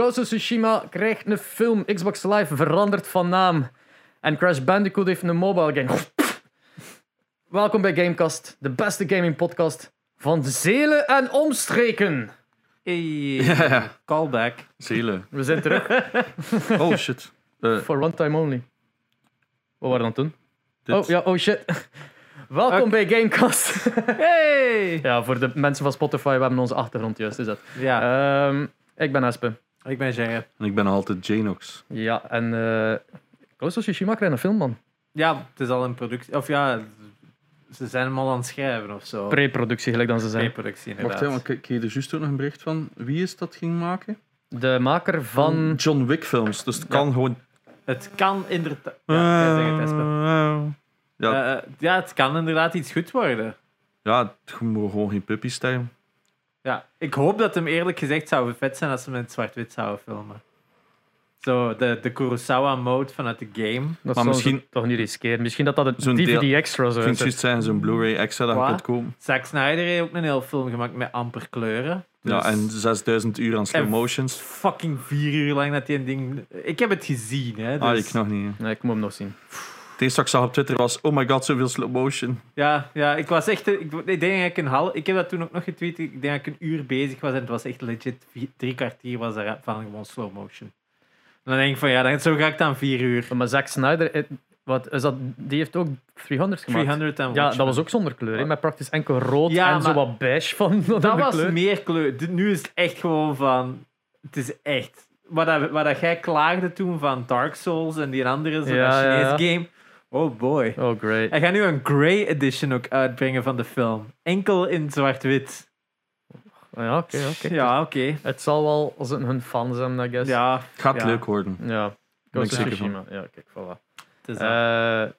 Ghost of Tsushima krijgt een film. Xbox Live verandert van naam. En Crash Bandicoot heeft een mobile game. Welkom bij Gamecast, de beste gaming podcast van Zelen en omstreken. Hey, Ja, callback. Zelen. We zijn terug Oh shit. Eh, voor one time only. Wat waren we doen? dit- Oh ja, oh shit. Welkom bij Gamecast. Hey! ja, voor de mensen van Spotify, we hebben onze achtergrond juist gezet. Ja, Ehm, ik ben Espe. Ik ben Jerry. En ik ben altijd Janox. Ja, en eh Ghost of Tsushima krijgt een film, man. Ja, het is al in productie. Of ja, ze zijn hem al aan het schrijven of zo. Pre-productie, gelijk dan ze zijn. Pre-productie, Wacht, inderdaad. hè, want ik kreeg er juist ook nog een bericht van. Wie is dat ging maken? De maker van... John Wick films. Dus het kan gewoon... Het kan inderdaad... Ja, het. Ja, Eh, ja, het kan inderdaad iets goed worden. ja, het moet gewoon geen puppies zijn. Ja, ik hoop dat hem eerlijk gezegd zou vet zijn als ze met zwart-wit zouden filmen. Zo, de, de Kurosawa-mode vanuit de game. Dat Maar zou misschien- toch niet riskeren. Misschien dat dat een Zo'n DVD deel- extra Ik zou vind het zijn. juist zijn zo'n Blu-ray extra dat je kunt kopen. Zack Snyder heeft ook een heel film gemaakt met amper kleuren. Ja, Dus- en 6000 uur aan slow En- motions. fucking vier uur lang dat die een ding. Ik heb het gezien, hè? Dus... Ah, ik nog niet. Nee, ik moet hem nog zien. Het eerste wat ik zag op Twitter was: Oh my god, zoveel slow motion. Ja, ja, ik was echt. Ik, ik denk dat ik een half. Ik heb dat toen ook nog getweet. Ik denk dat ik een uur bezig was en het was echt legit. Drie kwartier was er van gewoon slow motion. En dan denk ik van ja, dan, zo ga ik dan vier uur. Maar Zack Snyder, eh, wat is dat? Die heeft ook 300 gemaakt. 300 en Ja, dat was ook zonder kleur. hè, Met praktisch enkel rood Ja, en zo maar- wat beige van Dat de was kleur. meer kleur. Nu is het echt gewoon van. Het is echt. Wat, dat, wat dat jij klaagde toen van Dark Souls en die andere zo'n ja. game. Oh boy. Oh, great. Hij gaat nu een Grey Edition ook uitbrengen van de film. Enkel in zwart-wit. Ja, oké, oké. Ja, oké. Het zal wel als het hun fans hebben, I guess. Ja, Het gaat Ja. leuk worden. Ja. Ghost of Tsushima. Ja, kijk, voilà. het is dat. Eh,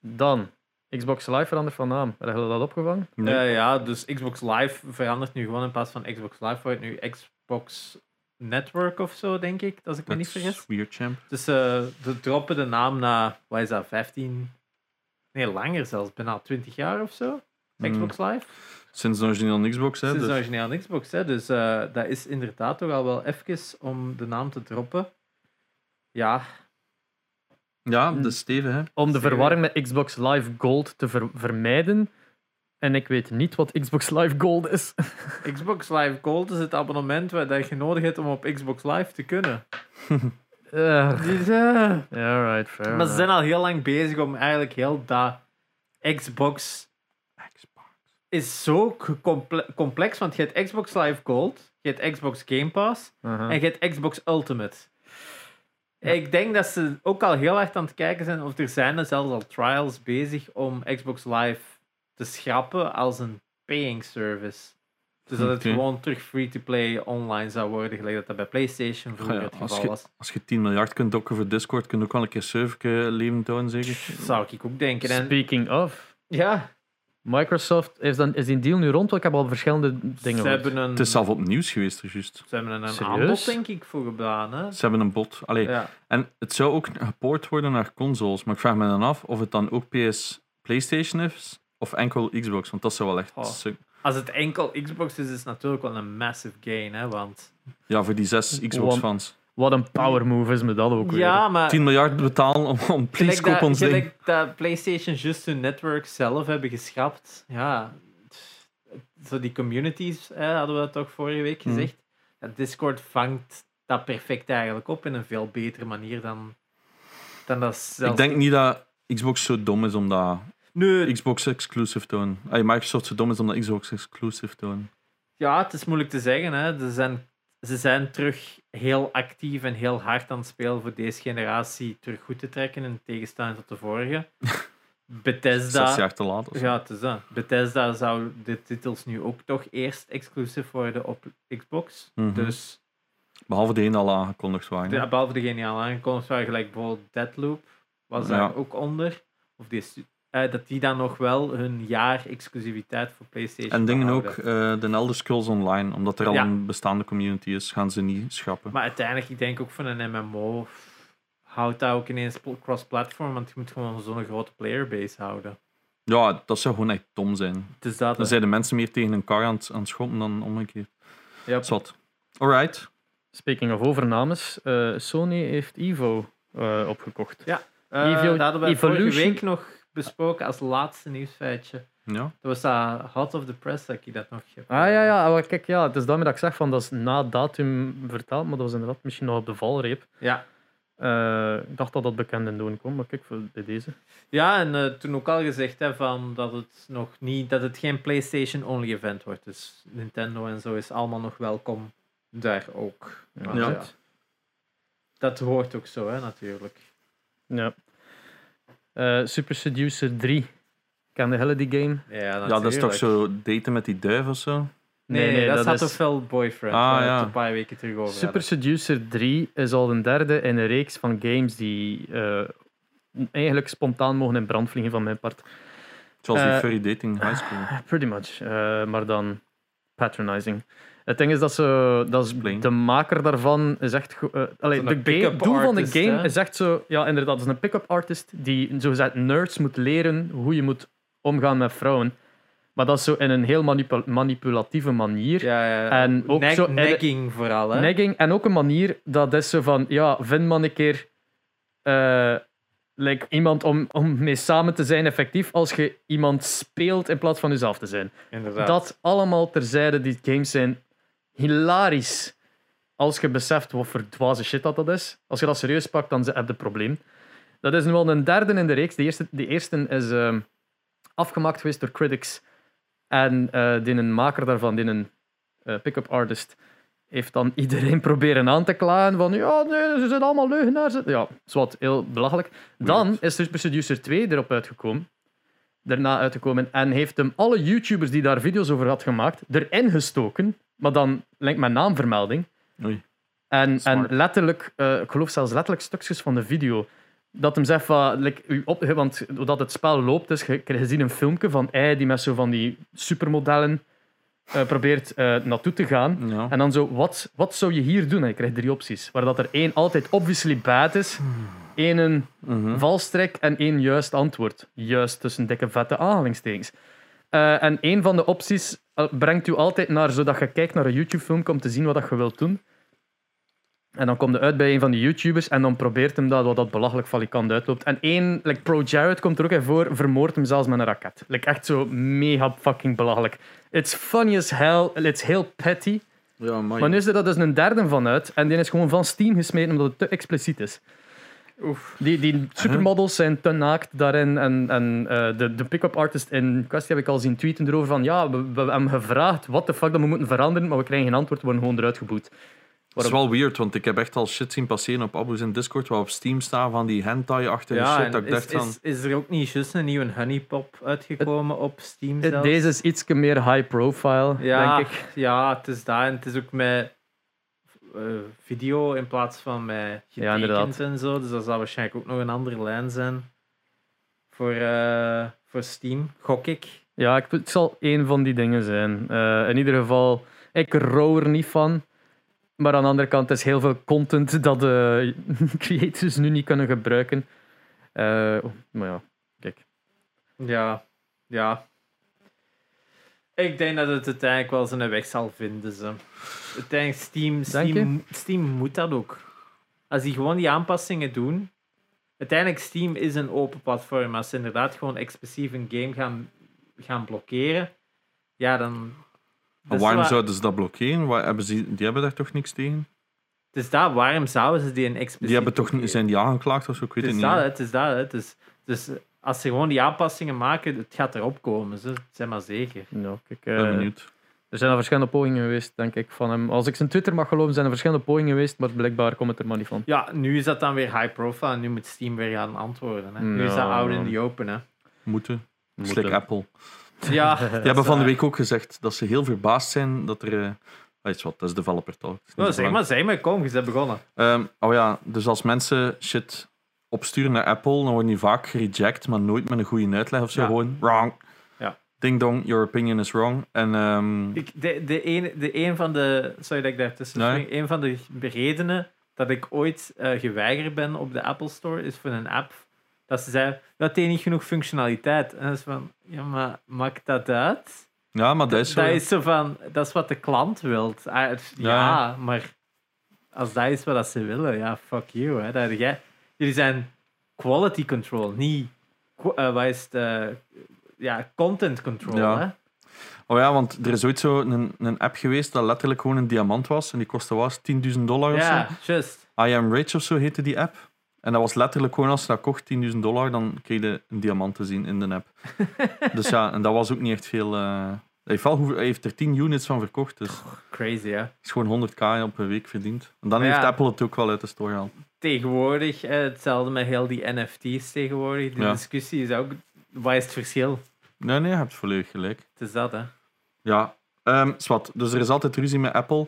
dan, Xbox Live verandert van naam. Hebben jullie dat opgevangen? Nee. Eh, ja, dus Xbox Live verandert nu gewoon in plaats van Xbox Live wordt het nu Xbox Network of zo, denk ik, als ik me niet vergis. Weird champ. Dus eh ze droppen de naam na, wat is dat, 15? Nee, langer zelfs, bijna 20 jaar of zo. Xbox Live. Sinds de originele Xbox, hè? Sinds de dus- originele Xbox, hè. Dus eh, dat is inderdaad toch al wel even om de naam te droppen. Ja, Ja, dat is Steven, hè? Om de verwarring met Xbox Live Gold te ver- vermijden. En ik weet niet wat Xbox Live Gold is. Xbox Live Gold is het abonnement waar dat je nodig hebt om op Xbox Live te kunnen. Eh, Dus, eh, ja, right, fair. Maar ze zijn al heel lang bezig om eigenlijk heel dat Xbox is zo complex, want je hebt Xbox Live Gold, je hebt Xbox Game Pass Uh-huh. en je hebt Xbox Ultimate. Ik denk dat ze ook al heel hard aan het kijken zijn, of er zijn er zelfs al trials bezig om Xbox Live te schrappen als een paying service. Dus dat het gewoon terug free-to-play online zou worden, gelijk dat dat bij PlayStation vroeger Ja, het als geval je- was. Als je 10 miljard kunt dokken voor Discord, kun je ook wel een keer server leven tonen, zeker? Zou ik ook denken. En, Speaking of, ja, Microsoft, is, dan, is die deal nu rond? Want ik heb al verschillende dingen ze hebben een, Het is zelf op nieuws geweest, er juist. ze hebben een Serieus? aanbod, denk ik, voor gedaan. Hè? Ze hebben een bot. Allee, Ja. En het zou ook gepoord worden naar consoles, maar ik vraag me dan af of het dan ook PS PlayStation is of enkel Xbox, want dat zou wel echt. Oh. Als het enkel Xbox is, is het natuurlijk wel een massive gain. Hè? Want, Ja, voor die zes Xbox-fans. Wat een power move is me dat ook weer. ja, maar 10 miljard betalen om, om please koop dat, ons ding. gelijk dat PlayStation just hun network zelf hebben geschrapt. Ja, zo die communities hè, hadden we dat toch vorige week Mhm. gezegd. Ja, Discord vangt dat perfect eigenlijk op in een veel betere manier dan, dan dat zelfs... Ik denk niet dat Xbox zo dom is om dat Nee, Xbox exclusive doen. Allee, Microsoft zo dom is om dat Xbox exclusive te doen. Ja, het is moeilijk te zeggen. Hè. Ze, zijn, ze zijn terug heel actief en heel hard aan het spelen voor deze generatie terug goed te trekken in tegenstelling tot de vorige. Zes Bethesda, jaar te laat. of zo. ja, het is dat. Bethesda zou de titels nu ook toch eerst exclusief worden op Xbox. Mhm. Dus Behalve de ene al aangekondigd waren. de, behalve degene die al aangekondigd waren, gelijk bijvoorbeeld Deadloop, was daar Ja. ook onder. Of die, eh, dat die dan nog wel hun jaar exclusiviteit voor PlayStation En dingen ook, eh, de Elder Scrolls Online, omdat er al Ja. een bestaande community is, gaan ze niet schrappen. Maar uiteindelijk, ik denk ook van een MMO houdt dat ook ineens pl- cross-platform, want je moet gewoon zo'n grote playerbase houden. Ja, dat zou gewoon echt dom zijn. Dus dat, Dan zijn de mensen meer tegen een kar aan het, aan het schoppen dan omgekeerd. ja, Zot. Alright. speaking of overnames, eh, Sony heeft Evo eh, opgekocht. Eh, Evo- dat hadden we vorige week nog besproken als laatste nieuwsfeitje. Ja. Dat was dat hot of the press dat ik dat nog heb. Ah ja, ja, maar kijk, ja, het is daarmee dat ik zeg van dat is na datum vertaald, maar dat was inderdaad misschien nog op de valreep. Ja, Eh, ik dacht dat dat bekend in doen kon, maar kijk, voor bij deze. ja en eh, toen ook al gezegd hè, van dat het nog niet, dat het geen PlayStation-only event wordt. Dus Nintendo en zo is allemaal nog welkom daar ook. Ja. ja, dat hoort ook zo, hè, natuurlijk. Ja. Eh, Super Seducer 3. Ken de hele die game? Ja, ja, dat is toch zo daten met die duif of zo? Nee, nee, dat, dat staat is- toch veel boyfriend. Ah, waar ja. het een paar weken terug over Super hadden. Seducer 3 is al de derde in een reeks van games die eh, eigenlijk spontaan mogen in brand vliegen van mijn part. Zoals die Eh, furry dating high school. Pretty much, eh, maar dan patronizing. Het ding is dat ze, dat is, de maker daarvan is echt. allee, Zo'n de game- doel van de game hè? is echt zo. Ja, inderdaad, het is een pick-up artist die zogezegd nerds moet leren hoe je moet omgaan met vrouwen. Maar dat is zo in een heel manipu- manipulatieve manier. Ja, ja. En ook zo- nagging vooral, hè? Negging. En ook een manier dat is zo van, ja, vind maar een keer like, iemand om, om mee samen te zijn effectief als je iemand speelt in plaats van jezelf te zijn. Inderdaad. Dat allemaal terzijde, die games zijn hilarisch. Als je beseft wat voor dwaze shit dat, dat is. Als je dat serieus pakt, dan heb je een probleem. Dat is nu al een derde in de reeks. De eerste, de eerste is ehm, afgemaakt geweest door critics. En eh die een maker daarvan, die een eh, pick-up artist, heeft dan iedereen proberen aan te klagen van ja, nee, ze zijn allemaal leugenaars. Ja, zwart, heel belachelijk. Dan is Super Seducer 2 erop uitgekomen. Daarna uitgekomen. En heeft hem alle YouTubers die daar video's over had gemaakt, erin gestoken. Maar dan link met naamvermelding. Oei. En, en letterlijk, eh, ik geloof zelfs letterlijk stukjes van de video. Dat hem zegt van, like, u op, want doordat het spel loopt, is je, je ziet een filmpje van hij die met zo van die supermodellen eh, probeert eh, naartoe te gaan. Ja. En dan zo, wat, wat zou je hier doen? En je krijgt drie opties. Waar dat er één altijd obviously bad is, één een Mhm. valstrik en één juist antwoord. Juist tussen dikke vette aanhalingstekens. Eh, en één van de opties eh, brengt u altijd naar, zodat je kijkt naar een YouTube-filmpje om te zien wat dat je wilt doen. En dan komt je uit bij een van die YouTubers en dan probeert hem dat wat dat belachelijk valikant uitloopt. En één, like Pro Jared komt er ook in voor, vermoordt hem zelfs met een raket. Like echt zo mega fucking belachelijk. It's funny as hell, it's heel petty. Ja, maar Maar nu is er dat dus een derde van uit en die is gewoon van Steam gesmeten omdat het te expliciet is. Oef. Die, die supermodels zijn te naakt daarin. En, en eh, de, de pick-up artist in kwestie heb ik al zien tweeten erover van ja, we, we hebben gevraagd wat de fuck dat we moeten veranderen, maar we krijgen geen antwoord, we worden gewoon eruit geboet. Het is wel weird, want ik heb echt al shit zien passeren op Abus in Discord, waar op Steam staan van die hentai-achtige Ja, shit. Dat ik is, dacht van... is, is er ook niet juist een nieuwe honeypop uitgekomen op Steam zelfs? Deze is iets meer high profile, ja, denk ik. Ja, het is daar. En het is ook met video in plaats van met getekend en zo. Dus dat zal waarschijnlijk ook nog een andere lijn zijn voor, eh, voor Steam, gok ik. Ja, ik, het zal één van die dingen zijn. Eh, in ieder geval, ik rouw er niet van. Maar aan de andere kant is heel veel content dat de creators nu niet kunnen gebruiken. Eh, maar ja, kijk. Ja, ja. Ik denk dat het uiteindelijk wel zijn weg zal vinden. Ze. Uiteindelijk, Steam, Steam, Steam moet dat ook. Als die gewoon die aanpassingen doen. Uiteindelijk, Steam is een open platform. Als ze inderdaad gewoon exclusief een game gaan, gaan blokkeren, ja, dan. Maar Dus waarom wa- zouden ze dat blokkeren? Waar hebben ze, die hebben daar toch niks tegen? Dus daar, waarom zouden ze die een expliciet Die hebben toch, zijn die aangeklaagd of zo? Ik weet Het het is niet. dat, het is dat. Het is, dus als ze gewoon die aanpassingen maken, het gaat erop komen. Ze. Zeg maar zeker. Nou, kijk Ik ben eh, benieuwd. er zijn al verschillende pogingen geweest, denk ik, van hem. Als ik zijn Twitter mag geloven, zijn er verschillende pogingen geweest, maar blijkbaar komt het er maar niet van. Ja, nu is dat dan weer high profile en nu moet Steam weer gaan antwoorden. Hè. Nu is dat Ja. out in the open. Hè. Moeten. Moeten. Slik Apple. Ja, Die hebben van de week ook gezegd dat ze heel verbaasd zijn dat er... eh weet je wat, dat is developer talk. Dat is zo zeg maar, zeg maar, kom, je bent begonnen. Ehm, oh ja, dus als mensen shit opsturen naar Apple, dan worden die vaak gereject, maar nooit met een goede uitleg of zo. Ja. Gewoon wrong. Ja. Ding dong, your opinion is wrong. En ehm, Ik, de, de, een, de een van de, sorry dat ik daar tussen Nee. spring, een van de redenen dat ik ooit eh, geweigerd ben op de Apple Store is voor een app dat ze zei dat heeft niet genoeg functionaliteit. En dat is van, ja, maar maakt dat uit? ja, maar dat is zo. dat is zo van, dat is wat de klant wilt. Ah, ja, Ja. maar als dat is wat ze willen, ja, fuck you. Hè. Dat, jij, jullie zijn quality control, niet wat is het, eh, ja, content control. Ja. Hè? Oh ja, want er is ooit zo een, een app geweest dat letterlijk gewoon een diamant was. En die kostte was 10.000 dollar of Ja, zo. just. I am rich of zo heette die app. En dat was letterlijk gewoon als je dat kocht, 10.000 dollar, dan kreeg je een diamant te zien in de app. dus ja, en dat was ook niet echt veel. eh, hij, heeft er 10 units van verkocht, dus Crazy, hè. is gewoon 100k op een week verdiend. En dan Maar heeft ja. Apple het ook wel uit de store gehaald. Tegenwoordig, eh, hetzelfde met heel die NFT's tegenwoordig. De Ja. discussie is ook, wat is het verschil? Nee, nee, je hebt volledig gelijk. Het is dat, hè. Ja, ehm zwart. Dus er is altijd ruzie met Apple.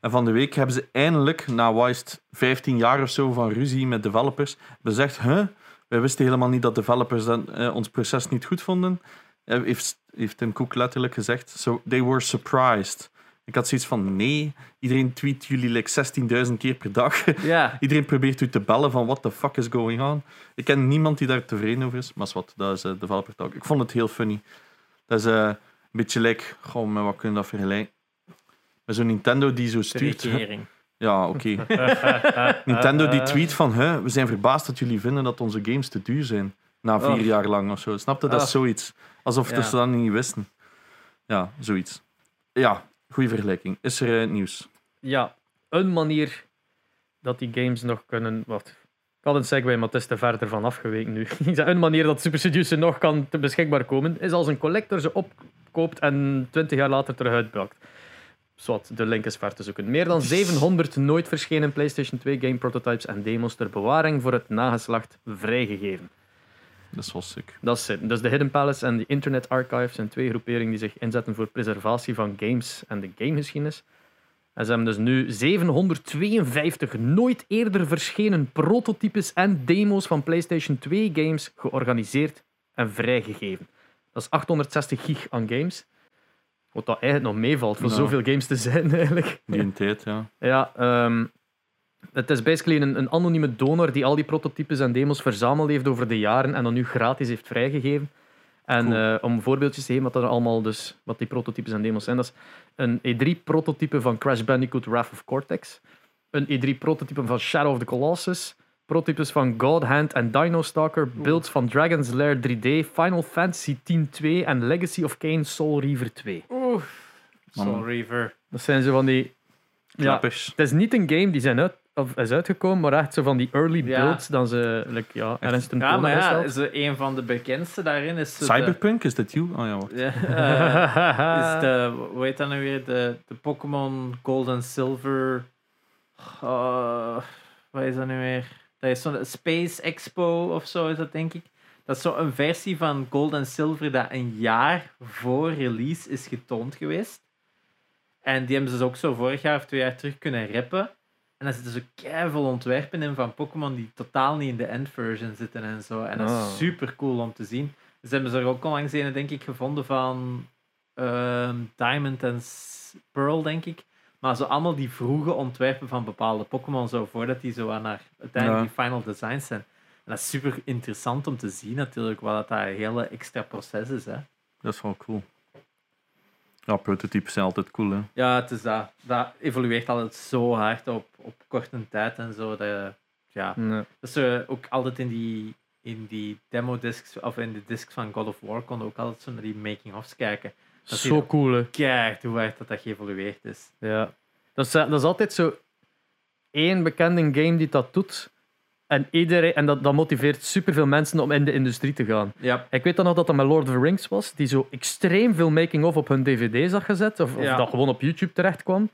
En van de week hebben ze eindelijk, na het, 15 jaar of zo van ruzie met developers, bezegd: huh? wij wisten helemaal niet dat developers dan, eh, ons proces niet goed vonden. Eh, heeft, heeft Tim Cook letterlijk gezegd. So they were surprised. Ik had zoiets van: nee, iedereen tweet jullie like 16.000 keer per dag. Ja, iedereen probeert u te bellen van: what the fuck is going on? Ik ken niemand die daar tevreden over is. Maar wat, dat is eh, developer talk. Ik vond het heel funny. Dat is eh, een beetje like, goh, met wat kunnen we dat vergelijken? Met zo'n Nintendo die zo de stuurt. Ja, oké. Nintendo die tweet van, hè, we zijn verbaasd dat jullie vinden dat onze games te duur zijn. Na vier Och. jaar lang of zo. Snapte? Dat is Och. zoiets. Alsof Ja. ze dat niet wisten. Ja, zoiets. Ja, goede vergelijking. Is er eh, nieuws? Ja, een manier dat die games nog kunnen. Wat? Ik had een segue, maar het is verder van afgeweken nu. Een manier dat Super Seducer nog kan te beschikbaar komen, is als een collector ze opkoopt en 20 jaar later terug uitbraakt. Zwat, de link is ver te zoeken. Meer dan 700 nooit verschenen PlayStation 2 game prototypes en demos ter bewaring voor het nageslacht vrijgegeven. Dat is wel sick. Dat is. Dus de Hidden Palace en de Internet Archive zijn twee groeperingen die zich inzetten voor preservatie van games en de gamegeschiedenis. En ze hebben dus nu 752 nooit eerder verschenen prototypes en demo's van PlayStation 2 games georganiseerd en vrijgegeven. Dat is 860 gig aan games. Wat dat eigenlijk nog meevalt voor zoveel games te zijn eigenlijk. Die een tijd, ja. Ja, ehm, het is basically een, een anonieme donor die al die prototypes en demos verzameld heeft over de jaren en dan nu gratis heeft vrijgegeven. En Cool. eh, om voorbeeldjes te geven wat, er allemaal dus, wat die prototypes en demos zijn, dat is een E3-prototype van Crash Bandicoot Wrath of Cortex, een E3-prototype van Shadow of the Colossus, prototypes van God Hand en Dino Stalker, builds van Dragon's Lair 3D, Final Fantasy X-2 en Legacy of Kain Soul Reaver 2. Oeh, Soul. Reaver. Dat zijn zo van die... Ja, het is niet een game die zijn uit, of is uitgekomen, maar echt zo van die early Ja. builds dan ze like, ja, ergens ten Ja, toon maar ja, is er een van de bekendste daarin is zo de- Cyberpunk, is dat you? Oh ja, wacht. Ja, eh, is de, hoe heet dat nu weer? De, de Pokémon Gold en Silver. Uh, wat is dat nu weer? Dat is zo'n Space Expo of zo, is dat denk ik. Dat is zo'n versie van Gold en Silver dat een jaar voor release is getoond geweest. En die hebben ze dus ook zo vorig jaar of twee jaar terug kunnen rappen. En daar zitten zo keiveel ontwerpen in van Pokémon die totaal niet in de end version zitten en zo. En dat is Ah. super cool om te zien. Ze hebben ze er ook onlangs een, denk ik, gevonden van ehm, Diamond en Pearl, denk ik. Maar zo allemaal die vroege ontwerpen van bepaalde Pokémon, zo voordat die zo aan naar uiteindelijk Ja. die final designs zijn. En dat is super interessant om te zien, natuurlijk, wat dat daar een hele extra proces is. Hè. Dat is wel cool. Ja, prototypes zijn altijd cool, hè. Ja, het is dat. Dat evolueert altijd zo hard op, op korte tijd en zo. Dat, ja. Nee. Dus eh, ook altijd in die, in die demo-discs, of in de discs van God of War, kon je ook altijd zo naar die making-ofs kijken. Dat Zo cool, hè. Kijk hoe hard dat, dat geëvolueerd is. Ja. Dat is, dat is altijd zo één bekende game die dat doet. En, iedereen, en dat, dat motiveert superveel mensen om in de industrie te gaan. Ja. Ik weet dan nog dat dat met Lord of the Rings was, die zo extreem veel making-of op hun dvd zag gezet, of, of Ja. dat gewoon op YouTube terecht kwam.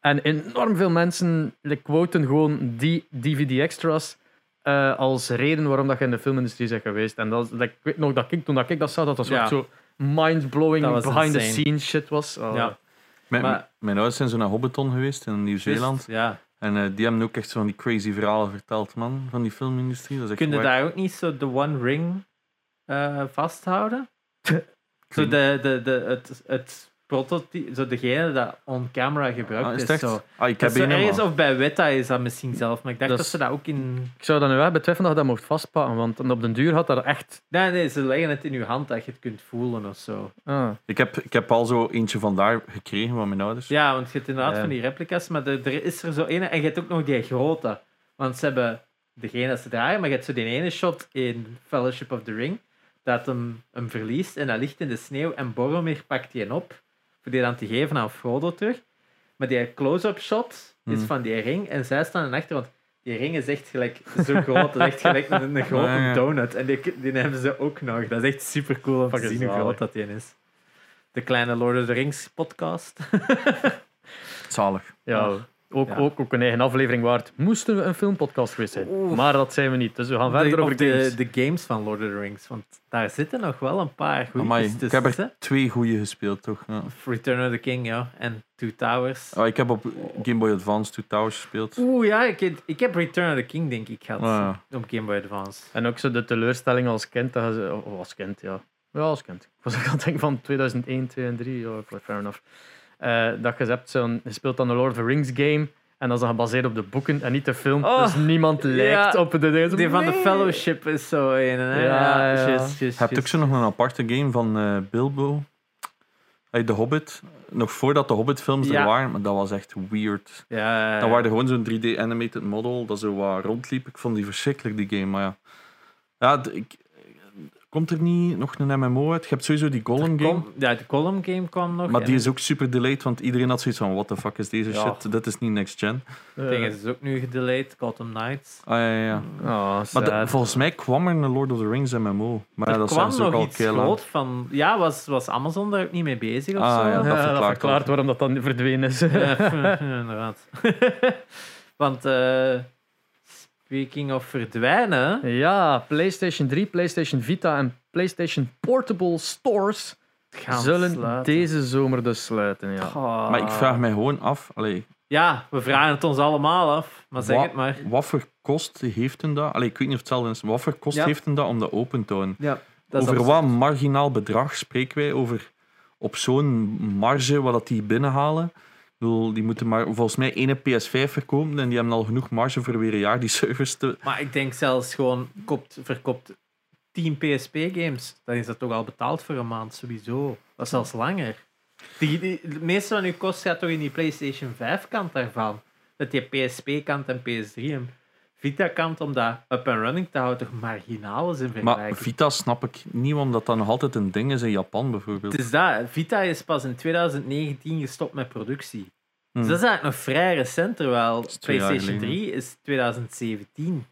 En enorm veel mensen like, quoten gewoon die DVD-extras eh, als reden waarom dat je in de filmindustrie bent geweest. En dat, like, ik weet nog dat ik, toen dat ik dat zag, dat dat Ja. soort zo mind-blowing, behind-the-scenes shit was. Oh. Ja. Mijn, Maar- mijn ouders zijn zo naar Hobbiton geweest in Nieuw-Zeeland. Ja. En eh, die hebben ook echt zo van die crazy verhalen verteld, man, van die filmindustrie. Dat is echt Kun je daar ook niet zo de One Ring eh, vasthouden? Zo de, de, de, het, het prototype, zo degene dat on-camera gebruikt Ah, is is. zo. Ah, ik Dat heb is zo een ergens, of bij Weta is dat misschien zelf, maar ik dacht Dat dat, is- ze dat ook in... Ik zou dat nu wel betwijfelen dat je dat mocht vastpakken, want op den duur had dat echt... Nee, nee, ze leggen het in je hand dat je het kunt voelen of zo. Ah. Ik heb, ik heb al zo eentje vandaar gekregen van mijn ouders. Ja, want je hebt inderdaad Ja. van die replica's, maar er, er is er zo ene. En je hebt ook nog die grote. Want ze hebben degene dat ze draaien, maar je hebt zo die ene shot in Fellowship of the Ring, dat hem, hem verliest en dat ligt in de sneeuw en Boromir pakt die op, voor die dan te geven aan Frodo terug. Maar die close-up shot is Hmm. van die ring en zij staan in achter, want die ring is echt gelijk zo groot, dat is echt gelijk een, een grote Ja, ja. donut. En die, die hebben ze ook nog. Dat is echt super cool om te zien hoe groot dat die is. De kleine Lord of the Rings podcast. Zalig. Ja, Ah. Ook, Ja. Ook, ook een eigen aflevering waard. Moesten we een filmpodcast geweest zijn. Maar dat zijn we niet, dus we gaan verder de, over de, games. de games van Lord of the Rings. Want daar zitten nog wel een paar goede tussen. ik heb er hè. twee goede gespeeld, toch? Ja. Return of the King, ja. En Two Towers. Ah, ik heb op Game Boy Advance Two Towers gespeeld. Oeh, ja. Ik, heb- ik heb Return of the King, denk ik, gehad. Op Game Boy Advance. En ook zo de teleurstelling als kind. Dat je, als kind, ja. Ja, als kind. Ik was ook aan het denken van 2001, 2 en 3. Ja, fair enough. Eh, dat je hebt zo'n... Je speelt dan een Lord of the Rings game. En dat is dan gebaseerd op de boeken en niet de film. Oh, dus niemand lijkt ja. op de deze. Die van de. Fellowship is zo een. Hè? Ja, ja. hebt ook zo nog een aparte game van eh, Bilbo. Uit The Hobbit. Nog voordat de Hobbit-films Ja. er waren, maar dat was echt weird. Ja, Dan waren er gewoon zo'n 3D-animated model dat zo wat rondliep. Ik vond die verschrikkelijk, die game. Maar ja, ja ik, komt er niet nog een MMO uit? Je hebt sowieso die Golem game. Kom- ja, de Column Game kwam nog. Maar die is ook super delayed, want iedereen had zoiets van: what the fuck is deze Ja. shit? Dit is niet next gen. Eh, Het ding is ook nu gedelayed. Gotham Knights. Ah ja, ja. Oh, Maar de- volgens mij kwam er een Lord of the Rings MMO. Maar ja, er dat kwam ook nog al iets groot van... Ja, was, was Amazon daar ook niet mee bezig of Ah, zo? ja, dat Ja, dat verklaart verklaart waarom dat dan verdwenen is. Ja, inderdaad. Want, eh, speaking of verdwijnen... Ja, PlayStation 3, PlayStation Vita en PlayStation Portable Stores Gaan zullen sluiten. deze zomer dus sluiten. Ja. Maar ik vraag mij gewoon af: allee, Ja, we vragen het ons allemaal af. Maar zeg Wa- het maar. wat voor kost heeft een dat? Allee, ik weet niet of het hetzelfde is. Wat voor kost Ja. heeft een dat om dat open te houden? Ja, dat is Over wat marginaal bedrag spreken wij? Over op zo'n marge wat dat die binnenhalen? Bedoel, die moeten maar volgens mij ene PS5 verkopen en die hebben al genoeg marge voor weer een jaar die servers te. Maar ik denk zelfs gewoon, koopt, verkoopt 10 PSP-games. Dan is dat toch al betaald voor een maand, sowieso. Dat is zelfs langer. Die, het meeste van uw kost gaat toch in die PlayStation 5-kant daarvan. Dat die PSP-kant en PS3 en Vita-kant, om dat up and running te houden, toch marginaal is in Maar vergelijking. Vita snap ik niet, omdat dat nog altijd een ding is in Japan bijvoorbeeld. Het is dat. Vita is pas in 2019 gestopt met productie. Hmm. Dus dat is eigenlijk nog vrij recent, terwijl PlayStation geleden. 3 is 2017.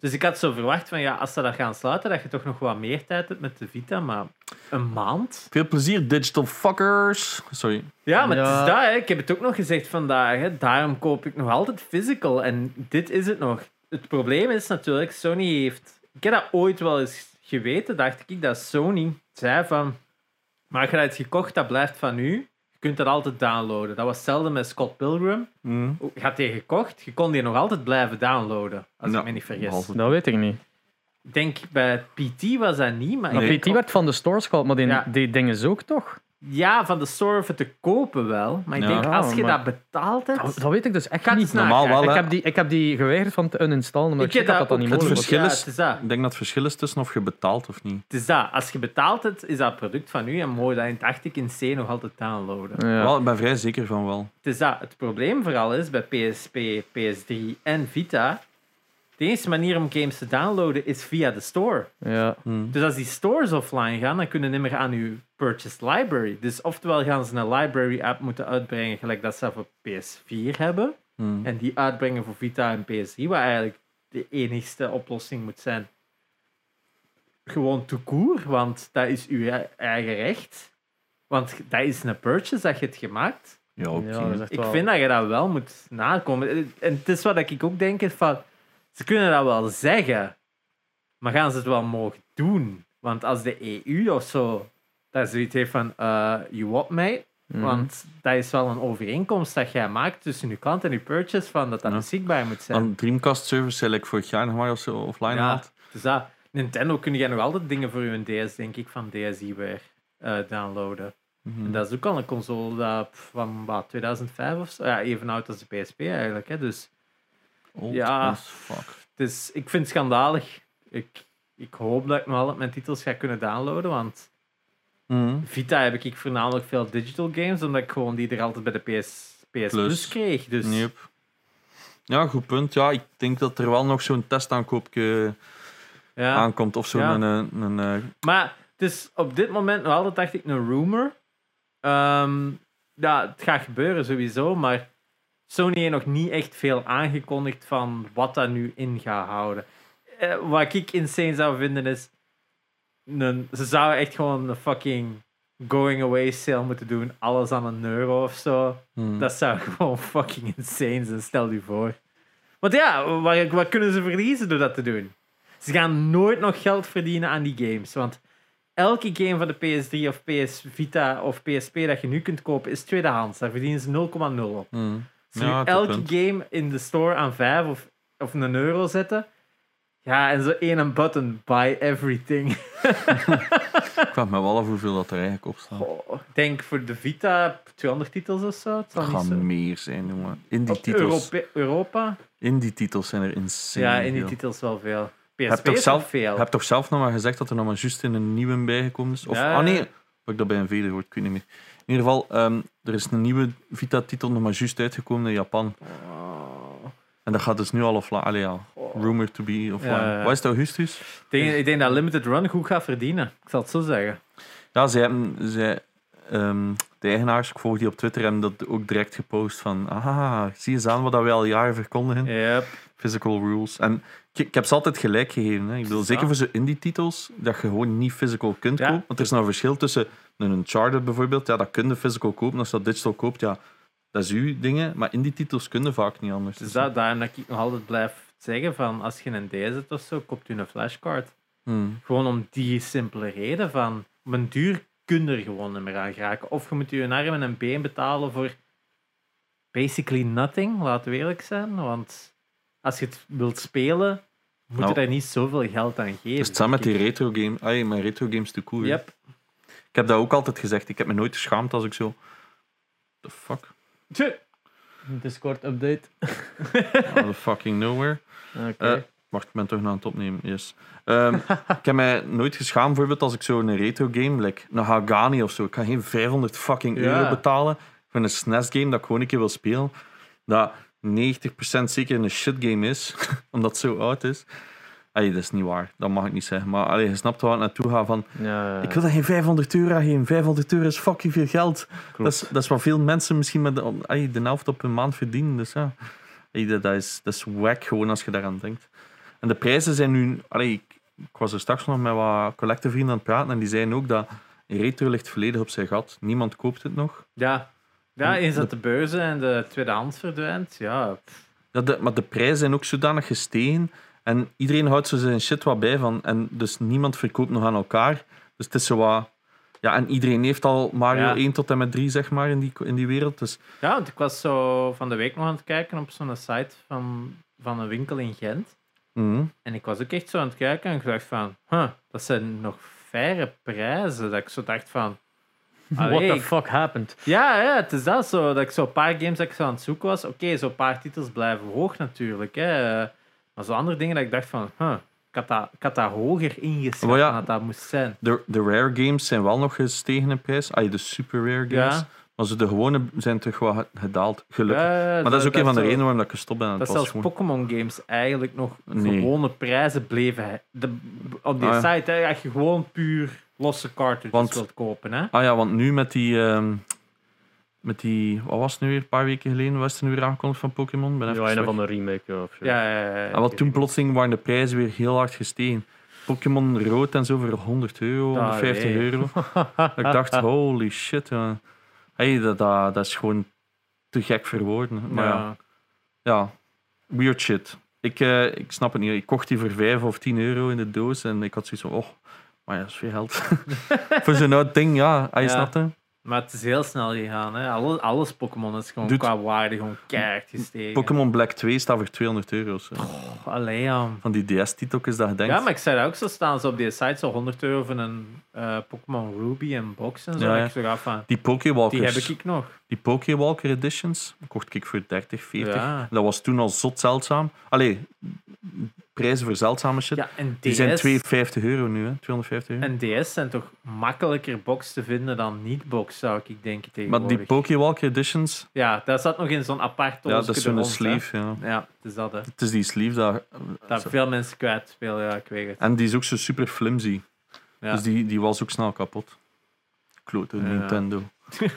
Dus ik had zo verwacht van ja, als ze dat gaan sluiten, dat je toch nog wat meer tijd hebt met de Vita, maar een maand? Veel plezier, digital fuckers. Sorry. Ja, maar het is dat, hè. ik heb het ook nog gezegd vandaag. Hè. Daarom koop ik nog altijd physical en dit is het nog. Het probleem is natuurlijk, Sony heeft. Ik heb dat ooit wel eens geweten, dacht ik, dat Sony zei van. Maar als je dat hebt gekocht, dat blijft van u. Je kunt dat altijd downloaden. Dat was hetzelfde met Scott Pilgrim. Hmm. Je had die gekocht, je kon die nog altijd blijven downloaden. Als Ja, ik me niet vergis. Dat weet ik niet. Ik denk bij PT was dat niet, maar. Nee. PT werd van de stores gehaald, maar die, Ja. die dingen is ook toch? Ja, van de store voor te kopen wel. Maar ik Ja. denk, als je maar- dat betaald hebt. Dat, dat weet ik dus echt het niet. na- Normaal wel, ik, hè. heb die, ik heb die geweigerd van te uninstallen, omdat ik, heb dat dat dan ook niet Het mogelijk was. verschil Ja, is- het is dat. Ik denk dat het verschil is tussen of je betaalt of niet. Het is dat. Als je betaalt het, is dat product van u en mooi dat in het 80 in C nog altijd downloaden. Ja. Wel, ik ben vrij zeker van wel. Het is dat. Het probleem vooral is bij PSP, PS3 en Vita. De enige manier om games te downloaden is via de store. Ja. Hmm. Dus als die stores offline gaan, dan kunnen ze niet meer aan uw purchased library. Dus oftewel gaan ze een library app moeten uitbrengen, gelijk dat ze voor PS4 hebben. Hmm. En die uitbrengen voor Vita en PS3, wat eigenlijk de enigste oplossing moet zijn. Gewoon to court, want dat is uw e- eigen recht. Want dat is een purchase dat je hebt gemaakt. Ja, Ik wel- vind dat je dat wel moet nakomen. En het is wat ik ook denk, is van, ze kunnen dat wel zeggen, maar gaan ze het wel mogen doen? Want als de EU of zo dat zoiets heeft van, eh you what, mate? Mhm. Want dat is wel een overeenkomst dat jij maakt tussen je klant en je purchase, van dat dat Ja. beschikbaar moet zijn. Dan Dreamcast service, eigenlijk vorig jaar nog maar of zo offline ja, had. dus dat. Nintendo kun jij nog altijd dingen voor je DS, denk ik, van DSiWare eh downloaden. Mhm. En dat is ook al een console dat van wat, 2005 of zo. Ja, even oud als de PSP eigenlijk. Hè. Dus Old Ja. fuck. het is, ik vind het schandalig. Ik, ik hoop dat ik nog altijd mijn titels ga kunnen downloaden. Want Mhm. Vita heb ik voornamelijk veel digital games, omdat ik gewoon die er altijd bij de PS, PS Plus, Plus. kreeg. Dus Yep. Ja, goed punt. Ja, ik denk dat er wel nog zo'n testaankoopje ja. aankomt. Of. Ja. Een, een, eh, Maar het is op dit moment nog altijd, dacht ik, een rumor. Ehm, ja, het gaat gebeuren sowieso, maar Sony heeft nog niet echt veel aangekondigd van wat dat nu in gaat houden. Eh, wat ik insane zou vinden is, een, ze zouden echt gewoon een fucking going away sale moeten doen, alles aan een euro of zo. hmm. Dat zou gewoon fucking insane zijn, stel je voor. Want ja, wat, wat kunnen ze verliezen door dat te doen? Ze gaan nooit nog geld verdienen aan die games. Want elke game van de PS3 of PS Vita of PSP dat je nu kunt kopen is tweedehands. Daar verdienen ze 0,0 op. Hmm. Ze Ja, elke game in de store aan 5 of, of een euro zetten. Ja, en zo één een button, buy everything. Ik vraag me wel af hoeveel dat er eigenlijk op staat. Oh, ik denk voor de Vita 200 titels of zo. Het zo. meer zijn, jongen. In die Op titels, Europe- Europa? in die titels zijn er insane Ja, in die veel. titels wel veel. Je PSP hebt toch zelf, veel. je hebt toch zelf nog maar gezegd dat er nog maar juist in een nieuwe bijgekomen is? Of, Ja, ah nee, heb ik dat bij een veder gehoord, ik weet niet meer. In ieder geval, ehm, er is een nieuwe Vita-titel nog maar juist uitgekomen in Japan. En dat gaat dus nu al offline. Allee, ja. Rumored to be offline. Ja, ja. Wat is het, augustus? Ik, denk, ik denk dat Limited Run goed gaat verdienen. Ik zal het zo zeggen. Ja, zij hebben, zij, ehm, de eigenaars, ik volg die op Twitter, hebben dat ook direct gepost van ah, zie eens aan wat dat wij al jaren verkondigen. Yep. Physical rules. En ik, ik heb ze altijd gelijk gegeven. Hè. Ik bedoel, zeker voor zo'n indie-titels, dat je gewoon niet physical kunt kopen. Want er is nou een verschil tussen een Uncharted bijvoorbeeld, ja, dat kun je physical kopen. Als je dat digital koopt, ja, dat is uw dingen. Maar indie-titels kunnen vaak niet anders. Dus dat, daarom dat ik nog altijd blijf zeggen van als je een D zet of zo, koopt u een flashcard. Hmm. Gewoon om die simpele reden van op een duur kun je er gewoon niet meer aan geraken. Of je moet je een arm en een been betalen voor basically nothing, laten we eerlijk zijn. Want als je het wilt spelen, moet Nou. je daar niet zoveel geld aan geven. Dus het zijn met die retro game, ay, met retro games te cool. Yep. Ik heb dat ook altijd gezegd. Ik heb me nooit geschaamd als ik zo. The fuck? Tje. Discord update. Out of fucking nowhere. Oké. Eh, Wacht, ik ben toch nog aan het opnemen. Yes. Ehm, ik heb mij nooit geschaamd, bijvoorbeeld als ik zo een retro game, like een Hagani of zo, ik kan geen 500 fucking Ja. euro betalen voor een SNES game dat ik gewoon een keer wil spelen, dat 90% zeker een shit game is, omdat het zo oud is. Allee, dat is niet waar, dat mag ik niet zeggen. Maar allee, je snapt waar ik naartoe ga van, ja, ik wil dat geen 500 euro geven. 500 euro is fucking veel geld. Dat is, dat is wat veel mensen misschien met de, allee, de helft op een maand verdienen. Dus ja, dat, dat is, dat is wack gewoon als je daaraan denkt. En de prijzen zijn nu... Ik, ik was er straks nog met wat collectevrienden aan het praten en die zeiden ook dat retro ligt volledig op zijn gat. Niemand koopt het nog. Ja. Ja, En eens dat de beurzen en de tweedehands verdwijnt, ja. Ja, de, maar de prijzen zijn ook zodanig gestegen en iedereen houdt zo zijn shit wat bij van. En dus niemand verkoopt nog aan elkaar. Dus het is zo wat... Ja, en iedereen heeft al Mario Ja. 1 tot en met 3, zeg maar, in die, in die wereld. Dus Ja, want ik was zo van de week nog aan het kijken op zo'n site van, van een winkel in Gent. mhm. En ik was ook echt zo aan het kijken en ik dacht van, huh, dat zijn nog faire prijzen. Dat ik zo dacht van, What the fuck happened? ja, ja, het is dat zo. Dat ik zo'n paar games dat ik zo aan het zoeken was. Oké, zo'n paar titels blijven hoog natuurlijk. Hè. Maar zo andere dingen dat ik dacht van, huh, ik had dat, ik had dat hoger ingeschat ja. dat dat moest zijn. de, de rare games zijn wel nog gestegen in prijs. Ah, de super rare games. Ja. Maar ze de gewone zijn toch wel gedaald, gelukkig. Ja, maar dat is ook een van de redenen waarom ik gestopt ben. Het Dat was zelfs gewoon... Pokémon games eigenlijk nog Nee. gewone prijzen bleven. De, op die Ah, site, hè, als je gewoon puur losse cartridges Want- wilt kopen. Hè? Ah ja, want nu met die... ehm, met die... Wat was het nu weer? Een paar weken geleden was het nu weer aangekondigd van Pokémon. Ben Ja, een van de remake of zo. Ja, ja, ja, ja. En wat toen plotseling waren de prijzen weer heel hard gestegen. Pokémon rood en zo voor 100 euro, Ah, 150 nee. euro. Ik dacht, holy shit. Ja. Hey, dat, dat, dat is gewoon te gek voor woorden. Maar ja. Ja. Weird shit. Ik, eh, ik snap het niet. Ik kocht die voor 5 of 10 euro in de doos en ik had zoiets van, oh, maar ja, dat is veel geld. voor zo'n oud ding, ja, hij Ja. Maar het is heel snel gegaan. Hè. Alles, alles Pokémon is gewoon Doet- qua waarde gewoon keihard gestegen. Pokémon Black 2 staat voor 200 euro. Zo. Oh, allee, ja. Van die DS-titels dat je denkt. Ja, maar ik zei dat ook zo staan ze op die site, zo 100 euro voor een eh, Pokémon Ruby en box en zo. Ja, ja. Ik zo van, Die die heb ik nog. Die Pokewalker Editions kocht ik voor 30, 40. Ja. Dat was toen al zot zeldzaam. Allee, prijzen voor zeldzame shit. Ja, en DS, Die zijn 250 euro nu, hè? 250 euro. en DS zijn toch makkelijker box te vinden dan niet-box, zou ik denken Maar tegenwoordig. die Pokewalker Editions, Ja, dat zat nog in zo'n apart ja, dat is zo'n sleeve. Ja. Ja, het is dat, hè. Het is die sleeve dat. Dat zo- veel mensen kwijt spelen, ja, ik weet het. En die is ook zo super flimsy. Ja. Dus die, die was ook snel kapot. Klote. Nintendo.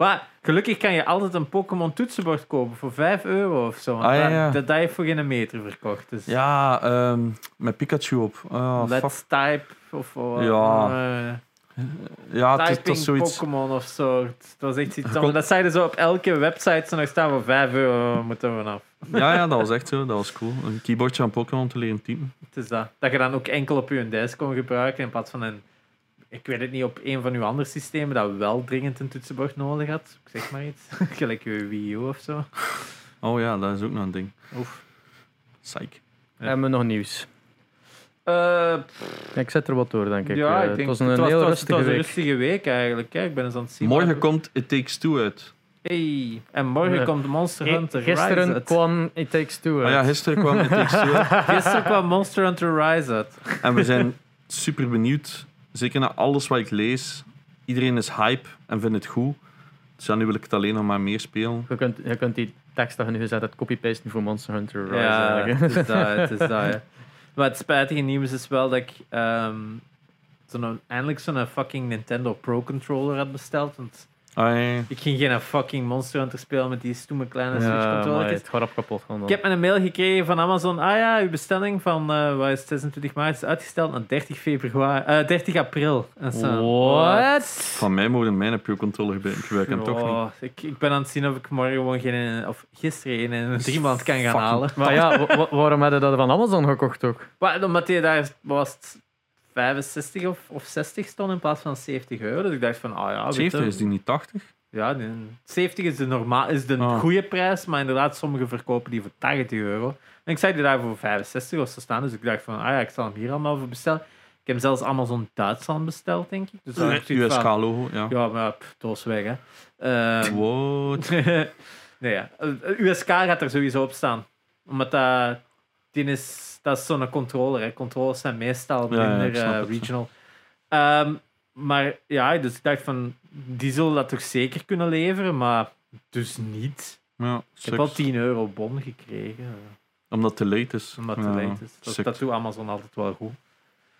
Maar gelukkig kan je altijd een Pokémon toetsenbord kopen voor 5 euro of zo. want Ah, ja, dat- ja. Dat, dat heeft voor geen meter verkocht. Dus Ja, ehm, met Pikachu op. Fuck. Let's Type of uh, Ja. eh, Ja, het is zoiets. Pokémon of zo. Het was echt iets anders. Dat zeiden ze op elke website zo nog staan voor 5 euro moeten we vanaf. Ja, ja, dat was echt zo. Dat was cool. Een keyboardje aan Pokémon te leren typen. Het is dat. Dat je dan ook enkel op je DS kon gebruiken in plaats van een. Ik weet het niet, op een van uw andere systemen dat wel dringend een toetsenbord nodig had. Ik zeg maar iets. Gelijk je Wii U of zo. Oh ja, dat is ook nog een ding. Oef. Psych. Ja. Hebben we nog nieuws? Eh, Ja, ik zet er wat door, denk ik. ja, Eh, het was een het was, heel het was- rustige het was een week. rustige week eigenlijk. Kijk, ik ben eens aan het zien. Morgen komt It Takes Two uit. Hey. En morgen Ja. komt Monster Hunter Rise Gisteren uit. kwam It Takes Two Ah uit. ja, gisteren kwam It Takes Two uit. Gisteren kwam Monster Hunter Rise uit. En we zijn super benieuwd. Zeker na alles wat ik lees. Iedereen is hype en vindt het goed. Dus ja, nu wil ik het alleen nog maar meer spelen. Je, kunt, je kunt die tekst dat je nu gezet hebt copy-pasten voor Monster Hunter Rise. Ja, eigenlijk. het is dat, het is dat. ja. Maar het spijtige nieuws is wel dat ik ehm, zo'n, eindelijk zo'n fucking Nintendo Pro Controller had besteld. Want Ah, ja. ik ging geen fucking Monster Hunter spelen met die stoeme kleine Switch Ja, het gaat kapot gaan dan. Ik heb een mail gekregen van Amazon. Ah ja, uw bestelling van eh, wat is het, 26 maart is uitgesteld naar 30, februari, eh, 30 april. En zo, What? Van mij mogen mijn Pro Controller gebruiken. Ik hem toch niet. Ik, ik ben aan het zien of ik morgen gewoon geen, of gisteren een in een drie maand kan gaan Fucking halen. Maar ja, wa- wa- waarom je dat van Amazon gekocht ook? Maar omdat die daar was het 65 of, of 60 stond in plaats van 70 euro. Dus ik dacht van, ah ja, weet 70 je, is die niet 80? Ja, nee, 70 is de, normaal, is de Ah. goede prijs, maar inderdaad, sommigen verkopen die voor 80 euro. En ik zag die daar voor 65 of zo staan, dus ik dacht van, ah ja, ik zal hem hier allemaal voor bestellen. Ik heb hem zelfs Amazon Duitsland besteld, denk ik. Dus USK-logo, ja. Ja, maar pff, doos weg, hè. Ehm, What? nee, ja. USK gaat er sowieso op staan. Omdat dat, die is, dat is zo'n controller. Hè. Controllers zijn meestal Ja, ja, minder eh, regional. Ehm, maar ja, dus ik dacht van, die zullen dat toch zeker kunnen leveren, maar dus niet. Ja, Ik heb al sucks. 10 euro bon gekregen, Omdat het te late is. omdat het te late is. Dat, doet Amazon altijd wel goed.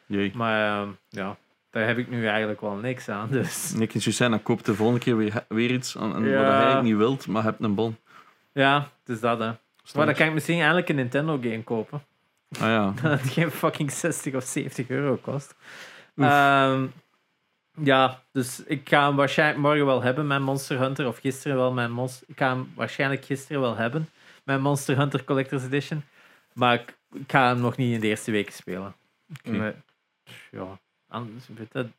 Jee. Maar ehm, ja, daar heb ik nu eigenlijk wel niks aan. Dus en Suzanne, dan koopt de volgende keer weer, weer iets aan, en wat hij eigenlijk niet wilt, maar hebt een bon. ja, het is dat, hè. Maar dan kan ik misschien eindelijk een Nintendo-game kopen. Ah ja. dat het geen fucking 60 of 70 euro kost. Ehm, ja, dus ik ga hem waarschijnlijk morgen wel hebben, mijn Monster Hunter. Of gisteren wel mijn Monster... Ik ga hem waarschijnlijk gisteren wel hebben, mijn Monster Hunter Collector's Edition. Maar ik, ik ga hem nog niet in de eerste week spelen. Nee. Ja, anders, het-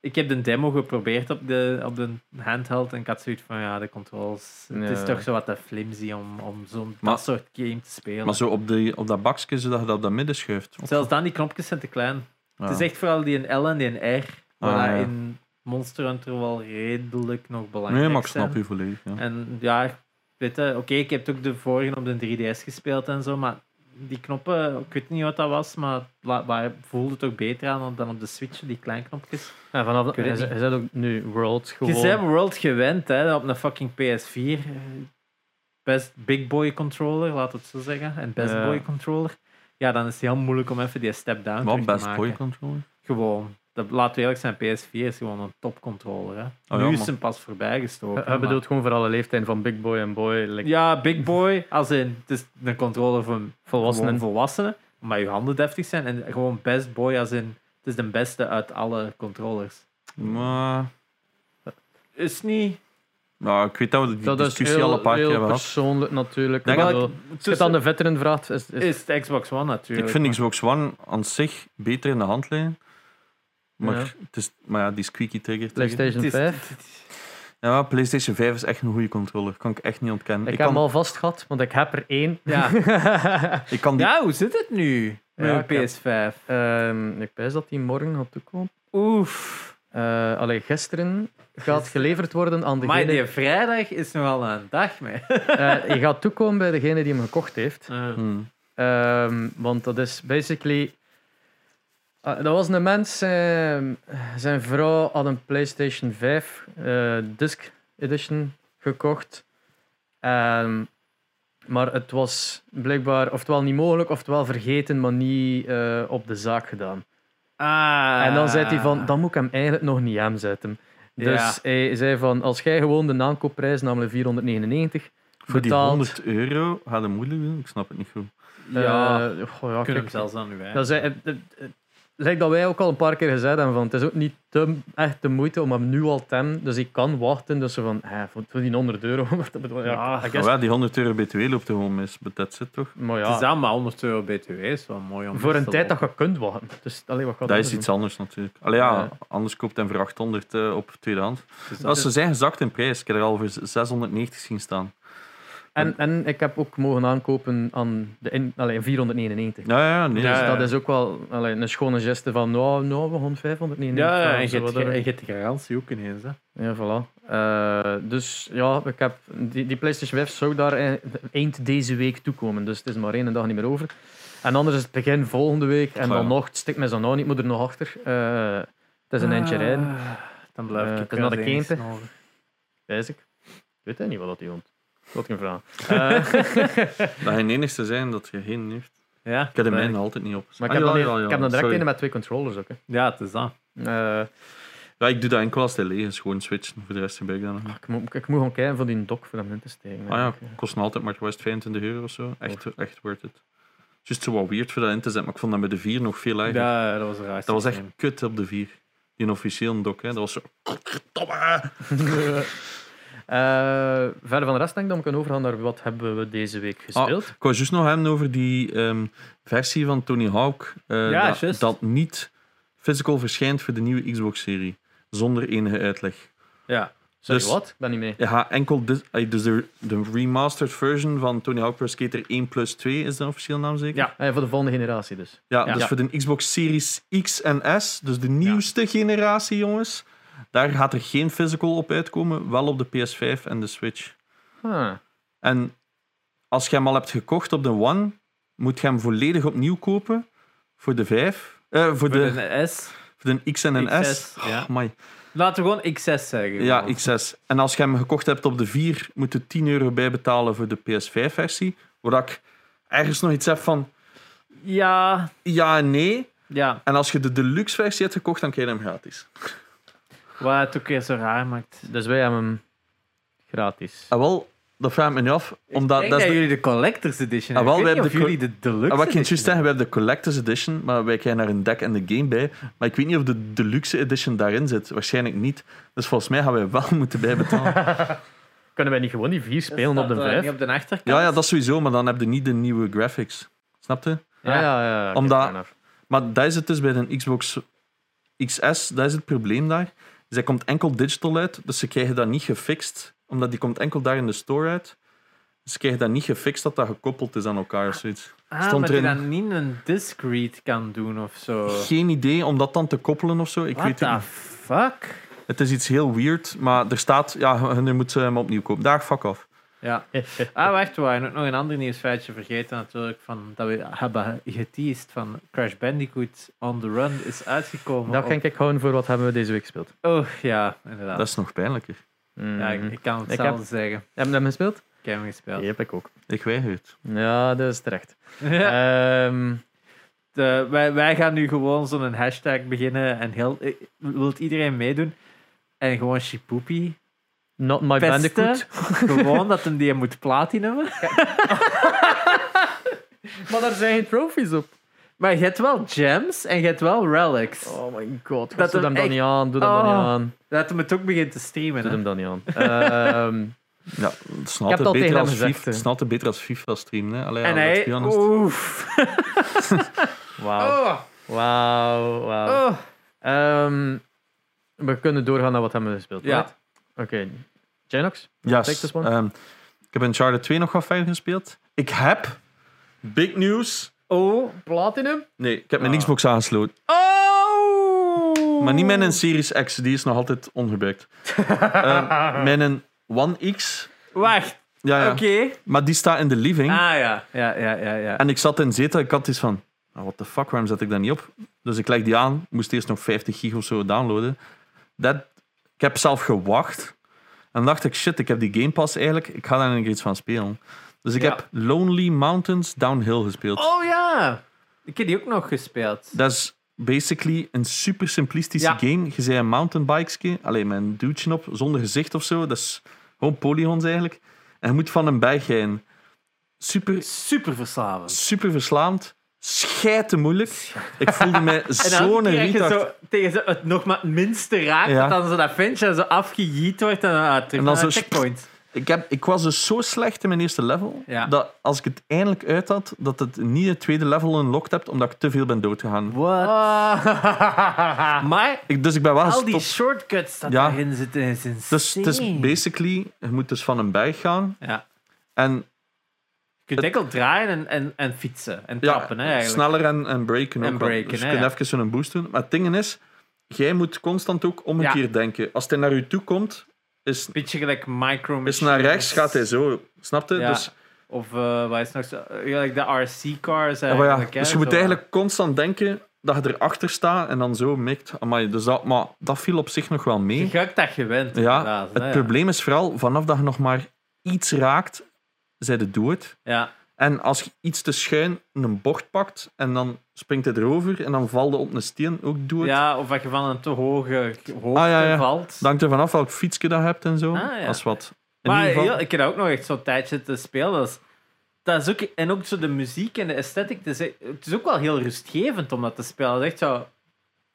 ik heb de demo geprobeerd op de, op de handheld en ik had zoiets van, ja, de controls... Het is toch zo wat te flimsy om, om zo'n dat soort game te spelen. Maar zo op, die, op dat bakje, zodat je dat op dat midden schuift. Zelfs dan, die knopjes zijn te klein. Ja. Het is echt vooral die een L en die een R, waar Ah, dat ja. in Monster Hunter wel redelijk nog belangrijk Nee, maar ik snap je volledig. Ja. En ja, weet je, oké, ik heb ook de vorige op de 3DS gespeeld en zo, maar die knoppen, ik weet niet wat dat was, maar waar voelde het ook beter aan dan op de Switch, die klein-knopjes. Ja, vanaf, je, bent ook nu World gewoon. Je bent World gewend, hè, op een fucking PS4. eh, Best big boy controller, laat het zo zeggen. En best Ja. boy controller. Ja, dan is het heel moeilijk om even die step down Wat terug te best maken. boy controller? Gewoon. Dat, laten we eerlijk zijn, PS4 is gewoon een topcontroller. Hè. Oh nu ja, is hem pas voorbij gestoken. Maar- bedoelt gewoon voor alle leeftijden van Big Boy en Boy. like Ja, big boy, als in, het is een controller voor volwassenen. volwassenen, maar je handen deftig zijn. En gewoon best boy, als in, het is de beste uit alle controllers. Maar, Is niet... nou, ik weet dat we die dat is discussie al een paar keer hebben gehad. persoonlijk natuurlijk. Denk Als je het tussen- aan de veteran vraagt, is, is, is de Xbox One natuurlijk. Ik vind maar- Xbox One aan zich beter in de hand liggen. Maar, Ja. het is, maar ja, die squeaky trigger. PlayStation Het is- 5. het is- Ja, PlayStation 5 is echt een goede controller. Kan ik echt niet ontkennen. Ik Ik, heb kan, hem al vast gehad, want ik heb er één. Ja. ik kan die... ja, hoe zit het nu met Ja, een ik heb- PS5? Ehm, ik wijs dat die morgen gaat toekomen. Oef. Eh allee, gisteren gaat geleverd worden aan Maar degene... die vrijdag is nog wel een dag mee. Eh, je gaat toekomen bij degene die hem gekocht heeft. Hmm. Ehm, want dat is basically... Ah, dat was een mens, eh, zijn vrouw had een PlayStation 5 eh, Disc Edition gekocht. Ehm, maar het was blijkbaar oftewel niet mogelijk, oftewel vergeten, maar niet eh, op de zaak gedaan. Ah. En dan zei hij van, dan moet ik hem eigenlijk nog niet aanzetten. Dus Ja. hij zei van, als jij gewoon de aankoopprijs, namelijk 499, Voor die betaalt... 100 euro gaat het moeilijk doen. Ik snap het niet goed. Ja, eh, goh, ja, kunnen kijk, hem zelfs aan u Dat is, het, het, lijkt dat wij ook al een paar keer gezegd hebben. Van, het is ook niet te, echt de moeite om hem nu al te hebben. Dus ik kan wachten. Dus ze van, eh, voor, voor die 100 euro. dat ja, Ja, Maar ja, die 100 euro BTW loopt er gewoon mis. But that's it, toch? maar Het is ja, dan maar 100 euro BTW, is wel mooi om voor te een tijd dat je kunt wachten. Dus, allee, wat gaat Dat dat is doen? iets anders natuurlijk. Allee, ja, Ja. anders koopt hij voor 800 eh, op tweedehands. Dus dat is- ze zijn gezakt in prijs. Ik heb er al voor 690 zien staan. En, en ik heb ook mogen aankopen aan de in, allee, 499. Ja, ja, nee. Dus Ja, ja. dat is ook wel allee, een schone geste van, nou, nou we gaan 599. ja, ja, en je hebt- de garantie ook ineens. Hè. Ja, voilà. Eh, dus ja, ik heb, die, die PlayStation 5 zou daar e- eind deze week toekomen. Dus het is maar één dag niet meer over. En anders is het begin volgende week. En Ja. dan nog, het stikt mij zo nou niet, moet er nog achter. Eh, het is een eindje rijden, Ah, Dan blijf Eh, ik het is naar de nodig. wijs ik. Ik weet hij niet wat dat hij woont. Wat geen vraag. Eh, Dat je de enigste zijn dat je geen heeft. Ja, Ik heb de mijne altijd niet op. maar Ah, ik heb, dan, ja, een- ja, ja, ik heb dan direct een met twee controllers ook. Hè. Ja, het is dat. Eh, Ja, ik doe dat enkel als hij leeg is. Gewoon switchen. Voor de rest gebruik ik dat nog niet. ik, moet, ik moet gewoon kijken voor die dock voor hem in te steken. Ah ja, kost altijd maar was 25 euro of zo. Echt, echt worth it. Just zo wat weird voor dat in te zetten, maar ik vond dat bij de 4 nog veel erger. Ja, dat was een raar Dat was echt kut op de 4. Die een officiële dock, hè. Dat was zo... Eh, verder van de rest denk ik dat we kunnen overgaan naar wat hebben we deze week gespeeld. Ik wou juist nog hebben over die ehm, versie van Tony Hawk. eh, Ja, dat, dat niet physical verschijnt voor de nieuwe Xbox-serie. Zonder enige uitleg. Ja. Sorry, dus- wat? Ik ben niet mee. Gaat enkel... dis- dus de, de remastered version van Tony Hawk Pro Skater 1 plus 2 is de officiële naam zeker? Ja. Ah ja, voor de volgende generatie dus. Ja, Ja. dus Ja. voor de Xbox Series X en S, dus de nieuwste generatie, jongens. Daar gaat er geen physical op uitkomen, wel op de PS5 en de Switch. En als je hem al hebt gekocht op de One, moet je hem volledig opnieuw kopen voor de 5. Eh, voor, Voor de, S. voor de X en een XS, S. ja. Oh, my. Laten we gewoon XS zeggen. Ja, gewoon. XS. En als je hem gekocht hebt op de 4, moet je 10 euro bijbetalen voor de PS5-versie. Waar ik ergens nog iets heb van Ja, ja en nee. ja. En als je de deluxe-versie hebt gekocht, dan krijg je hem gratis. Wat het ook weer zo raar maakt. Dus wij hebben hem gratis. Ah, wel, dat vraag ik me nu af. Omdat ik denk dat dat, is de- jullie de Collector's Edition Ah, wel, wij weet niet of hebben jullie de Deluxe Ah, wat ik juist zeggen, we hebben de Collector's Edition, maar wij krijgen daar een deck en de game bij. Maar ik weet niet of de Deluxe Edition daarin zit. Waarschijnlijk niet. Dus volgens mij gaan wij wel moeten bijbetalen. Kunnen wij niet gewoon die vier spelen op de eh, vijf? niet op de achterkant. ja, ja, dat sowieso, maar dan heb je niet de nieuwe graphics. Snap je? Ja, ja, ja. ja, Omdat-. Maar dat is het dus bij de Xbox XS, dat is het probleem daar. Zij komt enkel digital uit, dus ze krijgen dat niet gefixt, omdat die komt enkel daar in de store uit. Dus ze krijgen dat niet gefixt dat dat gekoppeld is aan elkaar of zoiets. Ah, Stond maar erin- dat niet een disc read kan doen of zo. Geen idee om dat dan te koppelen of zo. Ik What weet het the niet. fuck? Het is iets heel weird, maar er staat, ja, je moet ze hem opnieuw kopen. Daar, fuck off. Ja. Ah, wacht, we waren ook nog een ander nieuwsfeitje vergeten natuurlijk. Van, dat we hebben geteased van Crash Bandicoot on the Run is uitgekomen. Dat op- ging ik houden voor wat hebben we deze week gespeeld. Oh, ja, inderdaad. Dat is nog pijnlijker. Mm. Ja, ik, ik kan Ik hetzelfde heb- zeggen. Hebben we hem gespeeld? Ik heb hem gespeeld. Ja, heb ik ook. Ik weiger het. Ja, dat is terecht. Ja. Ehm, De- wij, wij gaan nu gewoon zo'n hashtag beginnen en heel, eh, wilt iedereen meedoen? En gewoon Shipoopie not my pesten. bandicoot. gewoon dat hem die moet platinumen. Maar daar zijn geen trophies op. Maar je hebt wel gems en je hebt wel relics. Oh my god. Dat doe hem dan echt- niet aan. Doe hem dan niet Oh. aan. Dat hem het ook begint te streamen. Doe hè. hem dan niet aan. Ehm, Ja, het beter als FIFA. altijd beter als FIFA streamen. Hè. Allee, En hij... Oef. Wauw. Oh. Wauw. Wauw. Oh. Ehm, we kunnen doorgaan naar wat hebben we gespeeld. Ja. right? Oké. Janox? One. Ehm, ik heb Uncharted 2 nog wat verder gespeeld. Ik heb, big news, Oh, Platinum? nee, ik heb mijn Ah. Xbox aangesloten. Oh! Maar niet mijn Series X, die is nog altijd ongebruikt. Ehm, mijn One X, Wacht, ja, ja. oké. maar die staat in de living. Ah ja, ja, ja, ja. ja. En ik zat in zetel, ik had iets van, oh, what the fuck, waarom zet ik dat niet op? Dus ik leg die aan, moest eerst nog 50 gig of zo downloaden. Dat, ik heb zelf gewacht. En dacht ik, shit, ik heb die Game Pass eigenlijk, ik ga daar nog iets van spelen. Dus ik Ja. heb Lonely Mountains Downhill gespeeld. Oh ja, ik heb die ook nog gespeeld. Dat is basically een super simplistische Ja. game. Je zei een mountainbikeske, alleen met een duwtje op, zonder gezicht of zo. Dat is gewoon polygons eigenlijk. En je moet van een berg rijden. Super, Super verslavend. super verslaand. Schijte moeilijk. Ik voelde mij zo'n retard. zo tegen zo het nog maar het minste raakt, Ja. dat dan zo dat ventje zo afgejiet wordt en dan ah, terug En dan naar zo de checkpoint. Ik, heb, ik was dus zo slecht in mijn eerste level, Ja. dat als ik het eindelijk uit had, dat het niet het tweede level unlocked hebt, omdat ik te veel ben doodgegaan. What? maar Ik, dus ik ben wel al die shortcuts dat Ja. daarin zitten is insane. Dus het is basically, je moet dus van een berg gaan. Ja. En Je kunt enkel draaien en, en, en fietsen en ja, trappen, hè, eigenlijk. sneller en, en breken En ook breken, Dus je hè, kunt ja. even zo'n boost doen. Maar het ding is, jij moet constant ook omgekeerd denken. Als hij naar u toe komt, is, Beetje gelijk micro is naar rechts, gaat hij zo. Snap je? Dus, Of uh, wat is nog zo? Gelijk de RC-cars eigenlijk. hè, dus je moet eigenlijk constant denken dat je erachter staat en dan zo mikt. Amai, dus dat, maar dat viel op zich nog wel mee. Je dat gewend. Ja, het hè, ja. probleem is vooral, vanaf dat je nog maar iets raakt, zij de dood. Ja. En als je iets te schuin een bocht pakt en dan springt hij erover en dan valt op een steen, ook dood. ja, of dat je van een te hoge hoogte Ah, ja, ja. valt. Het hangt er vanaf welk fietsje dat je hebt en zo. Ah, ja. Als wat. In maar geval, ik heb dat ook nog echt zo'n tijdje te spelen. Dat is, dat is ook, en ook zo de muziek en de esthetic. Het is, het is ook wel heel rustgevend om dat te spelen. Het is echt zo,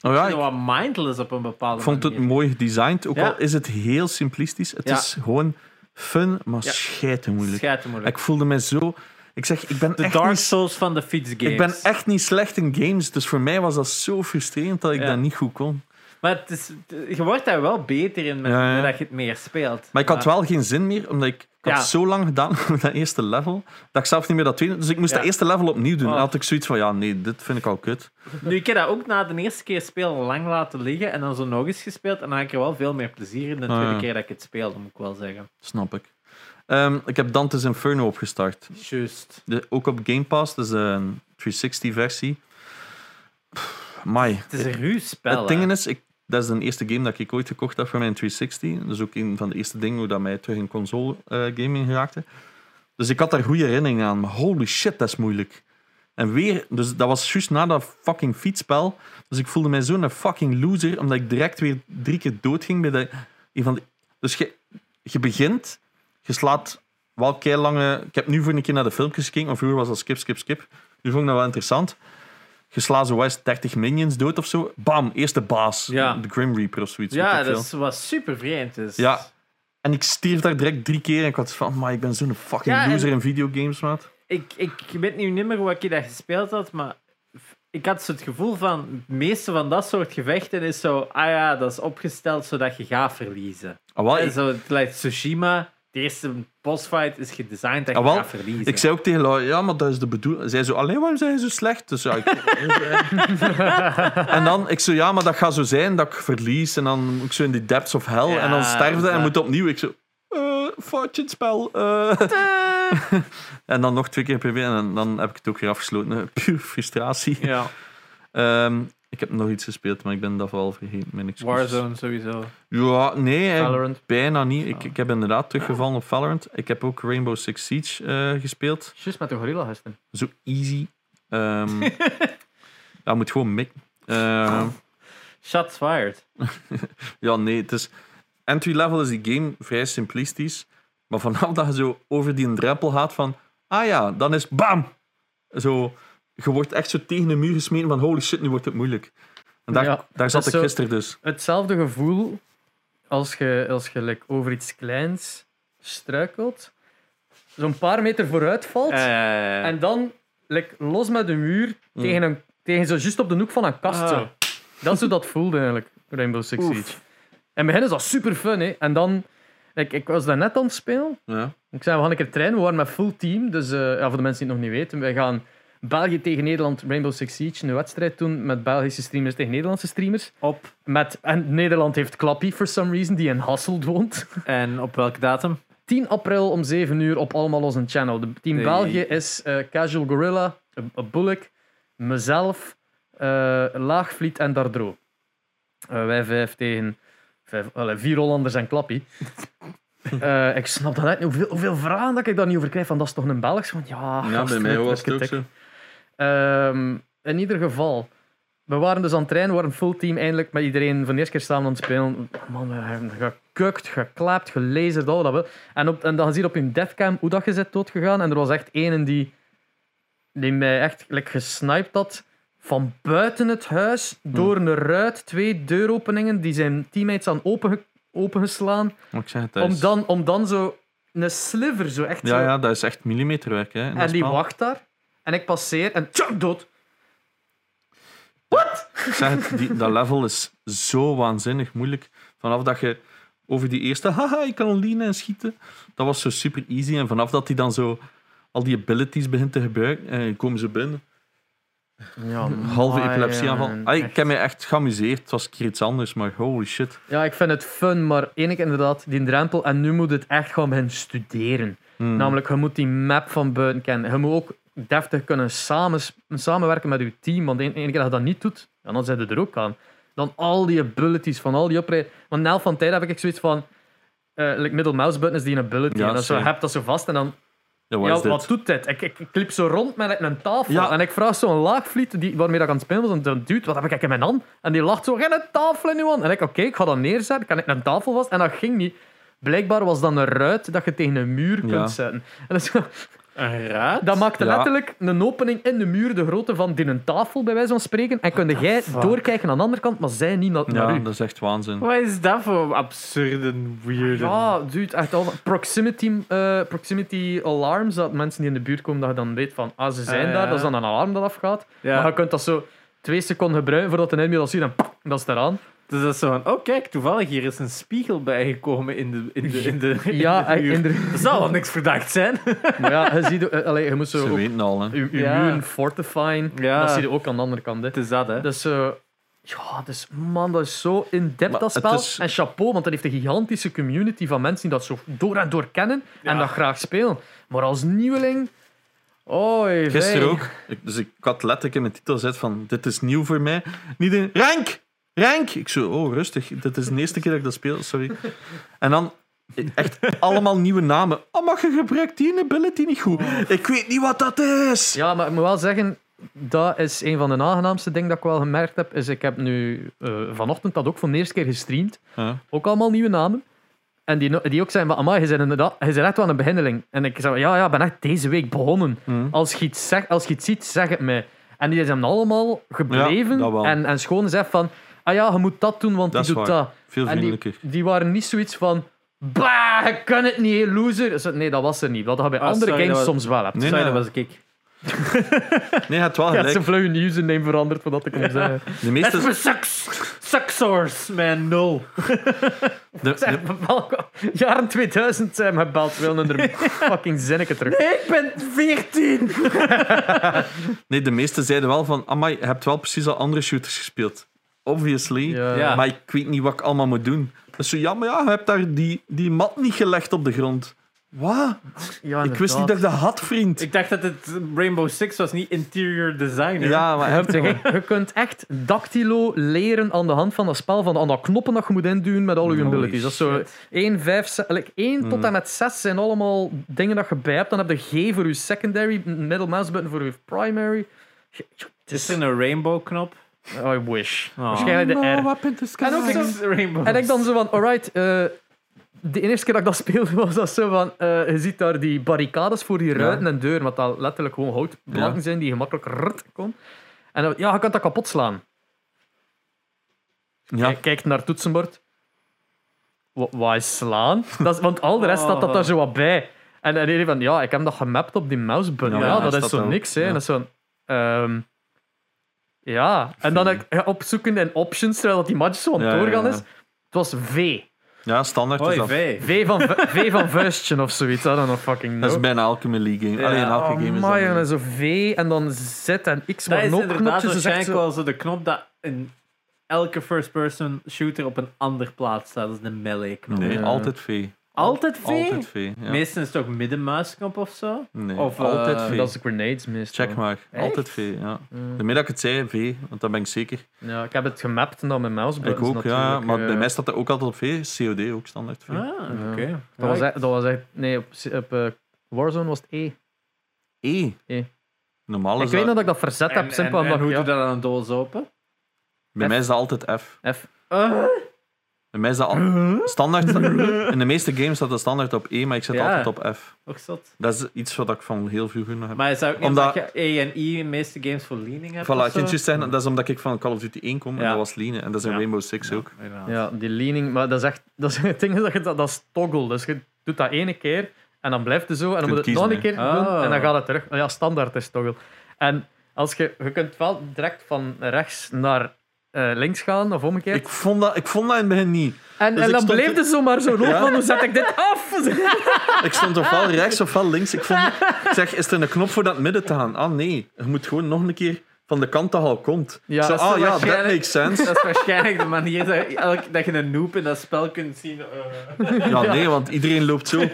oh ja, ik wat mindless op een bepaalde vond het manier. mooi gedesigned. Ook Ja. al is het heel simplistisch. Het Ja. is gewoon fun, maar Ja. moeilijk. Moeilijk. Ik voelde mij zo... Ik zeg, ik ben, De echt Dark niet, Souls van de fietsgames. ik ben echt niet slecht in games. Dus voor mij was dat zo frustrerend dat ik Ja. dat niet goed kon. Maar het is, je wordt daar wel beter in met, Ja, ja. met dat je het meer speelt. Maar ik had wel geen zin meer, omdat ik, ik had zo lang gedaan met dat eerste level, dat ik zelf niet meer dat tweede... Dus ik moest dat eerste level opnieuw doen. Oh. En dan had ik zoiets van, ja, nee, dit vind ik al kut. Nu, ik heb dat ook na de eerste keer spelen lang laten liggen en dan zo nog eens gespeeld. En dan had ik er wel veel meer plezier in de tweede keer dat ik het speelde, moet ik wel zeggen. Snap ik. Ehm, ik heb Dante's Inferno opgestart. Juist. De, ook op Game Pass, dus een 360-versie. Mai. Het is een ruw spel. Het ding is, ik, dat is de eerste game dat ik ooit gekocht heb voor mijn 360. Dus ook een van de eerste dingen hoe dat mij terug in console eh, gaming geraakte. Dus ik had daar goede herinneringen aan. Maar holy shit, dat is moeilijk. En weer, dus dat was juist na dat fucking fietsspel. Dus ik voelde mij zo'n fucking loser, omdat ik direct weer drie keer doodging bij de, een van de, Dus je, je begint, je slaat wel lange. Ik heb nu voor een keer naar de filmpjes gekeken, maar vroeger was dat skip, skip, skip. Nu vond ik dat wel interessant. Zo eens 30 minions dood of zo. Bam, eerste baas. Ja. De Grim Reaper of zoiets. Ja, dat is- was super vreemd. Dus. Ja. En ik stierf daar direct drie keer en ik had van, maar ik ben zo'n fucking Ja, loser in videogames, maat. Ik, ik weet nu niet meer hoe ik dat gespeeld had, maar ik had zo het gevoel van het meeste van dat soort gevechten is zo, ah ja, dat is opgesteld zodat je gaat verliezen. Ah, wel, ik, zo, het lijkt Tsushima, de eerste bossfight is gedesigned dat je Ah, wel, gaat verliezen. ik zei ook tegen Lau, ja, maar dat is de bedoeling. Zij zo, alleen waarom zijn je zo slecht? Dus ja, ik- en dan, ik zo, ja, maar dat gaat zo zijn dat ik verlies. En dan moet ik zo in die depths of hell. Ja, en dan sterfde en moet opnieuw. Ik zo, eh foutje het spel. eh. en dan nog twee keer proberen en dan heb ik het ook weer afgesloten. Puur frustratie. Ja, Ehm, ik heb nog iets gespeeld, maar ik ben dat wel vergeten. Mijn excuses. Warzone sowieso. Ja, nee, Valorant. bijna niet. Ik, ik heb inderdaad teruggevallen op Valorant. Ik heb ook Rainbow Six Siege eh, gespeeld. Juist met de gorilla gasten. Zo easy. Ehm ja, moet gewoon mikken. Ehm, Shots fired. ja, nee, het is... Entry level is die game vrij simplistisch. Maar vanaf dat je zo over die drempel gaat van... Ah ja, dan is BAM! Zo... Je wordt echt zo tegen de muur gesmeten van holy shit, nu wordt het moeilijk. En daar, Ja, daar zat ik gisteren dus. Hetzelfde gevoel als je, als je like, over iets kleins struikelt, zo'n paar meter vooruit valt en dan like, los met de muur tegen, een, tegen zo juist op de hoek van een kast. Ah. Zo. Dat is hoe dat voelde eigenlijk, Rainbow Six Oef. Siege. In het begin is dat super fun, hè. En dan... Ik, ik was daar net aan het spelen. Ja. Ik zei, we gaan een keer trainen. We waren met full team. Dus eh, ja, voor de mensen die het nog niet weten. Wij gaan België tegen Nederland Rainbow Six Siege een wedstrijd doen met Belgische streamers tegen Nederlandse streamers. Op. Met, en Nederland heeft Klappie, for some reason, die in Hasselt woont. En op welke datum? 10 april om 7 uur op allemaal onze channel. De team Nee. België is eh, Casual Gorilla, uh, Bullock, mezelf, eh, Laagvliet en Dardro. Eh, wij vijf tegen vijf, allee, vier Hollanders en Klappie. Eh, ik snap dat niet. Hoeveel, hoeveel vragen dat ik daar niet over krijg. Van, dat is toch een Belgs? Van, ja, ja, gast, bij mij was het ook zo. Ehm, in ieder geval, we waren dus aan het trainen, we waren een full team eindelijk met iedereen van de eerste keer samen aan het spelen. Man, we hebben gekukt, geklaapt, gelezerd, al dat wel. En, op, en dan zie je op hun deathcam hoe dat je bent doodgegaan. En er was echt een die, die mij echt like, gesniped had van buiten het huis, door een ruit, twee deuropeningen, die zijn teammates aan openge, opengeslaan. Maar Ik zeg het, dat Om dan, om dan zo een sliver, zo echt zo... Ja, ja, dat is echt millimeterwerk. Hè, En die wacht daar. En ik passeer en tjak, dood. Ik zeg het, die, dat level is zo waanzinnig moeilijk. Vanaf dat je over die eerste, haha, ik kan leanen en schieten, dat was zo super easy. En vanaf dat hij dan zo al die abilities begint te gebruiken, en komen ze binnen. Ja, Halve epilepsieaanval. ja, Ah, ik heb mij echt geamuseerd. Het was een keer iets anders, maar holy shit. Ja, ik vind het fun, maar één keer inderdaad, die drempel. En nu moet het echt gaan beginnen studeren. Hmm. Namelijk, je moet die map van buiten kennen. Je moet ook deftig kunnen samen, samenwerken met je team. Want één één keer dat je dat niet doet, ja, dan zijn ze er ook aan. Dan al die abilities van al die oprijden. Want na van tijd heb ik zoiets van... eh like middle mouse button is die een ability. Ja, en dan zo, heb dat zo vast en dan Ja, wat doet dit? Ik, ik, ik liep zo rond met een tafel Ja. en ik vraag zo'n laagvliet die, waarmee dat ik aan het spelen was. En dan dude, wat heb ik in mijn hand? En die lacht zo, geen een tafel in. En ik, oké, ik ga dat neerzetten. Kan ik een tafel vast? En dat ging niet. Blijkbaar was dat een ruit dat je tegen een muur kunt Ja. zetten. En dat, is zo- Een raad? dat maakte Ja. letterlijk een opening in de muur, de grootte van die een tafel, bij wijze van spreken. En kunde jij fuck? doorkijken aan de andere kant, maar zij niet naar, naar Ja, u. dat is echt waanzin. Wat is dat voor absurde, weird? Ja, dude, echt al. Proximity, eh, proximity alarms, dat mensen die in de buurt komen, dat je dan weet van, ah, ze zijn Ah, daar, dat is dan een alarm dat afgaat. Ja. Maar je kunt dat zo twee seconden gebruiken voordat de enemy dat ziet en pam, dat is eraan. Dus dat is zo van, oh kijk, toevallig hier is een spiegel bijgekomen in de, in de, in de, in Ja, de inderdaad. Dat zal wel niks verdacht zijn. Maar ja, je, ziet, eh, allee, je moet zo Ze ook weten al, hè. je, je Ja. muren fortifyen. Ja. Dat zie je ook aan de andere kant. Hè. Het is dat, hè. Dus, eh, ja, dus man, dat is zo in-depth dat spel. is- En chapeau, want dat heeft een gigantische community van mensen die dat zo door en door kennen en dat graag spelen. Maar als nieuweling... Oei, Gisteren ook. Ik, dus ik had letterlijk in mijn titel gezet van, dit is nieuw voor mij. Niet een rank! Rank! Ik zo, oh, rustig. Dit is de eerste keer dat ik dat speel, sorry. En dan echt allemaal nieuwe namen. Oh, maar je gebruikt die ability niet goed. Ik weet niet wat dat is. Ja, maar ik moet wel zeggen, dat is een van de aangenaamste dingen dat ik wel gemerkt heb. Is ik heb nu eh, vanochtend dat ook voor de eerste keer gestreamd. Ja. Ook allemaal nieuwe namen. En die, die ook zijn van, amai, je bent, inderdaad, je bent echt wel een beginneling. En ik zei, ja, ja, ik ben echt deze week begonnen. Hm. Als je iets, als je iets ziet, zeg het mij. En die zijn allemaal gebleven. Ja, dat en, en schoon zegt van, ah ja, je moet dat doen, want Dat die doet waar. dat. Veel En die, vriendelijker. die waren niet zoiets van, bah, je kan het niet, loser. Nee, dat was er niet. Wat je bij Ah, andere sorry, games dat was- soms wel hebt. Nee, Sorry, nee. dat was ik. Nee, het wel Ja, gelijk. ze vlug hun username veranderd voordat ik kon zeggen. De meeste... Het sucks. Sucksource, man, nul. De, jaren 2000 zijn me gebeld, willen er fucking zinnetje terug. Nee, ik ben 14. nee, de meeste zeiden wel van, amai, je hebt wel precies al andere shooters gespeeld. Obviously. Ja. Ja. Maar ik weet niet wat ik allemaal moet doen. Dat is zo, ja, maar ja, je hebt daar die, die mat niet gelegd op de grond. Wat? Ja, Ik wist niet dat ik dat had, vriend. Ik dacht dat het Rainbow Six was, niet interior designer. Ja, maar Je, hebt- je, je kunt echt dactylo leren aan de hand van dat spel, van aan dat knoppen dat je moet induwen met al je Holy abilities. Dat is zo shit. 1, 5, 6, like 1 tot en met 6 zijn allemaal dingen dat je bij hebt. Dan heb je G voor je secondary, middle mouse button voor je primary. Ge- Het Is is er een rainbow knop? I wish. Oh. Waarschijnlijk de R. En ook zo- rainbows. En ik dan zo van, alright, eh, de eerste keer dat ik dat speelde was dat zo van, eh, je ziet daar die barricades voor die ruiten en deuren, wat dat letterlijk gewoon houtplanken Ja. zijn die gemakkelijk rrt kon. En dan, ja, je kunt dat kapot slaan. Ja, Kijk, kijkt naar het toetsenbord. Wa- Wat is slaan? Dat is, want al de rest staat dat daar zo wat bij. En en hij van, ja, ik heb dat gemapt op die mousebutton. Ja, Ja, ja, dat is zo niks. Hè. Ja. En dat is zo... ehm, Ja, en dan opzoeken in options terwijl dat die match zo aan het Ja, ja, doorgaan ja. is. Het was V. Ja, standaard is dat. V. V van, v van vuistje of zoiets. I don't know fucking Dat is know. bijna elke Melee game. Ja. Alleen in elke Oh, game is dat. en zo V en dan Z en X, Dat maar is ook inderdaad knopjes. Dus echt waarschijnlijk zo... wel zo de knop dat in elke first-person shooter op een ander plaats staat. Dat is de melee-knop. Nee, Ja. altijd V. Altijd V? Altijd V. Ja. Meestal is het ook middenmuisknop of zo. Nee, Of, altijd eh, V. Dat is de grenades meestal. Check maar. Echt? Altijd V, ja. Mm. De middag ik het zei, V, want dat ben ik zeker. Ja, ik heb het gemapt naar mijn mouse. Ik ook, ja. Maar bij eh, mij staat dat ook altijd op V. COD ook standaard V. Ah, oké. Dat was, echt- dat was echt... Nee, op, op eh, Warzone was het E. E. E. Normaal Ik weet nog dat... ik dat verzet En, heb, en, simpel en omdat... hoe ja, doe je dat aan een doos open? Bij mij is dat altijd F. F. Bij mij is dat al... standaard. In de meeste games staat dat standaard op E, maar ik zit Ja. altijd op F. Ook zot. Dat is iets wat ik van heel vroeger nog heb. Maar is dat ook niet Omdat- omdat je E en I in de meeste games voor leaning hebt? Voilà, of ik zo? kan juist zeggen, dat is omdat ik van Call of Duty 1 kom en Ja. dat was Lean. En dat is in Ja. Rainbow Six ook. inderdaad. Ja, die leaning... Maar dat is echt... Dat is, het ding is dat je dat, dat is toggle. Dus je doet dat ene keer en dan blijft het zo. En dan moet je het nog een kiezen, keer doen en dan Ah. gaat het terug. Ja, standaard is toggle. En als je... Je kunt wel direct van rechts naar eh, links gaan of omgekeerd. Ik vond, dat, ik vond dat in het begin niet. en dus en dan bleef het zo maar zo lopen. Ja. van, Hoe zet ik dit af? Ik stond ofwel rechts ofwel links. Ik, vond, ik zeg, is er een knop voor het midden te gaan? Ah nee, je moet gewoon nog een keer van de kant dat al komt. Ja, Zo, dat ah ja, waarschijnlijk- makes sense. Dat is waarschijnlijk de manier dat, elk, dat je een noob in dat spel kunt zien. eh. Ja, nee, want iedereen loopt zo.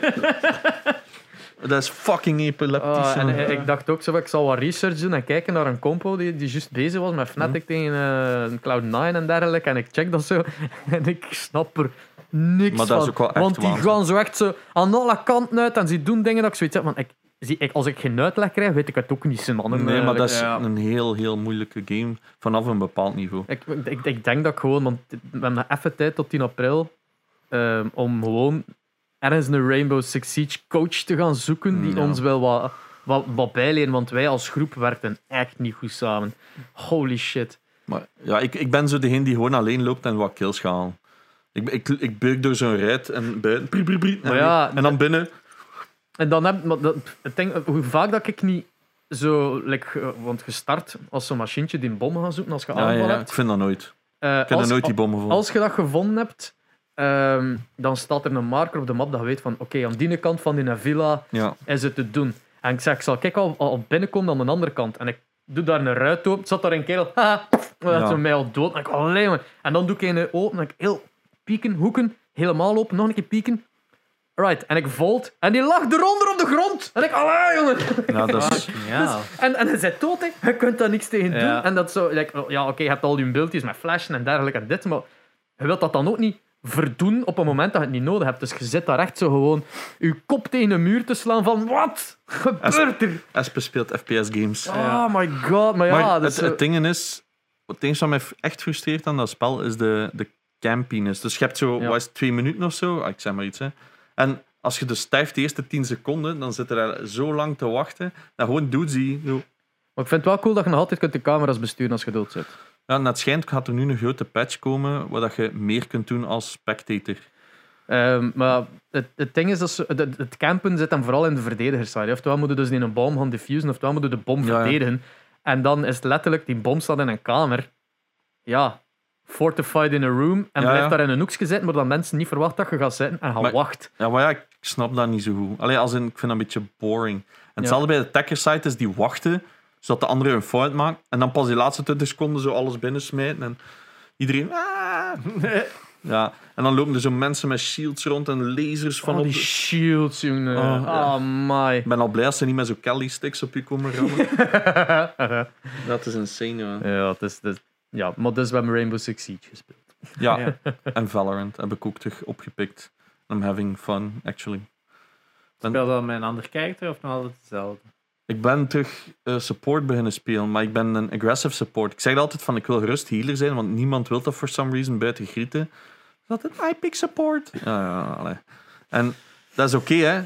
Dat is fucking epileptisch. Ah, en ik dacht ook zo, ik zal wat research doen en kijken naar een compo die, die juist bezig was met Fnatic tegen eh, Cloud9 en dergelijke. En ik check dat zo en ik snap er niks Maar dat is van. ook wel echt want die waanzin. gaan zo echt zo aan alle kanten uit en ze doen dingen dat ik zoiets heb van... Ik, zie, ik, als ik geen uitleg krijg, weet ik het ook niet. Nee, maar dat is Ja. een heel, heel moeilijke game vanaf een bepaald niveau. Ik, ik, ik denk dat ik gewoon, want we hebben even tijd tot 10 april ehm, om gewoon ergens een Rainbow Six Siege coach te gaan zoeken die Ja. ons wel wat, wat, wat want wij als groep werkten echt niet goed samen. Holy shit. Maar ja, ik, ik ben zo degene die gewoon alleen loopt en wat kills gaat halen. Ik, ik, ik beuk door zo'n rijt en buiten. Maar en, ja, en dan binnen. En dan heb maar dat, het ding, hoe vaak dat ik niet zo, like, eh, want gestart als zo'n machientje die een bom gaat zoeken als je Ja, aanval ja, ja, ik hebt. vind dat nooit. Eh, Ik heb als, nooit die bommen gevonden. als je dat gevonden hebt, ehm, dan staat er een marker op de map dat je weet van oké, aan die kant van die villa Ja. is het te doen. En ik zeg, ik zal kijk al, al binnenkomen aan de andere kant. En ik doe daar een ruit open. Zat daar een kerel. Haha, dat Ja. is mij al dood. En ik alleen maar. En dan doe ik een open. En ik heel pieken, hoeken, helemaal open, nog een keer pieken. Right. En ik volt. En die lag eronder op de grond. En ik, allee, jongen. Ja, dat is, Ja. En, en hij zei dood, hè. je kunt daar niks tegen doen. Ja. En dat zo, like, ja, oké, je hebt al je beeldjes met flashen en dergelijke en dit, maar je wilt dat dan ook niet verdoen op een moment dat je het niet nodig hebt. Dus je zit daar echt zo gewoon je kop tegen een muur te slaan van wat gebeurt er? Espe speelt FPS games. Oh my god, maar ja, maar dat het, het ding is, het ding wat mij echt frustreert aan dat spel is de, de campiness. Dus je hebt zo, Ja. wat is het, twee minuten of zo, Ah, ik zeg maar iets. Hè. En als je dus stijft de eerste 10 seconden, dan zit er zo lang te wachten. Dat gewoon doet die. Maar ik vind het wel cool dat je nog altijd kunt de camera's besturen als je dood zit. Ja, en het schijnt gaat er nu een grote patch komen waar dat je meer kunt doen als spectator. Ehm, maar het, het ding is, dat ze- het, het campen zit dan vooral in de verdedigersside. Oftewel moeten dus in een bom gaan diffusen, oftewel moeten de bom Ja, verdedigen. En dan is het letterlijk, die bom staat in een kamer. Ja, fortified in a room. En blijft daar in een hoekje zitten, maar dan mensen niet verwachten dat je gaat zitten en gaan Maar- wacht. Ja, maar ja, ik snap dat niet zo goed. Allee, als in, ik vind dat een beetje boring. En hetzelfde bij de attacker site is die wachten, zodat de andere een fout maakt. En dan pas die laatste 20 seconden zo alles binnensmijten. En iedereen... "Ah." Ja, en dan lopen er zo mensen met shields rond en lasers van Van op. die shields, jongen. Oh, Oh, ja. my. Ik ben al blij als ze niet met zo'n Kelly sticks op je komen rammen. dat is insane, ja. ja, het is, het is- ja, maar dus we hebben Rainbow Six Siege gespeeld. Ja, Ja. en Valorant heb ik ook terug opgepikt. I'm having fun, actually. Speel dat met een ander karakter of nog altijd hetzelfde? Ik ben terug eh, support beginnen spelen, maar ik ben een aggressive support. Ik zeg altijd van, ik wil gerust healer zijn, want niemand wil dat for some reason buiten grieten. Dat het I pick support. Ja, ja. En dat is oké, hè.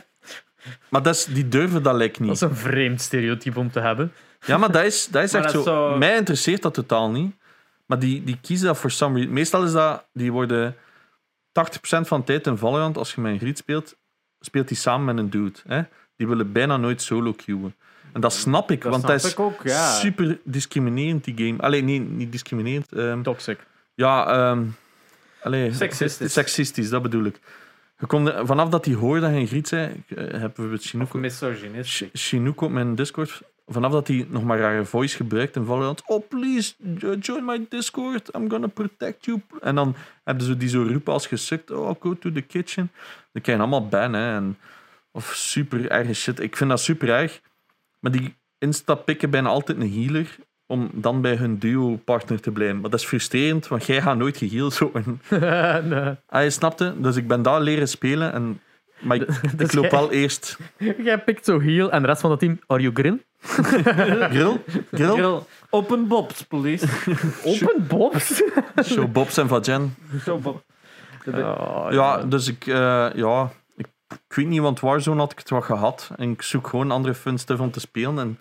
Maar dat is, die durven dat lijkt Dat niet. is een vreemd stereotype om te hebben. Ja, maar dat is, dat is echt dat zo. is Mij interesseert dat totaal niet. Maar die, die kiezen dat for some reason. Meestal is dat, die worden 80% van de tijd in Valorant, als je met een griet speelt, speelt die samen met een dude. Hè? Die willen bijna nooit solo queuen. En dat snap ik, Dat want snap dat is ik ook, ja. super discriminerend, die game. Alleen nee, niet discriminerend. ehm, Toxic. ja, ehm allee, Seksistisch. seksistisch, dat bedoel ik. Je kon, er- vanaf dat hij hoorde dat hij Griet zei, eh, hebben we het Chinook, misogynistisch. Ch- Chinook op mijn Discord, vanaf dat hij nog maar haar voice gebruikt in Valorant, oh please, jo- join my Discord, I'm gonna protect you. En dan hebben ze die zo roepen als gesukt, oh go to the kitchen. Dan kan je allemaal bannen. hè, En, of super erge shit. Ik vind dat super erg. Maar die insta pikken bijna altijd een healer om dan bij hun duo-partner te blijven. Maar dat is frustrerend, want jij gaat nooit geheeld worden. nee. Ah, je snapte? Dus ik ben daar leren spelen. En, maar ik, ik Dus loop jij- wel eerst Jij pikt zo heel en de rest van het team, are you grill? grill. Grill. Grill. Open bobs, please. Open bobs. Show Bobs en Vajen. Zo, Bob. Oh, Ja, dus ik, eh, ja, ik, weet niet, want Warzone had ik het wat gehad. En ik zoek gewoon andere fun stuff om te spelen. En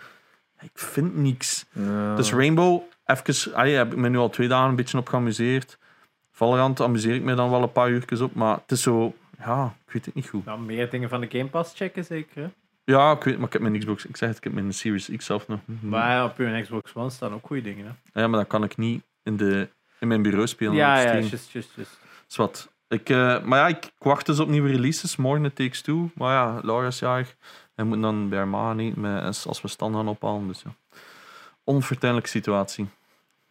ik vind niks. Ja. Dus Rainbow, even, ah, heb ik me nu al twee dagen een beetje op geamuseerd. Valorant amuseer ik me dan wel een paar uurtjes op. Maar het is zo, ja, ik weet het niet goed. Nou, meer dingen van de Game Pass checken, zeker. hè? Ja, ik weet, maar ik heb mijn Xbox, ik zeg het, ik heb mijn Series X zelf nog. Maar ja, op je Xbox One staan ook goede dingen. Hè? Ja, maar dan kan ik niet in, de, in mijn bureau spelen. op Ja, ja, just, just, just. is wat. Ik, eh, maar ja, ik, wacht dus op nieuwe releases. Morgen het Takes Two. Maar ja, Laura is jarig. Hij moet dan bij haar ma niet met, als we stand gaan ophalen. Dus ja. Onvertuinlijke situatie.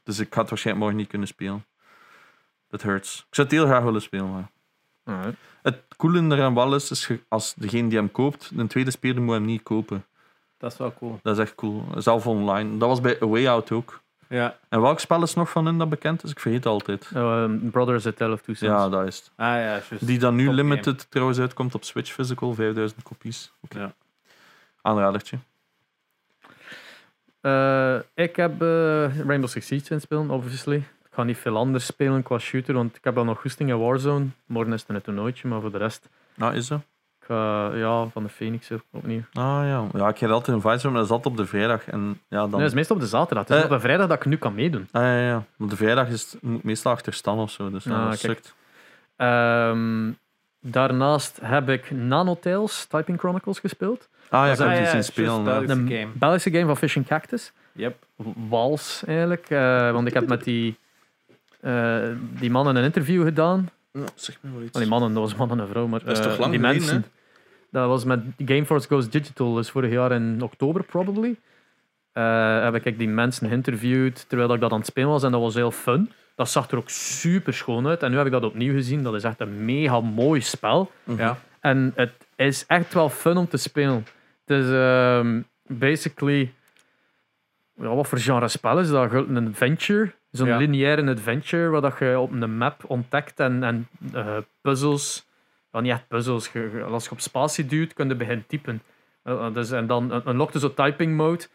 Dus ik ga het waarschijnlijk morgen niet kunnen spelen. Dat hurts. Ik zou het heel graag willen spelen. Maar. Alright. Het coole eraan wel is, is als degene die hem koopt, een tweede speler moet hem niet kopen. Dat is wel cool. Dat is echt cool. Zelf online. Dat was bij A Way Out ook. Ja. En welk spel is nog van hun dat bekend is? Ik vergeet het altijd. Um, Brothers A Tale of Two Sons. Ja, dat is het. Ah ja. Die dan nu Top limited trouwens uitkomt op Switch Physical, 5000 kopies. Oké. Ja. Aanradertje. Eh, ik heb eh, Rainbow Six Siege in het spelen, obviously. Ik ga niet veel anders spelen qua shooter, want ik heb wel nog goesting in Warzone. Morgen is het een toernooitje, maar voor de rest... Nou, is dat? Ik ga, ja, van de Phoenix ook opnieuw. Ah ja. Ja, ik heb altijd een vibe, maar dat is altijd op de vrijdag. En ja, dan... Nee, dat is meestal op de zaterdag. Het is Eh. op de vrijdag dat ik nu kan meedoen. Ah ja, ja. Want de vrijdag is moet meestal achterstaan of zo. Dus Ah, dat kijk. sukt. Ehm, daarnaast heb ik Nanotales Typing Chronicles gespeeld. Ah ja, ik Dat heb is- die ah, zien spelen. is- Een game. Belgische game van Fishing Cactus. Yep. Wals eigenlijk. eh, want ik heb met die, eh, die mannen een interview gedaan. Ja, zeg me wel iets. Die mannen, dat was man en een vrouw. Maar, Dat is eh, toch lang die geleden, mensen. Dat was met Gameforce Goes Digital, dus vorig jaar in oktober, probably. Eh, heb ik die mensen geïnterviewd terwijl ik dat aan het spelen was en dat was heel fun. Dat zag er ook super schoon uit. En nu heb ik dat opnieuw gezien. Dat is echt een mega mooi spel. Mhm. Ja. En het is echt wel fun om te spelen. Het is ehm, basically. Ja, wat voor genre spel is dat? Een adventure. Zo'n Ja. lineaire adventure waar dat je op een map ontdekt en, en eh, puzzels. Ja, niet echt puzzels. Als je op spatie duwt, kun je beginnen typen. Eh, dus, en dan unlockt zo typing mode.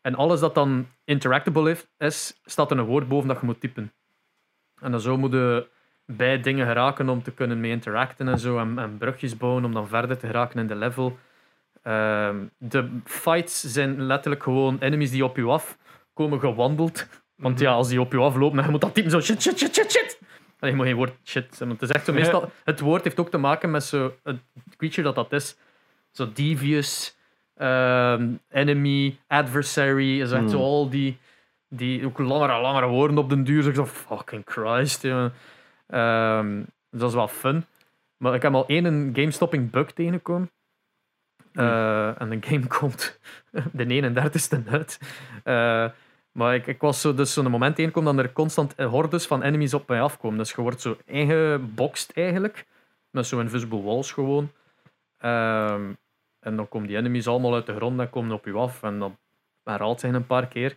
En alles dat dan interactable is, staat er een woord boven dat je moet typen. En dan zo moet je bij dingen geraken om te kunnen mee interacten en zo. En, en brugjes bouwen om dan verder te geraken in de level. Ehm, de fights zijn letterlijk gewoon enemies die op je af komen gewandeld. Want ja, als die op je aflopen, dan moet dat typen zo shit, shit, shit, shit, shit. En je moet geen woord shit zeggen. want Het is echt zo meestal... Het woord heeft ook te maken met zo... Het creature dat dat is. Zo devious, ehm, enemy, adversary. Is echt zo Hmm. al die... Die ook langere langere woorden op den duur. Zo zo, fucking Christ, jongen. Ehm, dus dat is wel fun. Maar ik heb al één game-stopping bug tegengekomen. Eh, en de game komt de 31ste uit. Eh, maar ik, ik was zo, dus zo'n moment tegengekomen dat er constant hordes van enemies op mij afkomen. Dus je wordt zo ingeboxt eigenlijk. Met zo'n invisible walls gewoon. Ehm, en dan komen die enemies allemaal uit de grond en komen op je af. En dan herhaalt zich een paar keer.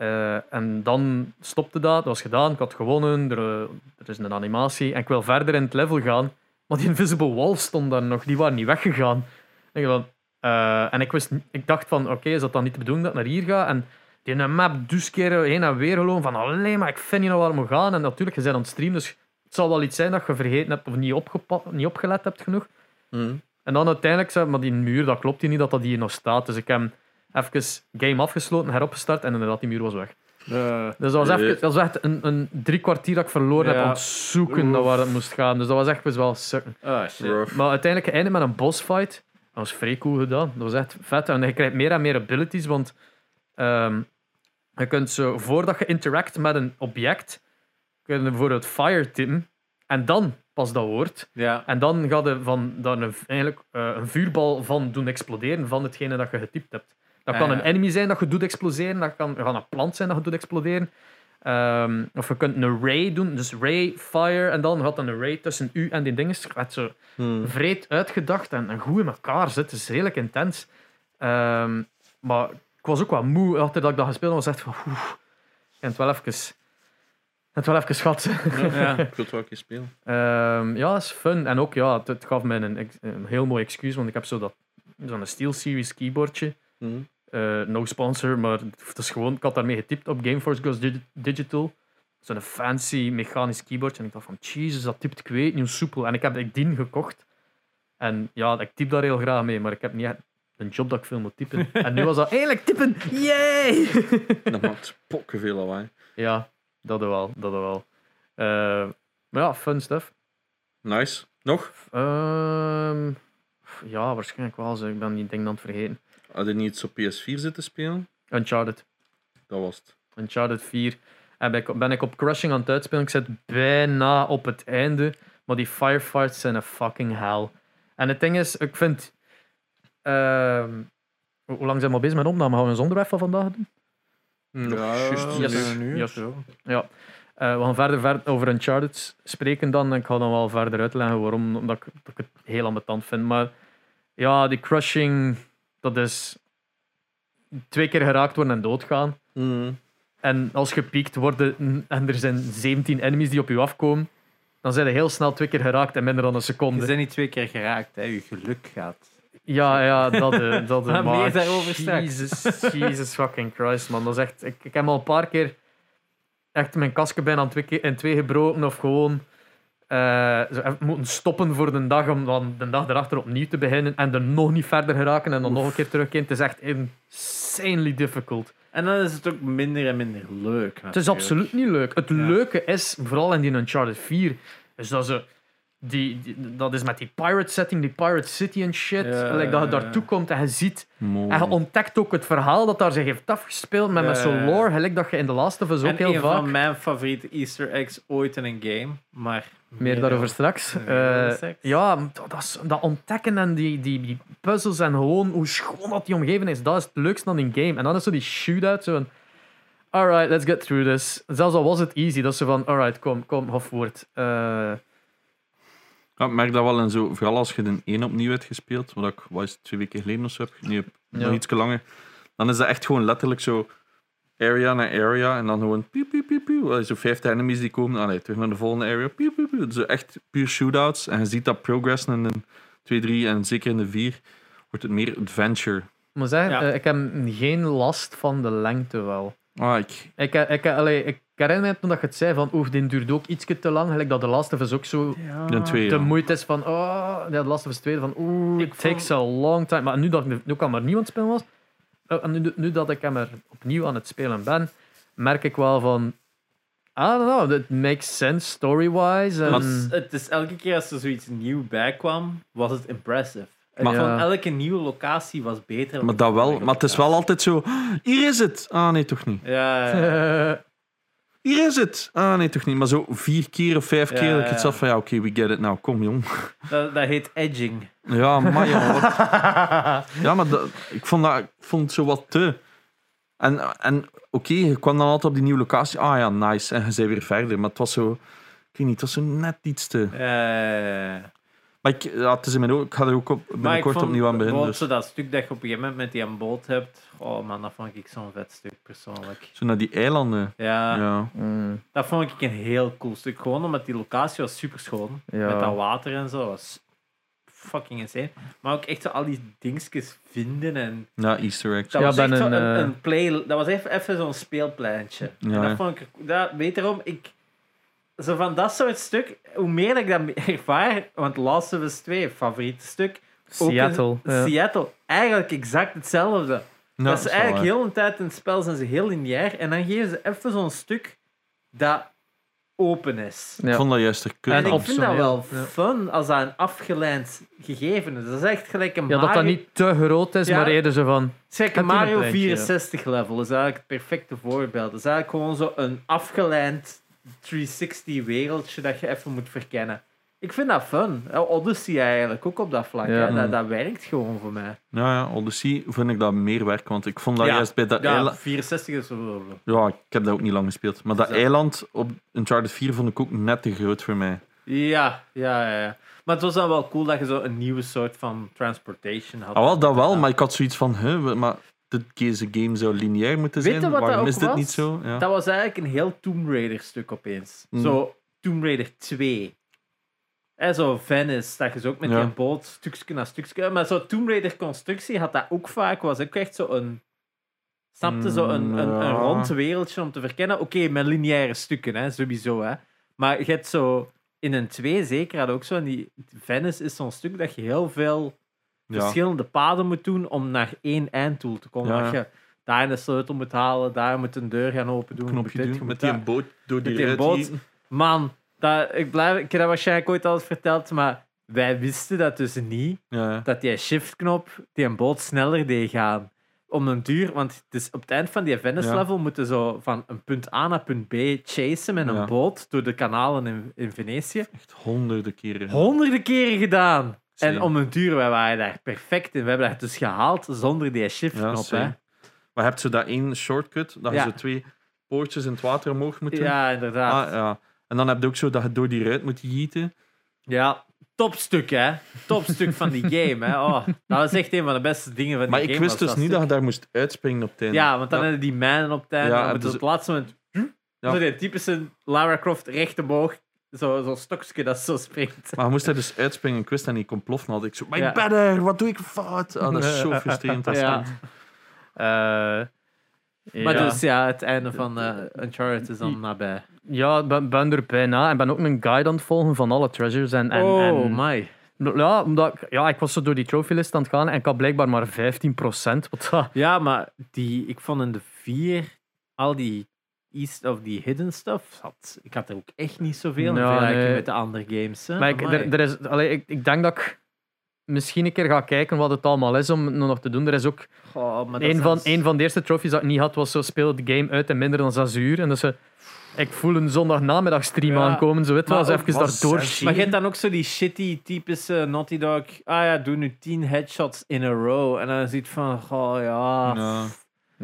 Eh, en dan stopte dat, dat was gedaan, ik had gewonnen, er, eh, er is een animatie. En ik wil verder in het level gaan, maar die invisible walls stonden daar nog, die waren niet weggegaan. En ik, van, eh, en ik, wist, ik dacht van, oké, is dat dan niet de bedoeling dat ik naar hier ga? En die een map dus keer heen en weer gelopen van, alleen maar ik vind niet naar waar moet gaan. En natuurlijk, je bent aan het streamen, dus het zal wel iets zijn dat je vergeten hebt of niet, opgepa- niet opgelet hebt genoeg. Mhm. En dan uiteindelijk zei maar die muur, dat klopt hier niet dat dat hier nog staat. Dus ik heb even game afgesloten, heropgestart en inderdaad, die muur was weg. Eh, Dus dat was, Eh. even, dat was echt een, een drie kwartier dat ik verloren heb het zoeken naar waar het moest gaan. Dus dat was echt best wel sukken. ah. Maar uiteindelijk geëindigd met een bossfight. was vrij cool gedaan. Dat was echt vet. En je krijgt meer en meer abilities, want ehm, je kunt zo, voordat je interact met een object, kun je bijvoorbeeld fire tippen. En dan pas dat woord. Ja. En dan ga je van, daar een, eigenlijk, eh, een vuurbal van doen exploderen van hetgene dat je getypt hebt. Dat Ah, kan ja. een enemy zijn dat je doet exploderen. Dat kan, kan een plant zijn dat je doet exploderen. Ehm, of je kunt een ray doen. Dus ray, fire. En dan gaat dan een ray tussen u en die dingen. Het zo Hmm. vreed uitgedacht en, en goed in elkaar zit. Het is redelijk intens. Ehm, maar ik was ook wel moe achter dat ik dat gespeeld had. was echt van... oeh, ik het wel even... ik het wel even schat. Ja. Ik wil het wel een keer spelen. Ehm, ja, het is fun. En ook, ja, het, het gaf mij een, een heel mooi excuus, want ik heb zo dat zo'n SteelSeries keyboardje. Hmm. Eh, no sponsor, maar het is gewoon, ik had daarmee getypt op Gameforce Goes Digi- Digital. Zo'n fancy mechanisch keyboardje. En ik dacht van, jezus, dat typt ik weet hoe soepel. En ik heb ik die gekocht. En ja, ik typ daar heel graag mee, maar ik heb niet echt een job dat ik veel moet typen. en nu was dat eindelijk typen, yay! Dat maakt pokken veel lawaai. ja, dat wel, dat wel. Eh, maar ja, fun stuff. Nice. Nog? Ehm, ja, waarschijnlijk wel. Zo. Ik ben die ding aan het vergeten. Had je niet iets op PS4 zitten spelen? Uncharted. Dat was het. Uncharted 4. En ben ik, ben ik op Crushing aan het uitspelen. Ik zit bijna op het einde. Maar die firefights zijn een fucking hell. En het ding is, ik vind... ehm, hoe lang zijn we al bezig met opname? Gaan we een zonderwerp van vandaag doen? Nog Ja, juist yes. een een uur. uur Yes. zo. Eh, we gaan verder, verder over Uncharted spreken dan. En ik ga dan wel verder uitleggen waarom. Omdat ik, dat ik het heel ambetant vind. Maar ja, die Crushing, dat is twee keer geraakt worden en doodgaan. Hmm. En als je piekt worden en er zijn 17 enemies die op je afkomen, dan zijn je heel snel twee keer geraakt in minder dan een seconde. bent niet twee keer geraakt, hè. je geluk gaat. Ja, ja, dat, eh, dat eh, Maar daarover. Jesus, Jesus fucking Christ, man. Dat is echt, ik, ik heb al een paar keer echt mijn kastje bijna in twee, in gebroken of gewoon eh, zo moeten stoppen voor de dag om dan de dag erachter opnieuw te beginnen en er nog niet verder geraken en dan nog een keer terugkeren. Het is echt insanely difficult. En dan is het ook minder en minder leuk. Het is absoluut niet leuk. Het Ja. leuke is, vooral in die Uncharted 4, is dat ze... Die, die- dat is met die pirate setting, die pirate city en shit. Ja, like dat je daartoe komt en je ziet... Mooi. En je ontdekt ook het verhaal dat daar zich heeft afgespeeld met, met Ja, zo'n ja, ja. lore, gelijk dat je in of Us ook En heel een vaak... van mijn favoriete Easter eggs ooit in een game. Maar Meer daarover straks. Meer daarover Eh, ja, dat, dat, is- dat ontdekken en die, die, die puzzels en gewoon hoe schoon dat die omgeving is, dat is het leukste aan die game. En dan is zo die shootout, zo van... Alright, let's get through this. Zelfs al was het easy, dat ze van... Alright, kom, kom, voort. Eh, Ja, ik merk dat wel en zo, vooral als je de één opnieuw hebt gespeeld, wat ik wat is het, twee weken geleden of zo heb, nu heb nog iets langer, dan is dat echt gewoon letterlijk zo area naar area en dan gewoon piep, piep, piep, piep. Zo 50 enemies die komen, allee, terug naar de volgende area, piep, piep, piep. Zo echt puur shootouts en je ziet dat progressen in de 2, 3 en zeker in de 4 wordt het meer adventure. Ik moet zeggen, Ja. eh, ik heb geen last van de lengte wel. Ah, ik, Ik, eh, ik, allee, ik herinner me toen dat je het zei van oeh, dit duurt ook iets te lang. Gelijk dat de Last of Us ook zo Ja. de twee, ja. moeite is van oh, ja, de Last of Us 2 van oeh, Ik it takes vond- a long time. Maar nu dat ik nu kan maar niemand spelen was, eh, en nu, nu dat ik hem er opnieuw aan het spelen ben, merk ik wel van I don't know, that makes sense story-wise. en- het, het is elke keer als er zoiets nieuw bij kwam, was het impressive. Het Maar- van elke nieuwe locatie was beter. Maar dat wel, maar het is wel altijd zo, hier is het! Ah, nee, toch niet. Ja, ja. Hier is het! Ah, nee, toch niet. Maar zo vier keer of vijf keer, dat ik het zelf van, ja, oké, we get it now. Kom, jong. dat, dat heet edging. Ja, maar jongen, wat- Ja, maar dat, ik, vond dat, ik vond het zo wat te. En, en oké, je kwam dan altijd op die nieuwe locatie. Ah ja, nice. En je zei weer verder. Maar het was zo... Ik weet niet, het was zo net iets te... Maar ik, ja, het is in mijn. Ik ga er ook op, binnenkort vond opnieuw aan beginnen. Dus. zo dat stuk dat je op een gegeven moment met die aan boot hebt. Oh man, dat vond ik zo'n vet stuk persoonlijk. Zo naar die eilanden. Ja, Ja. mm, dat vond ik een heel cool stuk. Gewoon omdat die locatie was super schoon. Ja. Met dat water en zo. Dat was fucking insane. Maar ook echt zo al die dingetjes vinden en Ja, easter eggs. Dat Ja, was echt zo een, een, eh, een play... Dat was even, even zo'n speelpleintje. Ja, en dat vond ik... Dat, weet waarom? Ik... Zo van dat soort stuk, hoe meer dat ik dat ervaar... Want Last of Us 2, favoriete stuk. in Seattle. ja. Seattle. Eigenlijk exact hetzelfde. Dat is eigenlijk waar. heel een tijd in het spel zijn ze heel lineair. En dan geven ze even zo'n stuk dat open is. Ja. Ik vond dat juist er kut En ik vind dat wel Ja. fun als dat een afgeleid gegeven is. Dat is echt gelijk een Ja, dat dat Mario- niet te groot is, Ja. maar eerder zo van... Het een Mario kleintje, ja. 64 level. Dat is eigenlijk het perfecte voorbeeld. Dat is eigenlijk gewoon zo een afgeleid 360 wereldje dat je even moet verkennen. Ik vind dat fun. Ja, Odyssey eigenlijk ook op dat vlak. Ja. hè. Dat, dat werkt gewoon voor mij. Ja, ja, Odyssey vind ik dat meer werk, want ik vond dat Ja. juist bij dat Ja, eiland... 64 is zo. Ja, ik heb dat ook niet lang gespeeld. Maar dat eiland op Uncharted 4 vond ik ook net te groot voor mij. Ja, ja, ja, ja. Maar het was dan wel cool dat je zo een nieuwe soort van transportation had. Ah, wel, dat wel, maar ik had zoiets van, huh, maar dit, deze game zou lineair moeten Weet zijn. wat dat Waarom is dit was? niet zo? Ja. Dat was eigenlijk een heel Tomb Raider stuk opeens. Mm. Zo Tomb Raider 2. En zo Venice, dat je zo ook met Ja. die boot stukje na stukje. Maar zo Tomb Raider constructie had dat ook vaak. Was ook echt zo een. Snapte zo een, een, een rond wereldje om te verkennen. Oké, met lineaire stukken, hè, sowieso. Hè. Maar je hebt zo. In een 2 zeker had ook zo. En die Venice is zo'n stuk dat je heel veel Ja. verschillende paden moet doen om naar één einddoel te komen. Ja. Dat je daar een sleutel moet halen, daar moet een deur gaan open doen. moet knopje dit, doen, met die boot door die die boot. Man, dat, ik, blijf, ik heb dat waarschijnlijk ooit al eens verteld, maar wij wisten dat dus niet. Ja. Dat die shiftknop die een boot sneller deed gaan. Om een duur, want het is op het eind van die Venice level moeten zo van een punt A naar punt B chasen met een boot door de kanalen in, in Venetië. Echt honderden keren. Honderden keren gedaan. En om een duur, wij waren daar perfect in. We hebben dat dus gehaald zonder die Ja, shiftknop. same. Maar heb je dat één shortcut, dat je Ja. zo twee poortjes in het water omhoog moet doen? Ja, inderdaad. Ah, ja. En dan heb je ook zo dat je door die ruit moet gieten. Ja, topstuk, hè. Topstuk van die game, hè. Oh, dat was echt een van de beste dingen van die Maar game. ik wist dus niet dat je daar moest uitspringen op het einde. Ja, want dan Ja. hebben die mijnen op het einde. Ja, Ja, en op dus- het laatste moment... Ja. Zo die typische Lara Croft recht omhoog. Zo'n zo stokje dat zo springt. Maar moest daar dus uitspringen. Ik wist dat niet kon ploffen. Had ik zo, my Ja. better, wat doe ik fout? Ah, dat is zo frustrerend. Ja. kind. eh, Maar ja. dus ja, het einde van eh Uncharted is dan nabij. Ja, ik ben, ben er bijna. En ben ook een guide aan het volgen van alle treasures. En, en, oh, en, my. ja, omdat ik, ja, ik was zo door die trophy-list aan het gaan en ik had blijkbaar maar 15%. Wat dat... Ja, maar die, ik vond in de vier al die East of die hidden stuff. Had, ik had er ook echt niet zoveel in Ja, vergelijking nee. met de andere games. Hè. Maar ik, er, er is, allee, ik, ik denk dat ik misschien een keer ga kijken wat het allemaal is om het nog te doen. Er is ook Goh, maar dat een van, een van de eerste trophies dat ik niet had, was zo speel de game uit in minder dan 6 uur. En dus ik voel een zondagnamiddagstream Ja. aankomen. Zo weet wel, even was zes Maar je hebt dan ook zo die shitty typische Naughty Dog. Ah ja, doe nu 10 headshots in a row. En dan ziet van, goh ja. Ja.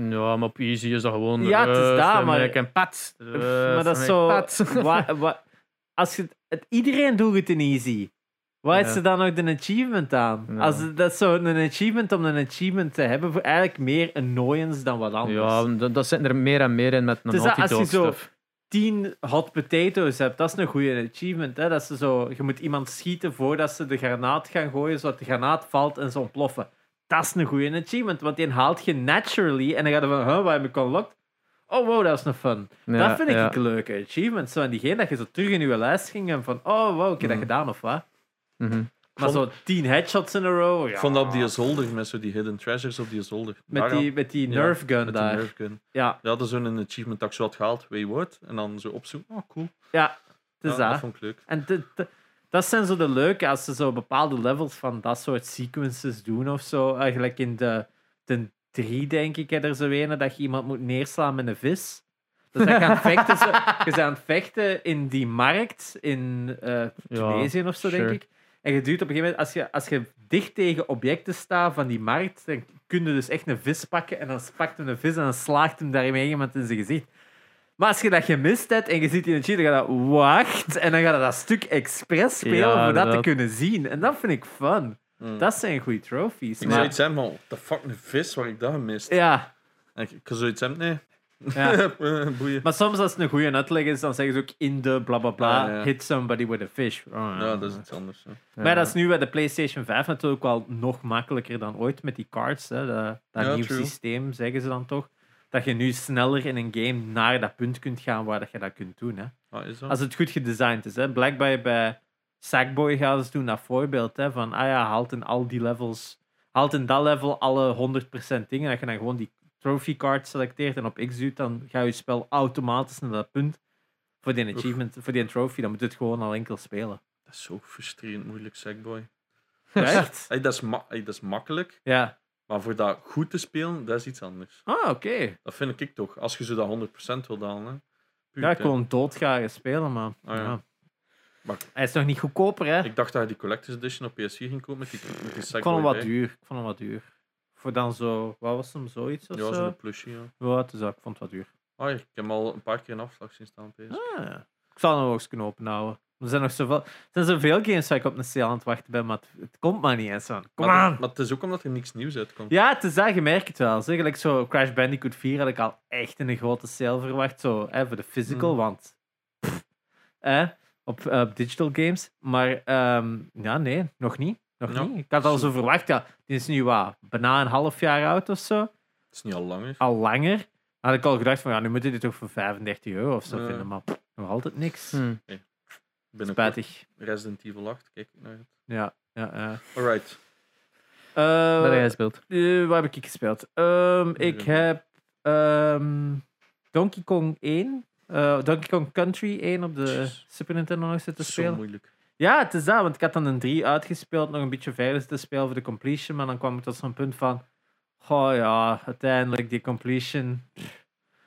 Ja, maar op easy is dat gewoon... Ja, het is daar, maar- Ik pat. maar dat is zo. pat. wa- wa- als je, het, iedereen doet het in easy. Waar is Ja. er dan nog een achievement aan? Ja. Als, dat is zo een achievement om een achievement te hebben, voor eigenlijk meer annoyance dan wat anders. Ja, dat, dat zit er meer en meer in met een Dus als je zo-. 10 hot potatoes hebt, dat is een goede achievement. Hè? Dat ze zo, je moet iemand schieten voordat ze de granaat gaan gooien, zodat de granaat valt en ze ontploffen. Dat is een goede achievement, want die haalt je naturally en dan gaat je van, huh, wat heb ik unlocked? Oh wow, dat is een fun. Ja, dat vind ik ja. een leuke achievement. Zo, en diegene dat je zo terug in je lijst ging en van, oh wow, ik heb dat Mm. gedaan of wat? Mhm. Maar zo 10 headshots in a row, ja. Ik vond dat op die zolder, met zo die hidden treasures op die zolder. met, Daar die, met die nerf gun met die daar. nerf gun. Ja, Ja, dat is zo'n achievement dat ik zo had gehaald, Wayward. En dan zo opzoeken. Oh, cool. ja, het is Ja, dat dat. vond ik leuk. En dit- dat zijn zo de leuke, als ze zo bepaalde levels van dat soort sequences doen of zo. Eigenlijk in de, de drie, denk ik, hè, er zo een dat je iemand moet neerslaan met een vis. Dus dat je aan vechten, zo, je bent aan het vechten in die markt in eh Tunesië of zo, denk ik. En je duwt op een gegeven moment, als je, als je dicht tegen objecten staat van die markt, dan kun je dus echt een vis pakken en dan pakt hem een vis en dan slaagt hem daarmee iemand in zijn gezicht. Maar als je dat gemist hebt en je ziet in een cheat, dan gaat dat wacht en dan gaat dat, dat stuk expres spelen Ja, voor dat te kunnen zien. En dat vind ik fun. Mm. Dat zijn goede trophies. Ik Maar, zou iets hebben, maar what the fuck, een vis, waar ik dat gemist. ja, En Ik, ik zou zoiets hebben, nee. ja. Boeien. Maar soms als het een goede uitleg is, dan zeggen ze ook in de bla bla bla, ja. hit somebody with a fish. Ja, dat is iets anders. hè. Maar dat is nu bij de PlayStation 5 natuurlijk wel nog makkelijker dan ooit met die cards. Hè. Dat, dat Ja, nieuw true. systeem, zeggen ze dan toch. Dat je nu sneller in een game naar dat punt kunt gaan waar dat je dat kunt doen. Hè. Ah, is dat? Als het goed gedesigned is. Hè. Blijkbaar bij Sackboy gaan ze doen dat voorbeeld. Hè, van, ah ja, haalt in al die levels, haalt in dat level alle 100% dingen. Dat je dan gewoon die trophy card selecteert en op X duwt, dan gaat je spel automatisch naar dat punt. Voor die achievement, voor die trophy, dan moet je het gewoon al enkel spelen. Dat is zo frustrerend moeilijk, Sackboy. Echt? Hey, dat, is dat is makkelijk, Ja. Maar voor dat goed te spelen, dat is iets anders. Ah, oké. Dat vind ik toch. Als je zo dat 100% wil halen. Hè. Ja, ik wil een doodgaren spelen, maar... Ah, ja. ja. Maar- Hij is nog niet goedkoper, hè? Ik dacht dat je die Collector's Edition op PS4 ging kopen met die, met die Ik vond hem wat duur. Ik vond hem wat duur. Voor dan zo... Wat was hem? Zoiets of Ja, zo? zo'n plushie, ja. Ja, dat. Ik vond het wat duur. Ah, ik heb hem al een paar keer in afslag zien staan. op PS. Ah, ja. Ik zal hem nog eens kunnen openhouden. Er zijn nog zoveel, er zijn zoveel games waar ik op een sale aan het wachten ben, maar het, het komt maar niet eens aan. Kom maar, aan! Maar het is ook omdat er niks nieuws uitkomt. Ja, het is je merkt het wel. Zeg, like zo Crash Bandicoot 4 had ik al echt in een grote sale verwacht, zo, hè, voor de physical, Mm. want pff, hè, op, eh, op digital games. Maar ehm, ja, nee, nog niet. Nog Ja. niet. Ik had al zo verwacht, ja, die is nu wat, bijna een half jaar oud of zo. Het is niet al langer. Al langer. Had ik al gedacht van, ja, nu moet je dit toch voor 35 euro of zo vinden, maar pff, nog altijd niks. Hm. Spijtig. Resident Evil 8, kijk ik naar uit. Ja, ja, ja. Alright. Eh, Dat heb jij gespeeld. eh, waar heb ik gespeeld? Ehm, ik heb ehm, Donkey Kong 1. eh, Donkey Kong Country 1 op de Jeez. Super Nintendo nog zitten Zo spelen. moeilijk. Ja, het is dat, want ik had dan een 3 uitgespeeld, nog een beetje verder zitten spelen voor de completion, maar dan kwam ik tot zo'n punt van, oh ja, uiteindelijk die completion, pff,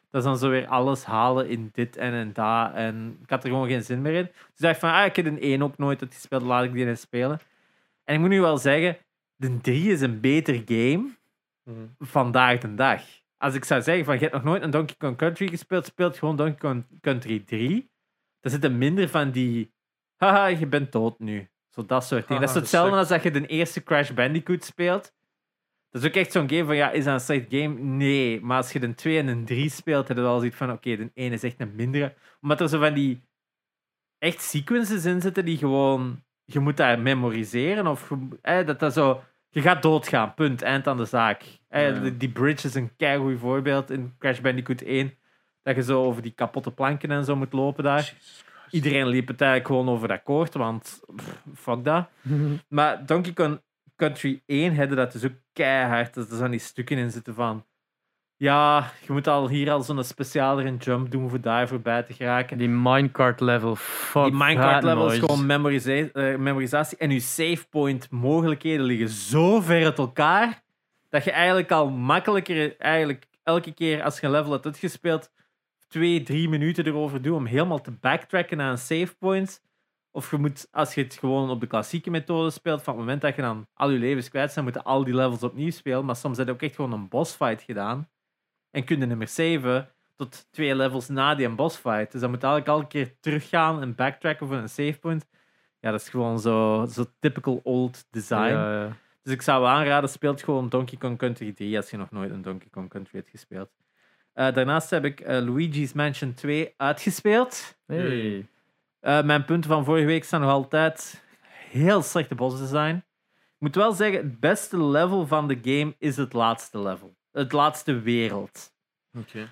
dat is dan zo weer alles halen in dit en in dat, en ik had er gewoon geen zin meer in. Dus ik dacht van, ah, ik heb een 1 ook nooit uitgespeeld, laat ik die eens spelen. En ik moet nu wel zeggen, de 3 is een beter game Mhm. vandaag de dag. Als ik zou zeggen van je hebt nog nooit een Donkey Kong Country gespeeld, speelt gewoon Donkey Kong Country 3. Er zitten minder van die haha, je bent dood nu. Zo dat soort dingen. dat is hetzelfde dat als dat je de eerste Crash Bandicoot speelt. Dat is ook echt zo'n game van ja, is dat een slecht game? Nee. Maar als je de 2 en de 3 speelt, heb je wel zoiets van oké, de 1 is echt een mindere. Omdat er zo van die echt sequences in zitten die gewoon je moet dat memoriseren of eh, dat dat zo je gaat doodgaan, punt, eind aan de zaak. Eh, Ja. die, bridge is een keigoed voorbeeld in Crash Bandicoot 1. Dat je zo over die kapotte planken en zo moet lopen daar. Iedereen liep het eigenlijk gewoon over dat koord, want pff, fuck dat. Maar Donkey Kong Country 1 hadden dat dus ook keihard. Dat er zijn die stukken in zitten van... Ja, je moet al hier al zo'n specialere jump doen voor daar voorbij te geraken. Die minecart level. Fuck Die minecart level is gewoon memorisa- eh, memorisatie. En je save point mogelijkheden liggen zo ver uit elkaar. Dat je eigenlijk al makkelijker, eigenlijk elke keer als je een level hebt uitgespeeld, twee, drie minuten erover doet om helemaal te backtracken naar een save point. Of je moet, als je het gewoon op de klassieke methode speelt, van het moment dat je dan al je levens kwijt zijn, moeten al die levels opnieuw spelen. Maar soms heb je ook echt gewoon een boss fight gedaan. En kun je meer saven tot twee levels na die boss fight. Dus dan moet je eigenlijk elke keer teruggaan en backtracken voor een save point. Ja, dat is gewoon zo, zo typical old design. Ja, ja. Dus ik zou aanraden, speelt gewoon Donkey Kong Country 3 als je nog nooit een Donkey Kong Country hebt gespeeld. Eh, daarnaast heb ik eh, Luigi's Mansion 2 uitgespeeld. Hey. Eh, mijn punten van vorige week staan nog altijd heel slechte bossdesign. Ik moet wel zeggen, het beste level van de game is het laatste level. Het laatste wereld.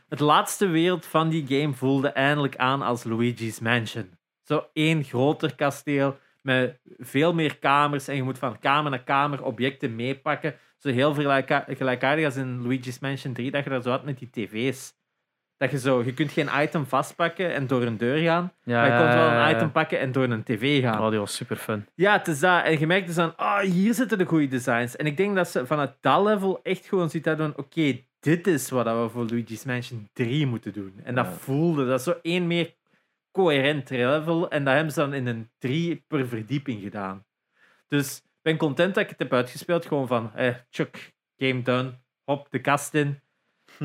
Het laatste wereld van die game voelde eindelijk aan als Luigi's Mansion. Zo één groter kasteel met veel meer kamers en je moet van kamer naar kamer objecten meepakken. Zo heel gelijka- gelijkaardig als in Luigi's Mansion 3, dat je daar zo had met die tv's. Dat je zo, je kunt geen item vastpakken en door een deur gaan, Ja, maar je kunt wel een item pakken en door een tv gaan. Oh, die was super fun. Ja, het is dat. En je merkt dus dan, ah, hier zitten de goede designs. En ik denk dat ze vanuit dat level echt gewoon ziet dat doen, oké, dit is wat we voor Luigi's Mansion 3 moeten doen. En dat Ja. voelde, dat is zo één meer coherent level. En dat hebben ze dan in een 3 per verdieping gedaan. Dus ik ben content dat ik het heb uitgespeeld. Gewoon van, eh, Chuck, game done. Hop, de kast in.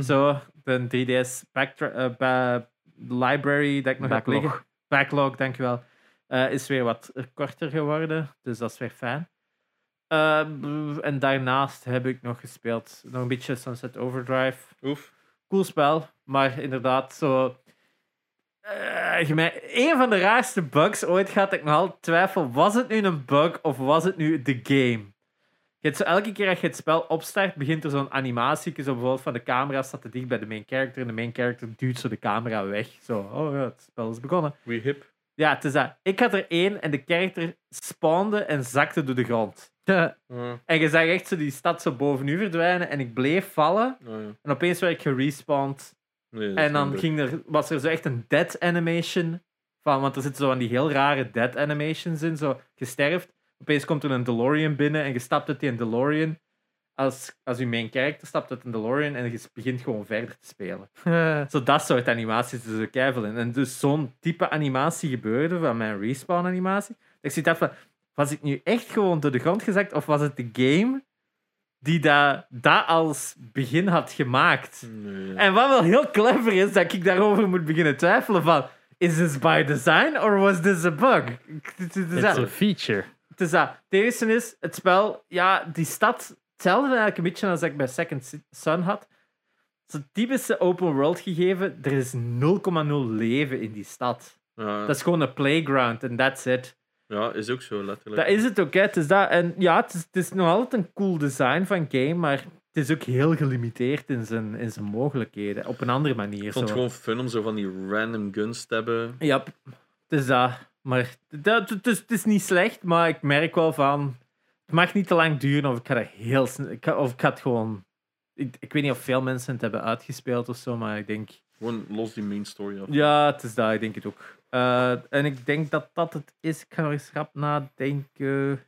Zo, de 3DS backtra- eh, ba- library dat ik nog heb Backlog. liggen. Backlog, dankjewel. Eh, is weer wat korter geworden. Dus dat is weer fijn. Eh, en daarnaast heb ik nog gespeeld. Nog een beetje Sunset Overdrive. Oef. Cool spel, maar inderdaad zo. mij- een van de raarste bugs ooit gehad. dat Ik nog altijd twijfel: was het nu een bug of was het nu de game? Je hebt zo elke keer als je het spel opstart, begint er zo'n animatie. Zo bijvoorbeeld van de camera staat te dicht bij de main character. En de main character duwt zo de camera weg. Zo, oh ja, het spel is begonnen. We hip. Ja, het is dat. Ik had er één en de character spawnde en zakte door de grond. Ja. Ah, En je zag echt zo die stad zo boven u verdwijnen en ik bleef vallen. ah, ja. En opeens werd ik gerespawned. Nee, En dan ging er, was er zo echt een dead animation Van, want er zitten zo van die heel rare dead animations in. Zo, je sterft, opeens komt er een DeLorean binnen en je stapt uit die DeLorean. Als, als je main character stapt uit een DeLorean en je begint gewoon verder te spelen. Zo dat soort animaties is er in. En dus zo'n type animatie gebeurde van mijn respawn animatie. Ik zit af van, was ik nu echt gewoon door de grond gezakt of was het de game die dat, dat als begin had gemaakt? Nee. En wat wel heel clever is, dat ik daarover moet beginnen twijfelen van, is this by design or was this a bug? Het is It's dat. a feature. Het is dat. Het eerste is, het spel, ja, die stad, hetzelfde eigenlijk een beetje als ik bij Second Son had. Zo'n typische open world gegeven, er is 0,0 leven in die stad. Ja, Dat is gewoon een playground en that's it. ja, is ook zo, letterlijk. Dat is het ook, hè. Het is dat. En ja, het is, het is nog altijd een cool design van game, maar het is ook heel gelimiteerd in zijn, in zijn mogelijkheden. Op een andere manier. Ik vond het zo. gewoon fun om zo van die random guns te hebben. Ja, het is dat. Maar dat, het, is, het is niet slecht, maar ik merk wel van... Het mag niet te lang duren of ik ga dat heel snel... ik ga- Of ik ga het gewoon... Ik, ik weet niet of veel mensen het hebben uitgespeeld of zo, maar ik denk... Gewoon los die main story af. Ja, het is dat, ik denk het ook. Eh, en ik denk dat dat het is. Ik ga nog eens rap nadenken.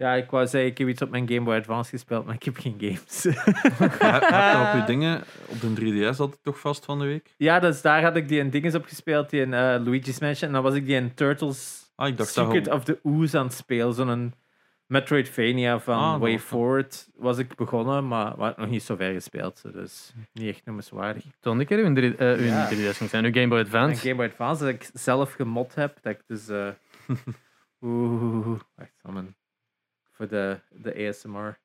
Ja, ik wou zeggen, ik heb iets op mijn Game Boy Advance gespeeld, maar ik heb geen games. Heb je op je dingen, op de 3DS had het toch vast van de week? ja, dus daar had ik die een dinges op gespeeld, die in eh, Luigi's Mansion. En dan was ik die in Turtles Ah, ik dacht dat Secret of the Ooze aan het spelen. Zo'n Metroidvania van Ah, Way Forward was ik begonnen, maar we hadden nog niet zo ver gespeeld. Dus niet echt noemenswaardig. Toen uw, drie- eh, uw Ja. 3DS ging zijn, uw Game Boy Advance. Game Boy Advance dat ik zelf gemod heb, dat ik dus... eh Oeh, wacht, voor de, de ASMR.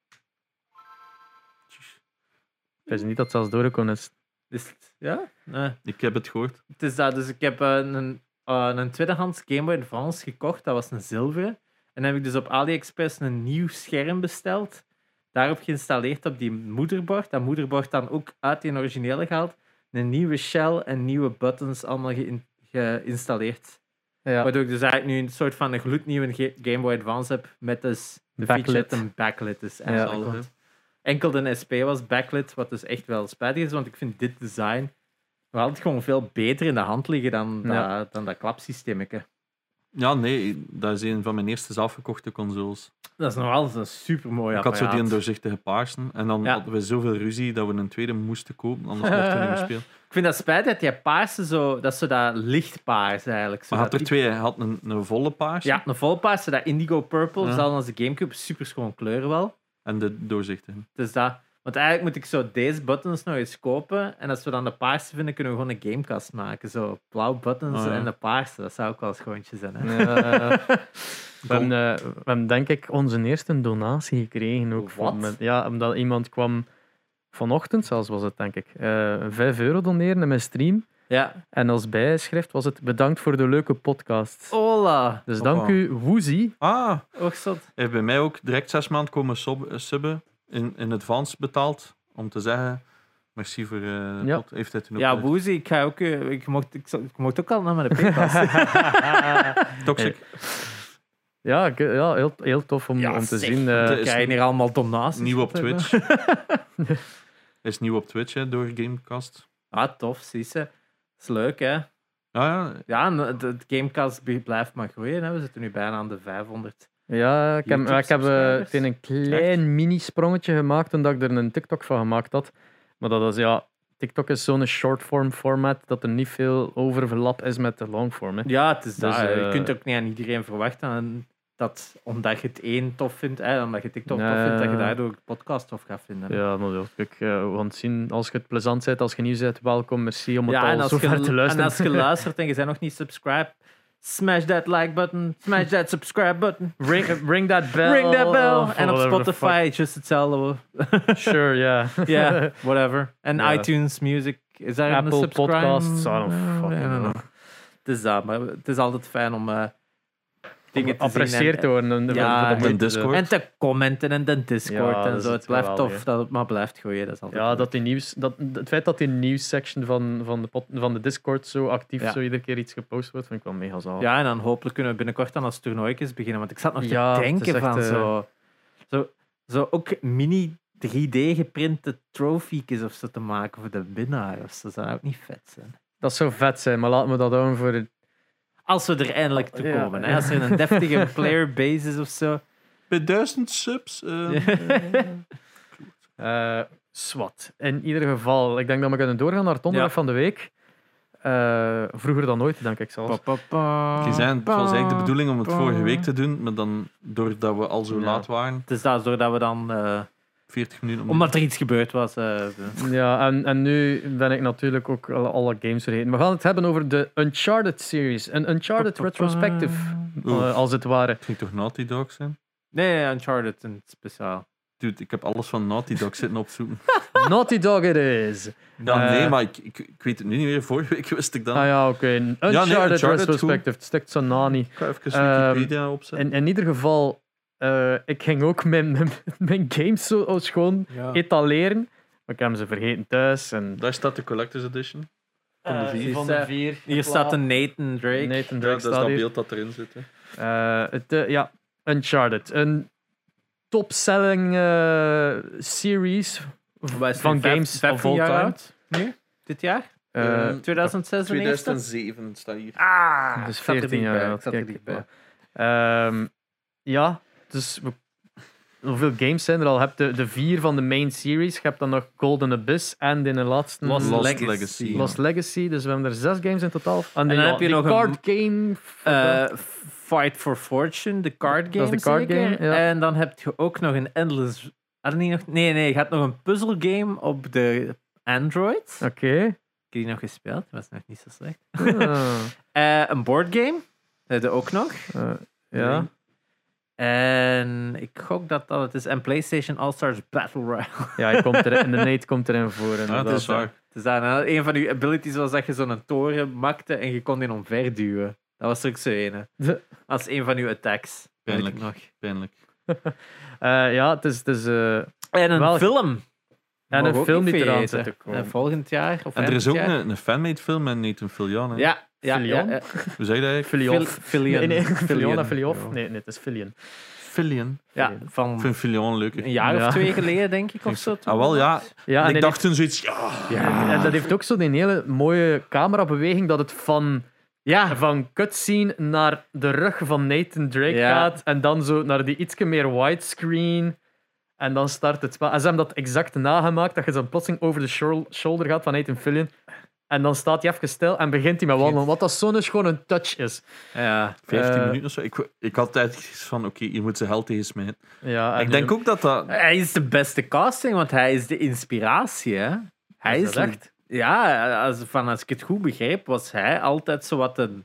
Ik wist niet dat het zelfs doorgekomen is. Is het, ja? Nee. Ik heb het gehoord. Het is dat, dus ik heb eh, een, eh, een tweedehands Game Boy Advance gekocht, dat was een zilveren. En dan heb ik dus op AliExpress een nieuw scherm besteld. Daarop geïnstalleerd op die moederbord. Dat moederbord dan ook uit die originele gehaald. Een nieuwe shell en nieuwe buttons allemaal geïn- geïnstalleerd. Ja. Waardoor ik dus eigenlijk nu een soort van een gloednieuwe Ge- Game Boy Advance heb met dus de Backlit. een backlit is. hè? Want enkel de SP was backlit, wat dus echt wel spijtig is, want ik vind dit design altijd gewoon veel beter in de hand liggen dan, Ja. dat, dan dat klapsysteemetje. Ja, nee, dat is een van mijn eerste zelfgekochte consoles. Dat is nog altijd een super mooi ik had zo die een apparaat. doorzichtige paarsen. En dan Ja. hadden we zoveel ruzie dat we een tweede moesten kopen, anders mochten we niet meer spelen. Ik vind dat spijtig dat die paarse zo, dat is zo dat lichtpaars eigenlijk. Zo Maar had er twee. Je had een, een volle paars Ja, een volpaars, zo dat indigo purple, Ja. zelfs als de Gamecube, super schoon kleuren wel. en de doorzichtige. Dus dat, want eigenlijk moet ik zo deze buttons nog eens kopen. En als we dan de paarse vinden, kunnen we gewoon een gamecast maken. Zo blauw buttons Oh, ja. en de paarse. Dat zou ook wel schoontje zijn. Hè? Ja. we, hebben, eh, we hebben denk ik onze eerste donatie gekregen. Ook Wat? Van, met, ja, omdat iemand kwam vanochtend, zelfs was het denk ik, eh 5 euro doneren in mijn stream. Ja. En als bijschrift was het bedankt voor de leuke podcast. Hola. Dus Oh. dank u, Woezie. Ah, Och, zot. heeft bij mij ook direct zes maanden komen sub, subben. In, in advance betaald. Om te zeggen, merci voor eh Ja. Heeft ook Ja, eh, Woozy, ik ga ook... eh, Ik mocht, ik, mocht ook al naar mijn Paypass. Toxic. Ja, ik- ja heel, heel tof om, om te zien. eh, Het We is krijgen hier allemaal donaties. Nieuw op? Twitch. Hij is nieuw op Twitch hè, door Gamecast. Ah, tof, zie ze. is leuk, hè? Ja, ja. Ja, het, het Gamecast blijft maar groeien. Hè? We zitten nu bijna aan de 500. Ja, ik heb, ik heb in een klein mini-sprongetje gemaakt toen dat ik er een TikTok van gemaakt had. Maar dat is ja, TikTok is zo'n short-form format dat er niet veel overlap is met de long-form. hè. Ja, het is Dus, dat. je eh, kunt ook niet aan iedereen verwachten en dat omdat je het één tof vindt, hè, omdat je TikTok tof vindt, dat je daardoor de podcast tof gaat vinden. hè. Ja, maar ja, kijk, eh, het zien. Als je het plezant bent, als je nieuw bent, welkom, merci om het Ja, al zo ver te je, en luisteren. als je luistert en je bent nog niet subscribed, smash that like button, smash that subscribe button, ring, ring that bell. ring that bell. En op Spotify just hetzelfde. fuck. Sure, yeah. yeah, whatever. And Ja. iTunes Music, is een Apple subscribe? Podcasts, I don't fucking I don't know. know. Het is dat, maar het is altijd fijn om eh, dingen te zien. En- te worden. en- Ja, de Discord. En te commenten en de Discord Ja, en zo. Het het blijft tof dat het maar blijft groeien. Dat is altijd Ja, leuk. dat die nieuws, dat, het feit dat die nieuwssection van, van, de, pod- van de Discord zo actief Ja. zo iedere keer iets gepost wordt, vind ik wel mega zalig. Ja, en dan hopelijk kunnen we binnenkort dan als toernooitjes beginnen. Want ik zat nog Ja, te denken echt, van eh, zo, zo, zo ook mini 3D geprinte trophies of zo te maken voor de winnaar. Dat zou ook niet vet zijn. Dat zou vet zijn, maar laten we dat houden voor Als we er eindelijk toe Ja. komen. Hè? Als er een deftige player base is of zo. Bij duizend subs. eh, Eh, swat. In ieder geval, ik denk dat we kunnen doorgaan naar het onderwerp Ja. van de week. Eh, vroeger dan nooit, denk ik zelfs. Pa, pa, pa, die zijn, het was eigenlijk de bedoeling om het pa. vorige week te doen, maar dan, doordat we al zo Ja. laat waren, Het is dat doordat we dan... eh, 40 minuten. om- omdat er iets gebeurd was. eh, Ja, en, en nu ben ik natuurlijk ook alle, alle games vergeten. We gaan het hebben over de Uncharted series. Een Uncharted retrospective, Oeh. eh, als het ware. Het ging toch Naughty Dog zijn? Nee, Uncharted in het speciaal. Dude, ik heb alles van Naughty Dog zitten opzoeken. Naughty Dog it is. Ja, Eh, nee, maar ik, ik, ik weet het nu niet meer. Vorige week wist ik dat. Ah ja, oké. Een Uncharted, Uncharted, retrospective. Het stikt zo na niet. Ik ga even Ehm, Wikipedia opzetten. In, in ieder geval, eh, ik ging ook mijn, mijn, mijn games zo als gewoon etaleren. Maar ik heb ze vergeten thuis. En, Daar staat de Collector's Edition. Van de Eh, vier. van de vier. Hier staat een Nathan Drake. Nathan Ja, Drake dat is dat hier. beeld dat erin zit. Hè. Eh, het, eh, ja, Uncharted. Een top-selling eh, series van games 15 all jaar time. oud nu? Dit jaar? Eh, Ehm, 2006 de eerste? 2007 staat hier. Ah, dus ik zat er 14 niet jaar oud. Ehm, ja, dus we- hoeveel games zijn er al? Je hebt de, de vier van de main series. Je hebt dan nog Golden Abyss en in de laatste Lost Lost Legacy. Legacy. Lost Legacy. Dus we hebben er zes games in totaal. En, dan heb je nog een- card game. Eh, Fight for Fortune, de card game. Dat is de card game, ja. En dan heb je ook nog een Endless. Nee, nee, je had nog een puzzle game op de Android. Oké. Ik heb die nog gespeeld, dat was nog niet zo slecht. Ah, Eh, een board game, je ook nog. eh, ja. En ik gok dat dat het is. En PlayStation All-Stars Battle Royale. ja, hij komt er, de Nate komt erin voor. Ja, inderdaad. dat is waar. Dus hè. een van je abilities was dat je zo'n toren makte en je kon die omverduwen. Dat was er ook zo ene. De- Als een van je attacks. Pijnlijk. nog. Pijnlijk. Eh, ja, het is... Het is eh, En een Wel- film. En een film niet die eraan vergeten. zit te komen. Eh, Volgend jaar. Of En er is ook jaar. een, een fanmade film met Nathan Fillion. hè. Ja, ja, ja, Fillion? ja. Hoe zeg je dat eigenlijk? Filiof. Fil- Fillion. Nee, nee, Filion Fillion. Nee, nee, het is Filion. Fillion. Ja, Ik van vind Fillion leuker. een jaar Ja. of twee geleden, denk ik, of zo. Ah, wel ja. Ja, En ik dacht toen zoiets, ja. en dat heeft ook zo die hele mooie camerabeweging dat het van, Ja, van cutscene naar de rug van Nathan Drake Ja. gaat en dan zo naar die ietsje meer widescreen en dan start het spel. En ze hebben dat exact nagemaakt, dat je zo plotseling over de shou- shoulder gaat van Nathan Fillion en dan staat hij even stil en begint hij met wandelen, wat dat zo'n gewoon een touch is. ja. 15 Eh, minuten of zo. Ik, ik had tijd van, oké, je moet ze held tegen smijten. Ja, Ik denk ook dat dat... Hij is de beste casting, want hij is de inspiratie. Hè? Hij Is echt? Ja, als, van, als ik het goed begreep, was hij altijd zo wat de,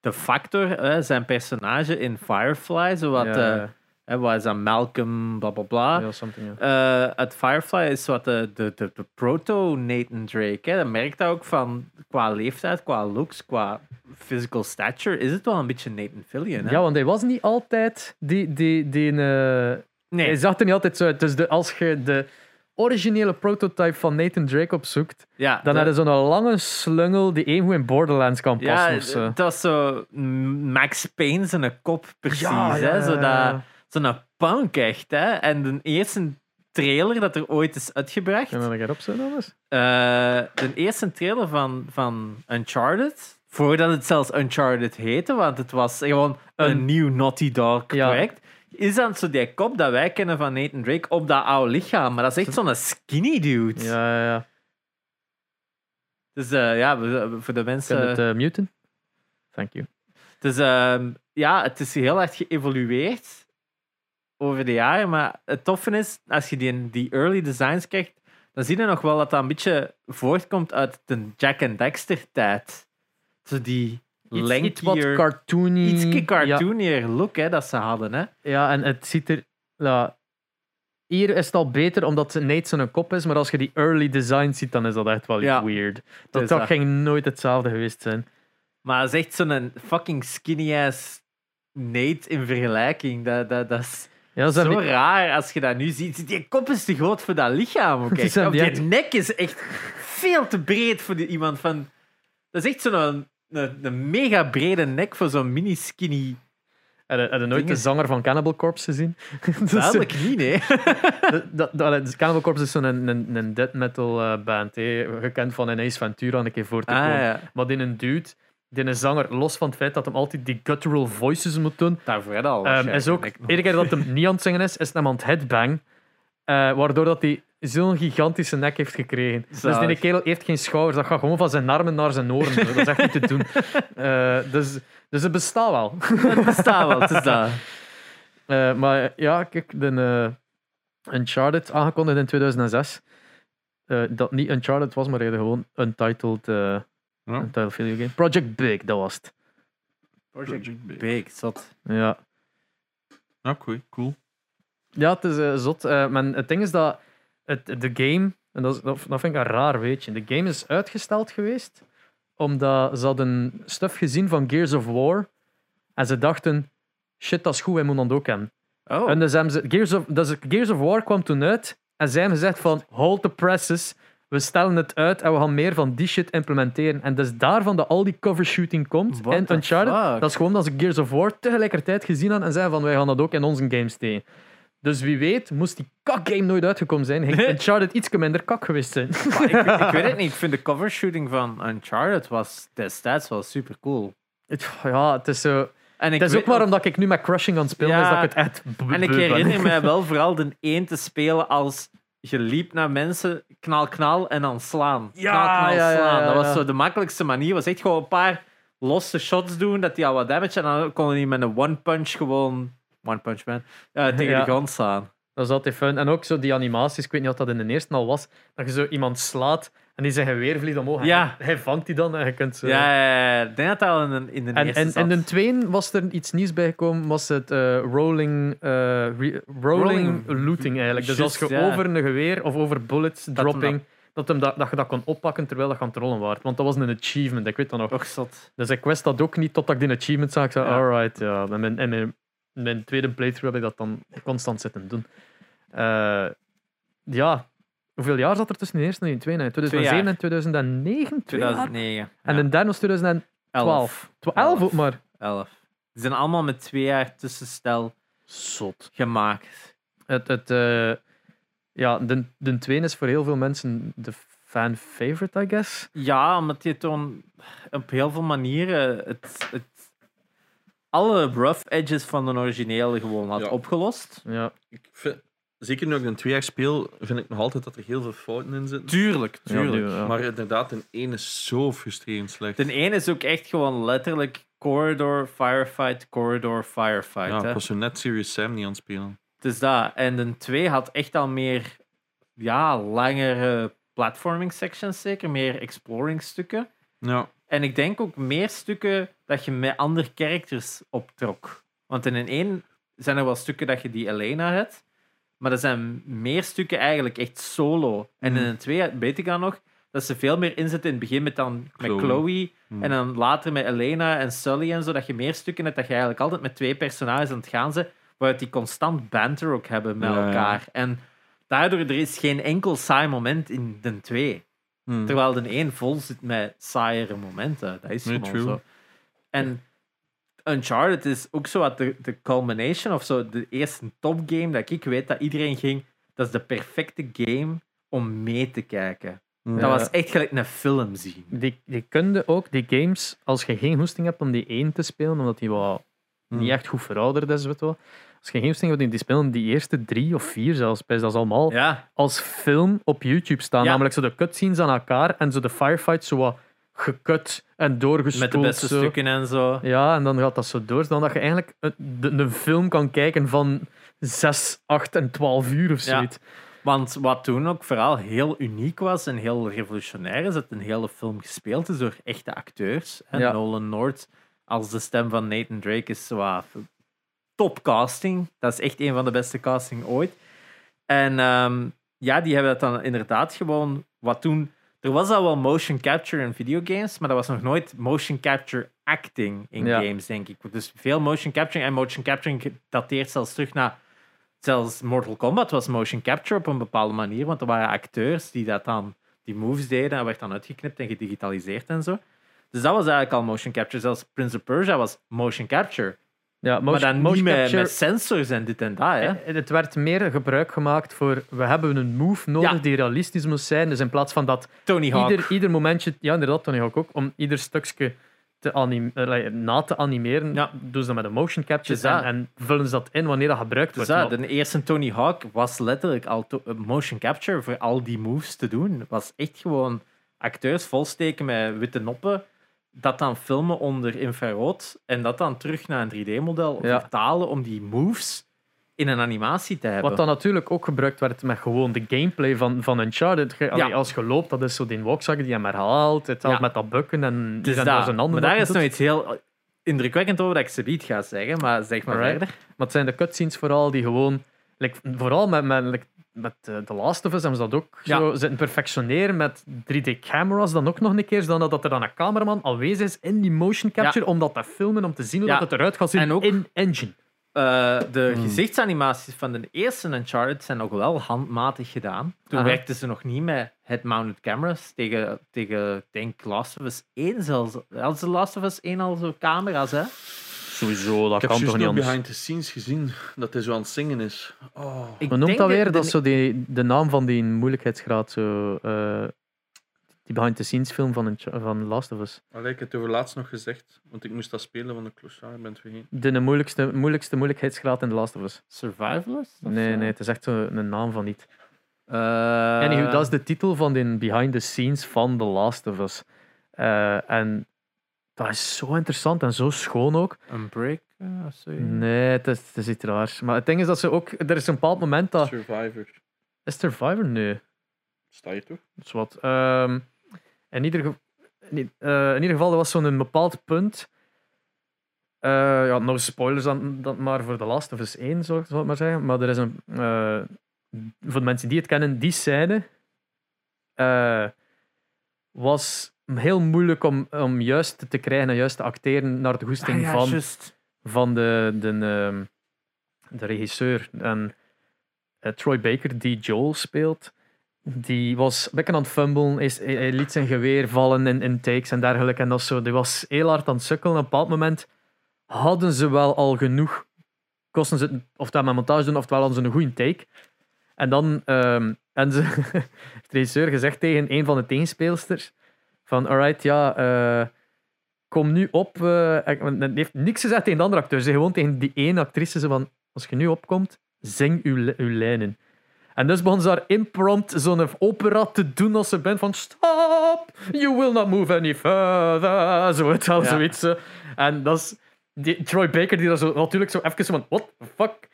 de factor, hè, zijn personage in Firefly, zo wat, ja, eh, hè, wat is dat, Malcolm, bla bla bla. something. Eh, het Firefly is wat de, de, de, de proto-Nathan Drake. Hè. Dat merkt dat ook van qua leeftijd, qua looks, qua physical stature, is het wel een beetje Nathan Fillion. Hè? Ja, want hij was niet altijd die. die, die eh, nee. Hij zag er niet altijd zo uit. Dus de, als je de originele prototype van Nathan Drake opzoekt, ja, dan dat- heb je zo'n lange slungel die goed in Borderlands kan passen. Ja, of zo. dat was zo Max Payne zijn kop precies. Ja, ja, hè? Zo ja. dat- Zo'n punk echt. Hè? En de eerste trailer dat er ooit is uitgebracht. Kunnen we dat erop zo nog eens? de eerste trailer van, van Uncharted. Voordat het zelfs Uncharted heette, want het was gewoon een, Een- nieuw Naughty Dog Ja. project. Is dan zo die kop dat wij kennen van Nathan Drake op dat oude lichaam. Maar dat is echt zo'n skinny dude. Ja, ja, ja. Dus eh, ja, voor de mensen. je het muten? Thank you. Dus ehm, ja, het is heel erg geëvolueerd over de jaren. Maar het toffe is, als je die, die early designs krijgt, dan zie je nog wel dat dat een beetje voortkomt uit de Jack and Dexter tijd. Zo die Iets, iets wat Ja, cartoonier look hè, dat ze hadden. Hè. ja, en het ziet er... Ja, hier is het al beter omdat het niet zo'n kop is, maar als je die early design ziet, dan is dat echt wel Ja. weird. Dat, dat dat. ging nooit hetzelfde geweest zijn. Maar het is echt zo'n fucking skinny-ass Nate in vergelijking. Dat, dat, dat is Ja, zo raar als je dat nu ziet. Die kop is te groot voor dat lichaam. Ook Die echt. nek is echt veel te breed voor die, iemand van. Dat is echt zo'n een, een, een mega brede nek voor zo'n mini skinny. Heb je- nooit de zanger van Cannibal Corpse gezien? Duidelijk niet, nee. dat, dus Cannibal Corpse is zo'n een, een, death metal eh, band, gekend van Ace Ventura een keer voor te Ah, komen. ja. Maar in een dude die zanger, los van het feit dat hem altijd die guttural voices moet doen, Daarvoor had al. Ehm is ook, iedere keer dat hem niet aan het zingen is, is het hem aan het headbang. eh, waardoor dat hij zo'n gigantische nek heeft gekregen. Dus die kerel heeft geen schouders. Dat gaat gewoon van zijn armen naar zijn oren. Dat is echt niet te doen. Eh, dus, dus het bestaat wel. Het bestaat wel, het is dat. Eh, maar ja, kijk, de Uncharted aangekondigd in 2006. eh, dat niet Uncharted was, maar eerder gewoon Untitled, Ja. Untitled Video Game. Project Big, dat was het. Project Big, zot. Ja. Ja, cool. cool. Ja, het is eh, zot. Eh, maar het ding is dat het, de game, en dat, is, dat, dat vind ik een raar weetje, de game is uitgesteld geweest omdat ze hadden stuff gezien van Gears of War en ze dachten, shit, dat is goed, wij moeten dat ook hebben. Oh, En dus hebben ze, Gears of, dus Gears of War kwam toen uit en zij hebben gezegd van, hold the presses, we stellen het uit en we gaan meer van die shit implementeren. En dus daarvan dat al die cover shooting komt What in Uncharted, fuck? dat is gewoon dat ze Gears of War tegelijkertijd gezien hadden en zeiden van, wij gaan dat ook in onze games steken. Dus wie weet, moest die kak-game nooit uitgekomen zijn, ging Uncharted iets minder kak geweest zijn. ik, ik weet het niet. Ik vind de cover shooting van Uncharted was destijds wel super cool. Het- ja, het is zo... En ik Het is ook maar nog- omdat ik nu met Crushing aan het spelen Ja, is dat ik het echt En ik herinner mij wel vooral de één te spelen als je liep naar mensen, knal, knal en dan slaan. Ja, knal, knal, ja, slaan. ja, Dat was zo de makkelijkste manier. was echt gewoon een paar losse shots doen, dat die al wat damage en dan kon hij met een one punch gewoon, one punch man, eh, tegen de grond slaan. Dat is altijd fun. En ook zo die animaties, ik weet niet of dat in de eerste al was, dat je zo iemand slaat en die zijn geweer vliegt omhoog. Ja. Hij vangt die dan en je kunt zo... Ja, ja, ja, ik denk dat dat al in, de- in de En, eerste en, zat. en in de tweede was er iets nieuws bijgekomen, was het eh, rolling, eh, rolling Rolling. looting eigenlijk. Dus als je ja. over een geweer of over bullets dropping, dat, hem dat, dat je dat kon oppakken terwijl dat aan het rollen waard. Want dat was een achievement, ik weet dat nog. Och, zot. Dus ik wist dat ook niet totdat ik die achievement zag. Ik zei, alright, ja. En mijn, en mijn, mijn tweede playthrough heb ik dat dan constant zitten doen. Eh, ja, hoeveel jaar zat er tussen de eerste en de tweede? In 2007 jaar. en 2009? Twee jaar? 2009. En ja. de derde was 2012. 11. 12 ook maar. 11. Die zijn allemaal met twee jaar tussenstel Zot. gemaakt. Het, het, eh, ja, de, de tweede is voor heel veel mensen de fan favorite, I guess. Ja, omdat je toen op heel veel manieren het, het, alle rough edges van de originele gewoon had Ja. opgelost. Ja, Ik vind, zeker nu ik een twee jaar speel, vind ik nog altijd dat er heel veel fouten in zitten. Tuurlijk, tuurlijk. Ja, ja. Maar inderdaad, een één is zo frustrerend slecht. De ene is ook echt gewoon letterlijk corridor, firefight, corridor, firefight. ja, hè. ik was zo net Serious Sam niet aan het spelen. Het is dat. En de 2 had echt al meer ja, langere platforming sections, zeker. Meer exploring stukken. Ja, En ik denk ook meer stukken dat je met andere characters optrok. Want in een 1 zijn er wel stukken dat je die Elena hebt. Maar er zijn meer stukken eigenlijk echt solo. En in Hmm. een 2 weet ik dan nog dat ze veel meer inzetten in het begin met, dan, met Chloe. Chloe. Hmm. En dan later met Elena en Sully en zo. Dat je meer stukken hebt dat je eigenlijk altijd met twee personages aan het gaan bent. Waaruit die constant banter ook hebben met Ja, ja. elkaar. En daardoor er is geen enkel saai moment in de 2. Hm. Terwijl de 1 vol zit met saaiere momenten. Dat is Nee, gewoon true. zo. En Uncharted is ook zo wat de, de culmination of zo. De eerste topgame dat ik weet dat iedereen ging. Dat is de perfecte game om mee te kijken. Dat was echt gelijk een film zien. die, die kunde ook, die games, als je geen hoesting hebt om die één te spelen, omdat die wat Hm. niet echt goed verouderd is, weet wel. Als je geen hoesting hebt om die te spelen, die eerste drie of vier zelfs, best, dat is allemaal Ja, als film op YouTube staan. Ja. Namelijk zo de cutscenes aan elkaar en zo de firefights zo wat gekut en doorgespoeld. met de beste zo. stukken en zo. Ja, en dan gaat dat zo door. Dan dat je eigenlijk een, een film kan kijken van 6, 8 en 12 uur of Ja. zoiets. Want wat toen ook vooral heel uniek was en heel revolutionair is, dat een hele film gespeeld is door echte acteurs. En Ja. Nolan North als de stem van Nathan Drake is zo wat top casting. Dat is echt een van de beste casting ooit. En ehm, ja, die hebben dat dan inderdaad gewoon wat toen. Er was al wel motion capture in videogames, maar dat was nog nooit motion capture acting in Ja. games, denk ik. Dus veel motion capturing en motion capturing dateert zelfs terug naar zelfs Mortal Kombat was motion capture op een bepaalde manier, want er waren acteurs die dat dan, die moves deden en werd dan uitgeknipt en gedigitaliseerd en zo. Dus dat was eigenlijk al motion capture. Zelfs Prince of Persia was motion capture. Ja, maar dan motion niet capture- met sensors en dit en dat. Hè? Eh, Het werd meer gebruik gemaakt voor we hebben een move nodig Ja. die realistisch moest zijn. Dus in plaats van dat Tony Hawk. ieder, ieder momentje, ja inderdaad, Tony Hawk ook, om ieder stukje te anim eh, na te animeren, Ja. doen ze dat met een motion capture Dus dat- en, en vullen ze dat in wanneer dat gebruikt wordt. Maar- de eerste Tony Hawk was letterlijk al eh, motion capture voor al die moves te doen. Het was echt gewoon acteurs volsteken met witte noppen, dat dan filmen onder infrarood en dat dan terug naar een 3D-model Ja. vertalen om die moves in een animatie te hebben. Wat dan natuurlijk ook gebruikt werd met gewoon de gameplay van, van Uncharted. Ge- Als je loopt, dat is zo die walkzak die hem herhaalt. Het helpt Ja. met dat bukken en Dus dat. door zijn handen maar daar is nog iets heel indrukwekkend over dat ik ze niet ga zeggen, maar zeg maar Alright. verder. Maar het zijn de cutscenes vooral die gewoon... like, vooral met, met, like, met eh, The Last of Us hebben ze dat ook Ja. zo zitten perfectioneren met 3D-camera's dan ook nog een keer, zodat dat er dan een cameraman aanwezig is in die motion capture om dat te filmen, om te zien hoe Ja. dat het eruit gaat zien En ook- in engine. Eh, de Hmm. gezichtsanimaties van de eerste Uncharted zijn nog wel handmatig gedaan. Toen Aha. werkten ze nog niet met head-mounted cameras tegen, tegen denk Last of Us 1 zelfs. Hadden ze Last of Us 1 al zo camera's, hè? Sowieso, dat Ik kan toch niet nog anders. behind the scenes gezien dat hij zo aan het zingen is. Oh. Ik Hoe noemt dat weer? de- Dat is zo die, de naam van die moeilijkheidsgraad. Zo, eh, die behind-the-scenes film van, Unch- van Last of Us. Allee, ik heb het over laatst nog gezegd, want ik moest dat spelen van de Clochard, ik ben het vergeten. De moeilijkste, moeilijkste moeilijkheidsgraad in The Last of Us. Survivalist? of Nee, zo? nee, het is echt zo een naam van niet. Eh, Anywho, dat is de titel van de behind-the-scenes van The Last of Us. Eh, en dat is zo interessant en zo schoon ook. Een break eh. Nee, het is, het is iets raars. Maar het ding is dat ze ook... Er is een bepaald moment dat... Survivor. Is het Survivor? Nee. Sta je toch? Dat is wat. Ehm, in, ieder geval, in, eh, in ieder geval, er was zo'n bepaald punt. Eh, ja, no spoilers dan, dan maar voor The Last of Us 1, zou ik zal ik maar zeggen. Maar er is een. eh, voor de mensen die het kennen, die scène. eh, was heel moeilijk om, om juist te krijgen en juist te acteren naar de goesting Ah, ja, van, van de, de, ehm, de regisseur. En eh, Troy Baker, die Joel speelt, die was beetje aan het fumblen. Hij, is- hij, hij liet zijn geweer vallen in, in takes en dergelijke. En dat zo, die was heel hard aan het sukkelen. Op een bepaald moment hadden ze wel al genoeg. Kosten ze of dat met montage doen, oftewel hadden ze een goede take. En dan ehm en ze, heeft de regisseur gezegd tegen een van de tegenspeelsters: van alright, ja, eh, kom nu op. eh, want hij heeft niks gezegd tegen de andere acteur. Ze gewoon tegen die ene actrice: zo van, als je nu opkomt, zing uw, uw lijnen. En dus begon ze daar imprompt zo'n opera te doen als ze bent van stop, you will not move any further. Zo, het Ja. zoiets. zo. En dat is die, Troy Baker die daar zo natuurlijk zo even zo van what the fuck.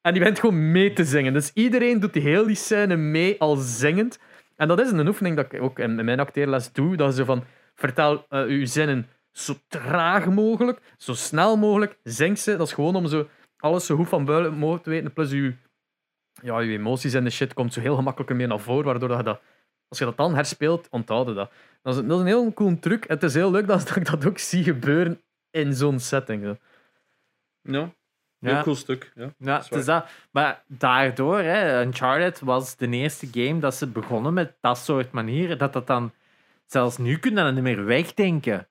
En die bent gewoon mee te zingen. Dus iedereen doet die heel die scène mee al zingend. En dat is een oefening dat ik ook in mijn acteerles doe. Dat zo van vertel eh, uw zinnen zo traag mogelijk, zo snel mogelijk. Zing ze. Dat is gewoon om zo alles zo goed van buiten mogelijk te weten. Plus uw, ja, uw emoties en de shit komt zo heel gemakkelijk meer naar voren. Waardoor dat je dat, als je dat dan herspeelt, onthouden dat. Dat is, een- dat is een heel cool truc. Het is heel leuk dat, ik dat ook zie gebeuren in zo'n setting. Zo. Heel Ja. cool stuk. Ja. Ja, is het is dat. Maar daardoor, hè, Uncharted was de eerste game dat ze begonnen met dat soort manieren, dat dat dan... Zelfs nu kun je dat niet meer wegdenken.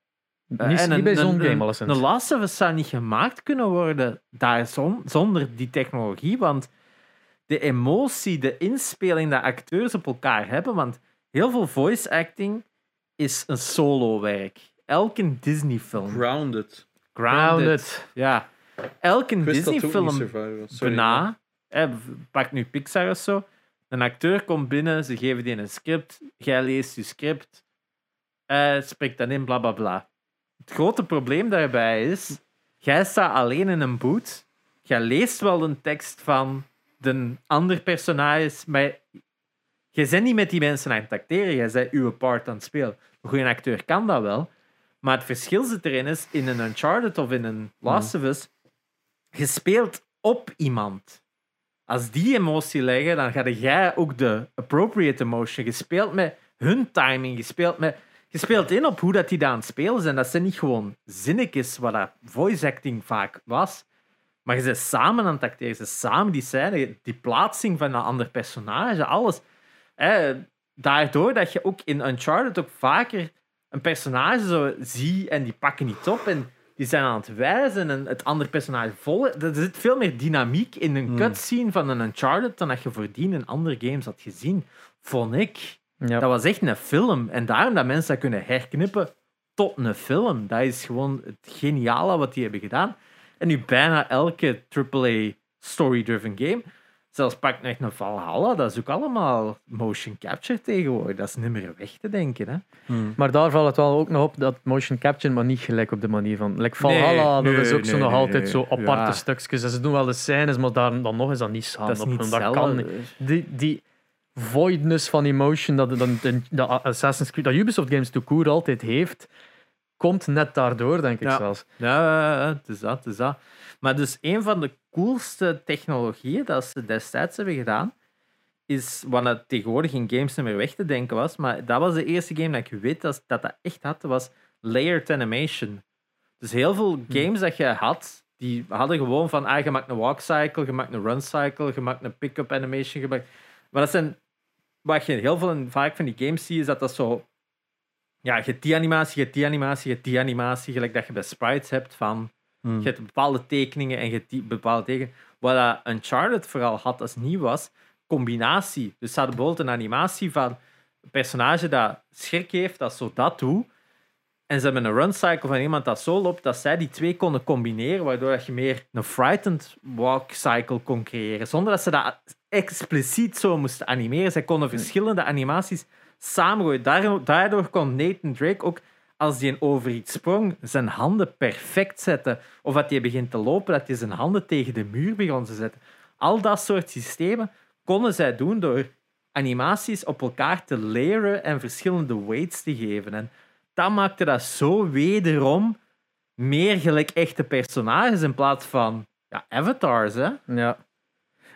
Eh, niet, en niet bij een- zo'n game, een- alleszins. Een Last of Us zou niet gemaakt kunnen worden daar zon- zonder die technologie, want de emotie, de inspeling dat acteurs op elkaar hebben, want heel veel voice acting is een solo-werk. Elke Disney-film, Grounded. Grounded, Grounded. ja, elke Disney-film bijna. Hè, pak nu Pixar of zo. Een acteur komt binnen, ze geven die een script. Jij leest je script. eh spreekt dan in, bla bla bla. Het grote probleem daarbij is: jij staat alleen in een boot. Jij leest wel een tekst van de ander personage, maar je bent niet met die mensen aan het acteren. Jij bent uw part aan het spelen. Een goede acteur kan dat wel. Maar het verschil zit erin is, in een Uncharted of in een Last of Us, je speelt op iemand. Als die emotie leggen, dan ga jij ook de appropriate emotion. Je speelt met hun timing. Je speelt, met, je speelt in op hoe dat die daar aan het spelen zijn. Dat zijn niet gewoon zinnetjes, wat dat voice acting vaak was. Maar je bent samen aan het acteren. Bent samen die scène, die plaatsing van een ander personage, alles. Daardoor dat je ook in Uncharted ook vaker een personage zo ziet en die pakken niet op en die zijn aan het wijzen en het andere personage volgen. Er zit veel meer dynamiek in een cutscene van een Uncharted dan dat je voordien in andere games had gezien, vond ik. Dat was echt een film. En daarom dat mensen dat kunnen herknippen tot een film. Dat is gewoon het geniale wat die hebben gedaan. En nu bijna elke AAA story-driven game, zelfs pak nog een Valhalla, dat is ook allemaal motion capture tegenwoordig. Dat is niet meer weg te denken. Hè? Maar daar valt het wel ook nog op dat motion capture, maar niet gelijk op de manier van. Like Valhalla, Nee, dat is nee, ook zo nee, nog nee, altijd nee. zo aparte Ja. stukjes. En ze doen wel de scènes, maar daar, dan nog is dat niet samen. Dat is niet dat hetzelfde. kan niet. Die, die voidness van emotion dat, dat, dat, dat Assassin's Creed, dat Ubisoft games to court altijd heeft, komt net daardoor, denk ik Ja. zelfs. Ja, het is dat, het is dat. Maar dus een van de coolste technologieën dat ze destijds hebben gedaan, is wat het tegenwoordig in games niet meer weg te denken was, maar dat was de eerste game dat ik weet dat dat, dat echt had, was layered animation. Dus heel veel games dat je had, die hadden gewoon van, ah, je maakt een walk cycle, je maakt een run cycle, je maakt een pick-up animation, je maakt... Maar dat zijn... Wat je heel veel vaak van die games ziet, is dat dat zo... Ja, je hebt die animatie, je hebt die animatie, je hebt die animatie, gelijk dat je bij sprites hebt van... Hmm. Je hebt bepaalde tekeningen en je hebt bepaalde tekeningen. Wat dat Uncharted vooral had als nieuw was, combinatie. Dus ze hadden bijvoorbeeld een animatie van een personage dat schrik heeft, dat zo dat doet. En ze hebben een run cycle van iemand dat zo loopt, dat zij die twee konden combineren, waardoor dat je meer een frightened walk cycle kon creëren. Zonder dat ze dat expliciet zo moesten animeren. Zij konden verschillende animaties samengooien. Daardoor kon Nathan Drake ook, als hij over iets sprong, zijn handen perfect zetten. Of dat hij begint te lopen, dat hij zijn handen tegen de muur begon te zetten. Al dat soort systemen konden zij doen door animaties op elkaar te layeren en verschillende weights te geven. En dat maakte dat zo wederom meer gelijk echte personages in plaats van ja, avatars. Hè? Ja.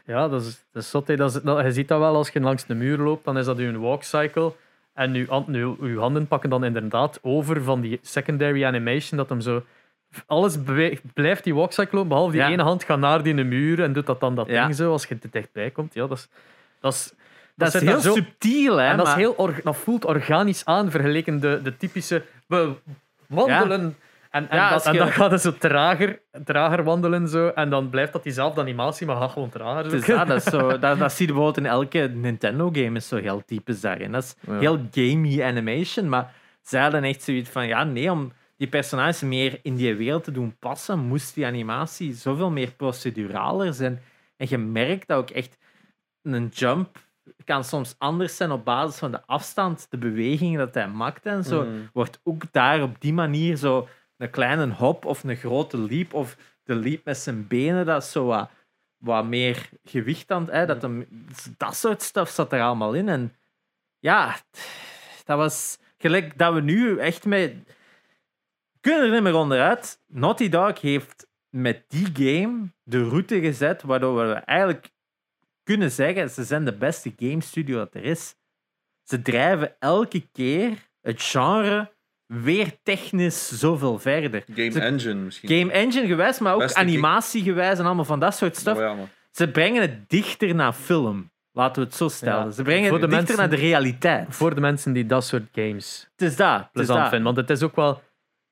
Ja, dat is, dat is dat je ziet dat wel als je langs de muur loopt, dan is dat een walk cycle. En hand- je, je handen pakken dan inderdaad over van die secondary animation, dat hem zo... Alles beweegt, blijft die walk cycle lopen, behalve die Ja. ene hand gaat naar die muur en doet dat dan dat Ja. ding zo, als je te dichtbij komt. Ja, dat is... Dat is Dat, is heel zo- subtiel, hè? en dat, is heel dat voelt organisch aan, vergeleken de, de typische we wandelen. En, en, Ja, dat, als en je- dan gaat het zo trager, trager wandelen. Zo, en dan blijft dat diezelfde animatie, maar gaat gewoon trager. Het is dat, is zo, dat, dat zie je bijvoorbeeld in elke Nintendo-game, is zo heel typisch daarin. Dat is Ja. heel gamey animation, maar zij hadden echt zoiets van, ja, nee, om die personages meer in die wereld te doen passen, moest die animatie zoveel meer proceduraler zijn. En je merkt dat ook echt een jump kan soms anders zijn op basis van de afstand, de bewegingen dat hij maakt en zo. Mm. Wordt ook daar op die manier zo een kleine hop of een grote leap of de leap met zijn benen, dat is zo wat, wat meer gewicht aan. Hè, dat, hem, dat soort stuff zat er allemaal in. En ja, dat was gelijk dat we nu echt met... We kunnen er niet meer onderuit. Naughty Dog heeft met die game de route gezet waardoor we eigenlijk kunnen zeggen ze zijn de beste game studio dat er is. Ze drijven elke keer het genre weer technisch zoveel verder. Game Ze- Engine misschien. Game engine gewijs, maar ook Beste animatie gewijs en allemaal van dat soort stuff. Oh ja. Ze brengen het dichter naar film. Laten we het zo stellen. Ja. Ze brengen Voor het de dichter mensen- naar de realiteit. Voor de mensen die dat soort games Het is dat. Het is plezant dat. vinden. Want het is ook wel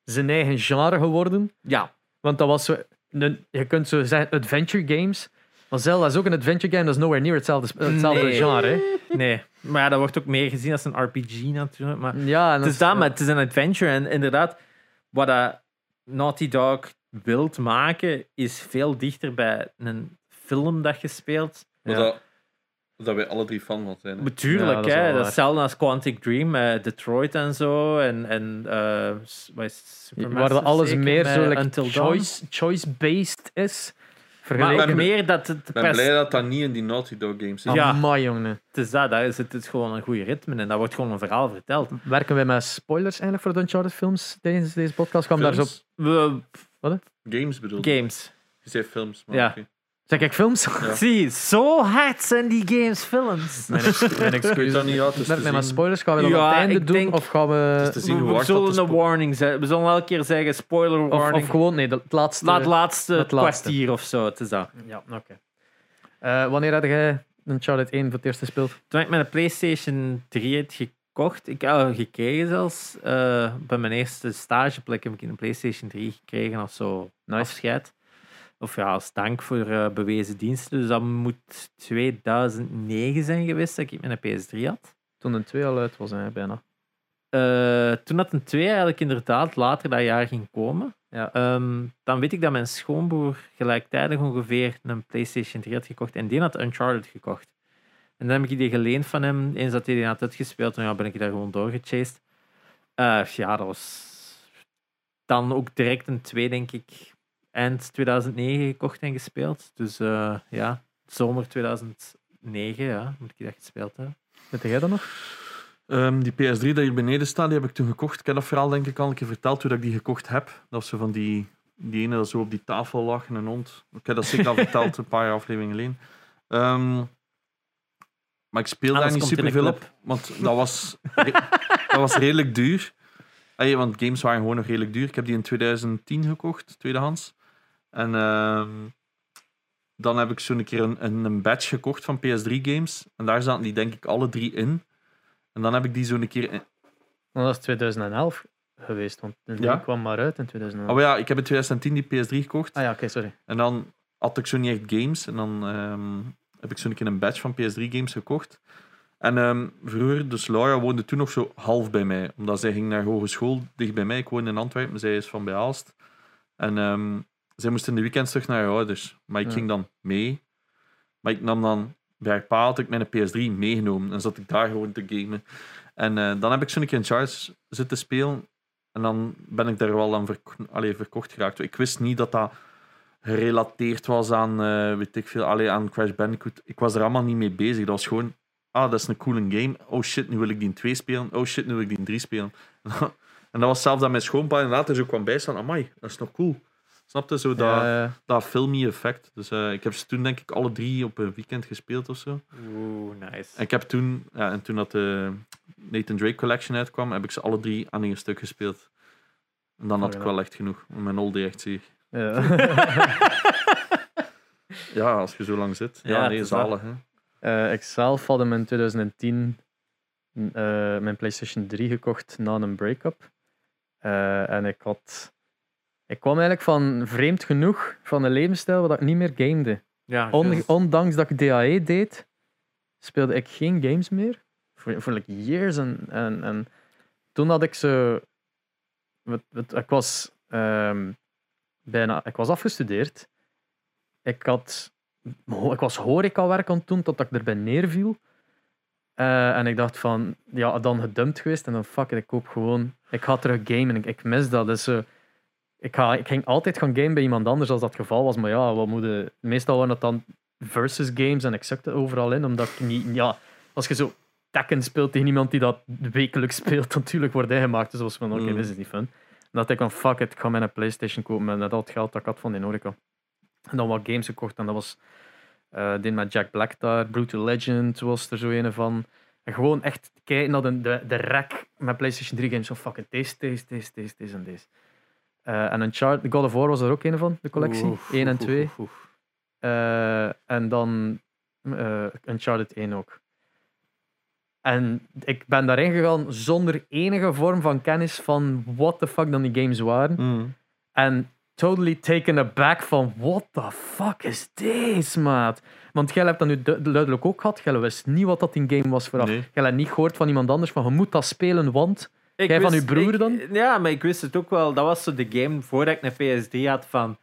zijn eigen genre geworden. Ja. Want dat was zo... een- je kunt zo zeggen adventure games. Maar Zelda is ook een adventure game, dat is nowhere near hetzelfde, hetzelfde Nee. genre. hè. Nee. Maar ja, dat wordt ook meer gezien als een RPG natuurlijk. Maar Ja, het is dat, maar het is een adventure. En inderdaad, wat dat Naughty Dog wilt maken, is veel dichter bij een film dat je speelt. Wat Ja. dat, dat wij alle drie fan van zijn. hè. Natuurlijk, Ja, dat is hè. dat is hetzelfde als Quantic Dream, eh, Detroit en zo. En, en eh? Supermassive Waar alles meer zo like, choice, choice-based is. Maar Vergeleken meer dat het Ik ben pers- blij dat dat niet in die Naughty Dog games zit. Ja. Amai, jongen. het is dat, dat is, het is gewoon een goede ritme en dat wordt gewoon een verhaal verteld. Werken wij met spoilers eigenlijk voor de Uncharted films tijdens deze podcast? Kwam daar zo... Films? We, Games bedoel je? games. Je zei films, maar Ja. oké. Zeg ik films? Ja. Zie, zo hard zijn die games films. Mijn, ex mijn excuses. dat niet, ja, het is Met, met spoilers gaan we dat Ja, aan het einde doen? denk- Of gaan we... te zien We, hoe we zullen een warning zijn. We zullen elke keer zeggen spoiler Of, warning. of gewoon... Nee, het laatste... Het laatste het laatste. kwartier of zo. Het is dat. Ja, oké. Eh, wanneer had jij Uncharted 1 voor het eerst gespeeld? Toen ik mijn PlayStation 3 had gekocht, ik had gekregen zelfs, eh, bij mijn eerste stageplek heb ik een PlayStation 3 gekregen als zo Nice. afscheid. Of ja, als dank voor eh, bewezen diensten. Dus dat moet 2009 zijn geweest dat ik mijn PS3 had. Toen een 2 al uit was, hè, bijna. eh, toen dat een 2 eigenlijk inderdaad later dat jaar ging komen, Ja. ehm, dan weet ik dat mijn schoonbroer gelijktijdig ongeveer een PlayStation 3 had gekocht en die had Uncharted gekocht. En dan heb ik die geleend van hem, eens dat hij die had uitgespeeld, en ja, ben ik daar gewoon doorgechased. Eh, ja, dat was dan ook direct een 2, denk ik, eind 2009 gekocht en gespeeld. Dus eh, ja, zomer 2009, ja, moet ik dat gespeeld hebben. Weet jij dat nog? Ehm, die PS3 dat hier beneden staat, die heb ik toen gekocht. Ik heb dat verhaal denk ik al een keer verteld hoe dat ik die gekocht heb. Dat zo van die, die ene dat zo op die tafel lag en een hond. Ik heb dat zeker al verteld, een paar afleveringen geleden. Ehm, maar ik speelde daar Alles niet komt in super een veel op, want dat was, dat was redelijk duur. Allee, want games waren gewoon nog redelijk duur. Ik heb die in 2010 gekocht, tweedehands. En ehm, dan heb ik zo'n keer een, een, een batch gekocht van PS3 games. En daar zaten die denk ik alle drie in. En dan heb ik die zo'n keer... in- Dat is 2011 geweest, want die Ja? kwam maar uit in 2011. Oh ja, ik heb in 2010 die PS3 gekocht. Ah ja, oké, sorry. En dan had ik zo niet echt games. En dan ehm, heb ik zo'n keer een batch van PS3 games gekocht. En ehm, vroeger, dus Laura woonde toen nog zo half bij mij. Omdat zij ging naar hogeschool dicht bij mij. Ik woonde in Antwerpen, zij is van bij Aalst. En zij moest in de weekends terug naar haar ouders. Maar ik Ja. ging dan mee. Maar ik nam dan... Bij haar pa had ik mijn PS3 meegenomen. En zat ik daar gewoon te gamen. En eh, dan heb ik zo'n keer in Charge zitten spelen. En dan ben ik daar wel aan verko allee, verkocht geraakt. Ik wist niet dat dat gerelateerd was aan, eh, weet ik veel, allee, aan Crash Bandicoot. Ik was er allemaal niet mee bezig. Dat was gewoon, ah, dat is een coole game. Oh shit, nu wil ik die in 2 spelen. Oh shit, nu wil ik die in 3 spelen. en dat was zelfs dat mijn schoonpa en later zo kwam bijstaan. Amai, dat is nog cool. Snapte zo dat, Ja, dat filmy effect. Dus eh, ik heb ze toen denk ik alle drie op een weekend gespeeld of zo. Oeh, nice. En ik heb toen, ja, en toen dat de Nathan Drake Collection uitkwam, heb ik ze alle drie aan één stuk gespeeld. En dan had ik wel echt genoeg. Mijn olde echt zie. ja. Ja, als je zo lang zit. Ja, nee, zalig. Hè. Eh, ik zelf had hem in 2010 eh, mijn PlayStation 3 gekocht na een break-up. Eh, en ik had. Ik kwam eigenlijk van vreemd genoeg van een levensstijl waar ik niet meer gamede. Ja, On- juist. ondanks dat ik DAE deed, speelde ik geen games meer. Voor, voor like years. En, en, en toen had ik zo. wat- wat- Ik was ehm, bijna. Ik was afgestudeerd. Ik, had, ik was horecawerk aan het doen totdat ik erbij neerviel. Eh, en ik dacht van, ja, dan gedumpt geweest. En dan fuck it, ik koop gewoon. Ik ga terug gamen. Ik, ik mis dat. Dus, eh, ik, ga, ik ging altijd gaan gamen bij iemand anders als dat het geval was. Maar ja, wat moet je- meestal waren het dan versus games en ik zakte overal in. Omdat ik niet, ja, als je zo Tekken speelt tegen iemand die dat wekelijks speelt, natuurlijk wordt hij gemaakt. Dus was van, oké, Mm. dit is niet fun. En dat ik van, fuck it, ik ga mijn PlayStation kopen met net al het geld dat ik had van horeca. En dan wat games gekocht en dat was eh die met Jack Black daar, Brutal Legend was er zo een van. En gewoon echt kijken naar de, de, de rek met PlayStation 3 games. Zo fuck it, deze, deze, deze, deze, deze en deze. Eh, en Uncharted, God of War was er ook een van, de collectie. Oeh, 1 en oeh, 2. oeh, oeh. Eh, en dan eh Uncharted 1 ook. En ik ben daarin gegaan zonder enige vorm van kennis van what the fuck dan die games waren. Mm. En totally taken aback van what the fuck is deze, maat? Want jij hebt dat nu du- duidelijk ook gehad. Jij wist niet wat dat in game was vooraf. Nee. Jij hebt niet gehoord van iemand anders van je moet dat spelen, want... Ik Jij van uw broer ik- dan? Ja, maar ik wist het ook wel. Dat was zo de game voordat ik een PS3 had van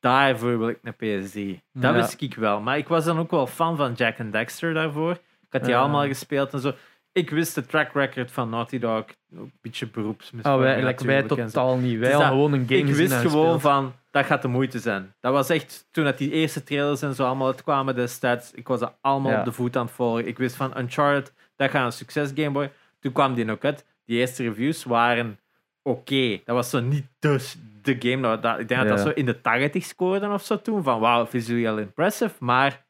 daarvoor wil ik een PS3. Dat Ja. wist ik wel. Maar ik was dan ook wel fan van Jack and Dexter daarvoor. Ik had die Ja. allemaal gespeeld en zo. Ik wist de track record van Naughty Dog. Ook een beetje beroeps. Oh, wij, like, wij totaal niet. Wij hadden gewoon een game ik wist gewoon van, dat gaat de moeite zijn. Dat was echt, toen dat die eerste trailers en zo allemaal uitkwamen destijds, ik was dat allemaal Ja. op de voet aan het volgen. Ik wist van Uncharted, dat gaat een succes Game Boy. Toen kwam die ook uit. Die eerste reviews waren oké. Dat was zo niet dus de game. Dat, dat- ik denk dat dat zo in de 80 scoorde of zo toen. Van wauw, visueel impressive. Maar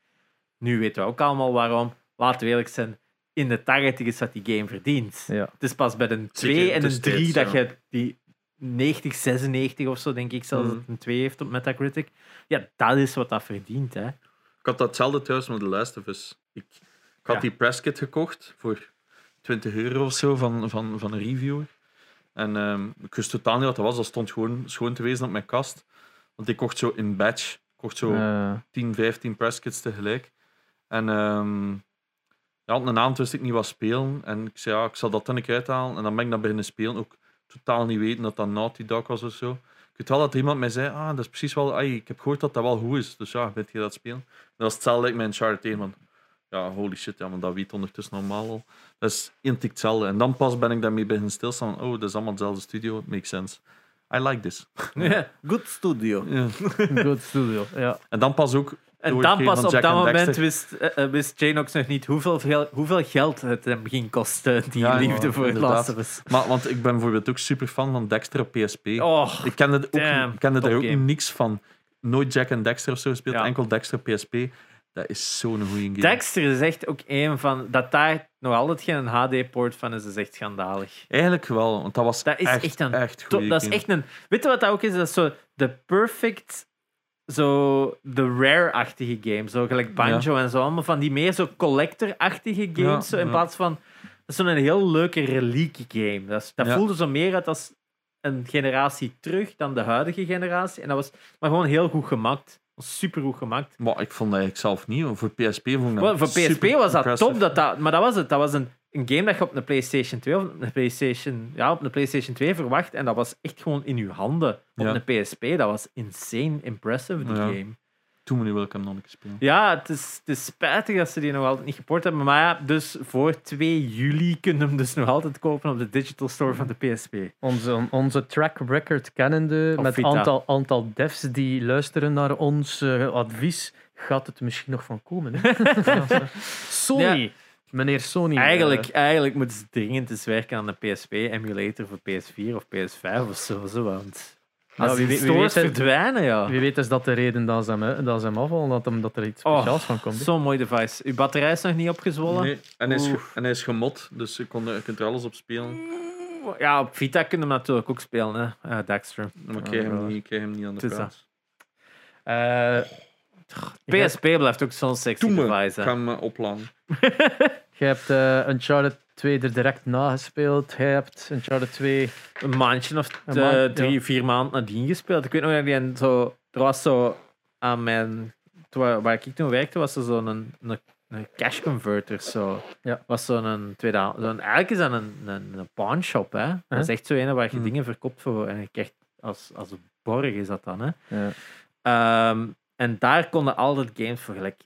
nu weten we ook allemaal waarom. Laten we eerlijk zijn, in de 80 is dat die game verdient. Ja. Het is pas bij een 2 Zeker en een destijds, 3 dat ja. je die 90, 96 of zo, denk ik zelfs, dat het een 2 heeft op Metacritic. Ja, dat is wat dat verdient. Hè. Ik had datzelfde thuis met The Last of Us. Ik, ik had Ja. die presskit gekocht voor 20 euro of zo van, van, van een reviewer. En ehm, ik wist totaal niet wat dat was. Dat stond gewoon schoon te wezen op mijn kast. Want ik kocht zo in batch. Ik kocht zo Eh, 10, 15 presskits tegelijk. En ehm, ja, een avond wist ik niet wat spelen. En ik zei, ja, ik zal dat dan een keer uithalen. En dan ben ik dat beginnen spelen. Ook totaal niet weten dat dat Naughty Dog was of zo. Ik weet wel dat er iemand mij zei, ah, dat is precies wel... ai, ik heb gehoord dat dat wel goed is. Dus ja, weet je dat spelen? Dat is hetzelfde like met Uncharted 1. Ja, holy shit, ja, maar dat weet ondertussen normaal al. Dat is identiek hetzelfde. En dan pas ben ik daarmee beginnen stilstaan. Oh, dat is allemaal hetzelfde studio. It makes sense. I like this. Ja, Good studio. Ja. Good studio. Ja. En dan pas ook... En dan pas op Jack dat moment Dexter. wist, eh, wist Janox nog niet hoeveel, hoeveel geld het hem ging kosten, die Ja, ja, liefde voor inderdaad. Last of Us. Maar, want ik ben bijvoorbeeld ook super fan van Dexter op PSP. Oh, Ik kende, ook, damn, ik kende er ook game. niks van. Nooit Jack and Dexter of zo gespeeld, Ja. enkel Dexter op PSP. Dat is zo'n goede game. Dexter is echt ook een van... Dat daar nog altijd geen HD-poort van is, is echt schandalig. Eigenlijk wel, want dat was Dat is echt, echt een echt dat is echt een... Weet je wat dat ook is? Dat is zo de perfect... Zo de rare-achtige game. Zo gelijk Banjo en zo. Allemaal van die meer zo collector-achtige games. Ja, zo, in ja. plaats van... Dat is zo'n heel leuke reliquie game. Dat, dat voelde zo meer uit als een generatie terug dan de huidige generatie. En dat was maar gewoon heel goed gemaakt. Super goed gemaakt. Maar ik vond dat eigenlijk zelf niet. Voor PSP vond ik dat voor PSP was dat impressive. top. Dat dat, maar dat was het. Dat was een, een game dat je op een PlayStation 2 of op een PlayStation, ja, op een PlayStation 2 verwacht. En dat was echt gewoon in je handen. Op Ja. een PSP. Dat was insane impressive, die Ja. game. Toen wil ik hem nog een keer spelen. Ja, het is, het is spijtig dat ze die nog altijd niet geport hebben. Maar ja, dus voor 2 juli kun je hem dus nog altijd kopen op de digital store van de PSP. Onze, onze track record kennende, Of met Vita. aantal, aantal devs die luisteren naar ons eh, advies, gaat het misschien nog van komen. Hè? Sony, meneer Sony. eh, Eigenlijk, eigenlijk moeten ze dringend eens werken aan een PSP-emulator voor PS4 of PS5 of zo. zo want als weet- wie stores weet het- verdwijnen, ja. Wie weet is dat de reden dat ze hem, dat ze hem afvallen, dat, hem, dat er iets Oh, speciaals van komt. Zo'n mooi device. Uw batterij is nog niet opgezwollen. Nee, en, hij is, en hij is gemod, dus je, kon, je kunt er alles op spelen. Ja, op Vita kunnen we natuurlijk ook spelen, hè. Eh, Dexter. Maar ik krijg hem niet, ik krijg hem niet aan de praat. Eh, PSP blijft ook zo'n sexy Doe me, ik device. ga hem eh, opladen. je hebt eh, Uncharted 2 er direct nagespeeld. Je hebt Uncharted 2... Een maandje of Een eh, maand, drie, ja. vier maanden nadien gespeeld. Ik weet nog dat die een zo... Er was zo aan mijn... Waar, waar ik toen werkte, was er zo'n een, een, een cash converter. Zo. Ja. Was zo'n tweede... Zo'n, eigenlijk is dat een, een, een pawn shop, hè. Dat is echt zo een waar je Hmm. dingen verkoopt voor... En je krijgt als, als borg is dat dan, hè. Ja. Ehm, en daar konden altijd games voor gelijk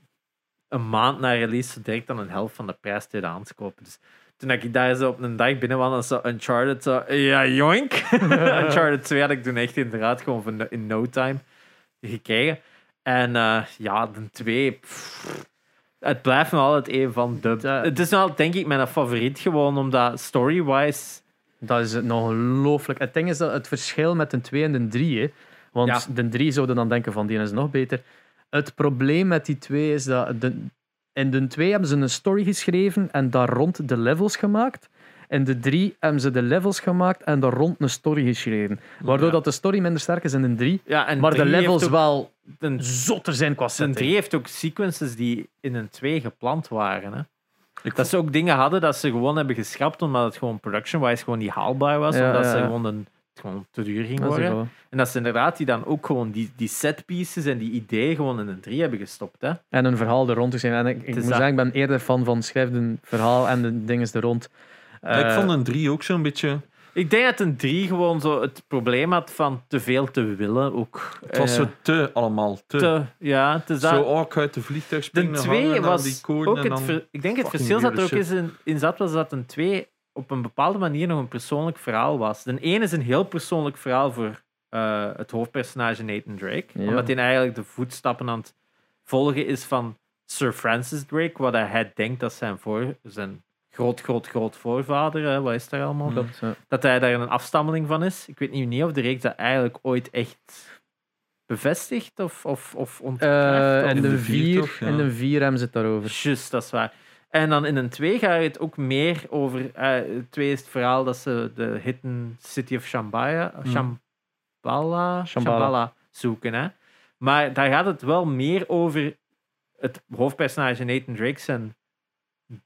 een maand na release direct aan een helft van de prijs tweedehands kopen. Dus toen ik daar zo op een dag binnen was, dan zo Uncharted zo, ja joink. Uncharted 2 had ik toen echt inderdaad gewoon van in no time gekregen. En eh, ja, de 2, pff, het blijft nog altijd een van de... Het is nog altijd, denk ik, mijn favoriet gewoon, omdat story-wise... Dat is het nog ongelooflijk. Het ding is dat het verschil met de 2 en de 3, hè, want Ja. de 3 zouden dan denken van die is nog beter. Het probleem met die 2 is dat de, in de 2 hebben ze een story geschreven en daar rond de levels gemaakt. In de 3 hebben ze de levels gemaakt en daar rond een story geschreven. Waardoor Ja. dat de story minder sterk is in de 3, Ja, en maar de 3 heeft levels wel een zotter zijn qua En setting. 3 heeft ook sequences die in een 2 gepland waren. Hè? Ik Dat ze ook dingen hadden dat ze gewoon hebben geschrapt omdat het gewoon production-wise gewoon niet haalbaar was. Ja, omdat ja, ze gewoon, een, gewoon te duur ging is worden. En dat ze inderdaad die dan ook gewoon die, die set pieces en die ideeën gewoon in een 3 hebben gestopt. Hè? En een verhaal er rond te zijn. En ik, ik is moet dat. zeggen, ik ben eerder fan van schrijf een verhaal en de dingen er rond. Ik Eh, vond een 3 ook zo'n beetje... Ik denk dat een 3 gewoon zo het probleem had van te veel te willen. Ook. Het was Eh, zo te allemaal, te. te- ja, het is dat. Zo, oh, ik ga uit de vliegtuig De springen, 2 hangen aan was die ook het. dan... ver- ik denk het verschil dat er ook is in, in zat, was dat een 2 op een bepaalde manier nog een persoonlijk verhaal was. De 1 is een heel persoonlijk verhaal voor eh, het hoofdpersonage Nathan Drake. Ja. Omdat hij eigenlijk de voetstappen aan het volgen is van Sir Francis Drake, wat hij denkt dat zijn, voor, zijn groot, groot, groot voorvader, hè, wat is daar allemaal? Mm. ja. Dat hij daar een afstammeling van is. Ik weet niet, niet of de reeks dat eigenlijk ooit echt bevestigt of, of, of ontkracht. Eh, en In de vier 4 toch, ja. en de 4 hebben ze het daarover. Juist, dat is waar. En dan in een 2 gaat het ook meer over. eh twee is het verhaal dat ze de hidden city of Shambhala, Hmm. Shambhala, Shambhala. Shambhala zoeken. Hè? Maar daar gaat het wel meer over het hoofdpersonage Nathan Drake zijn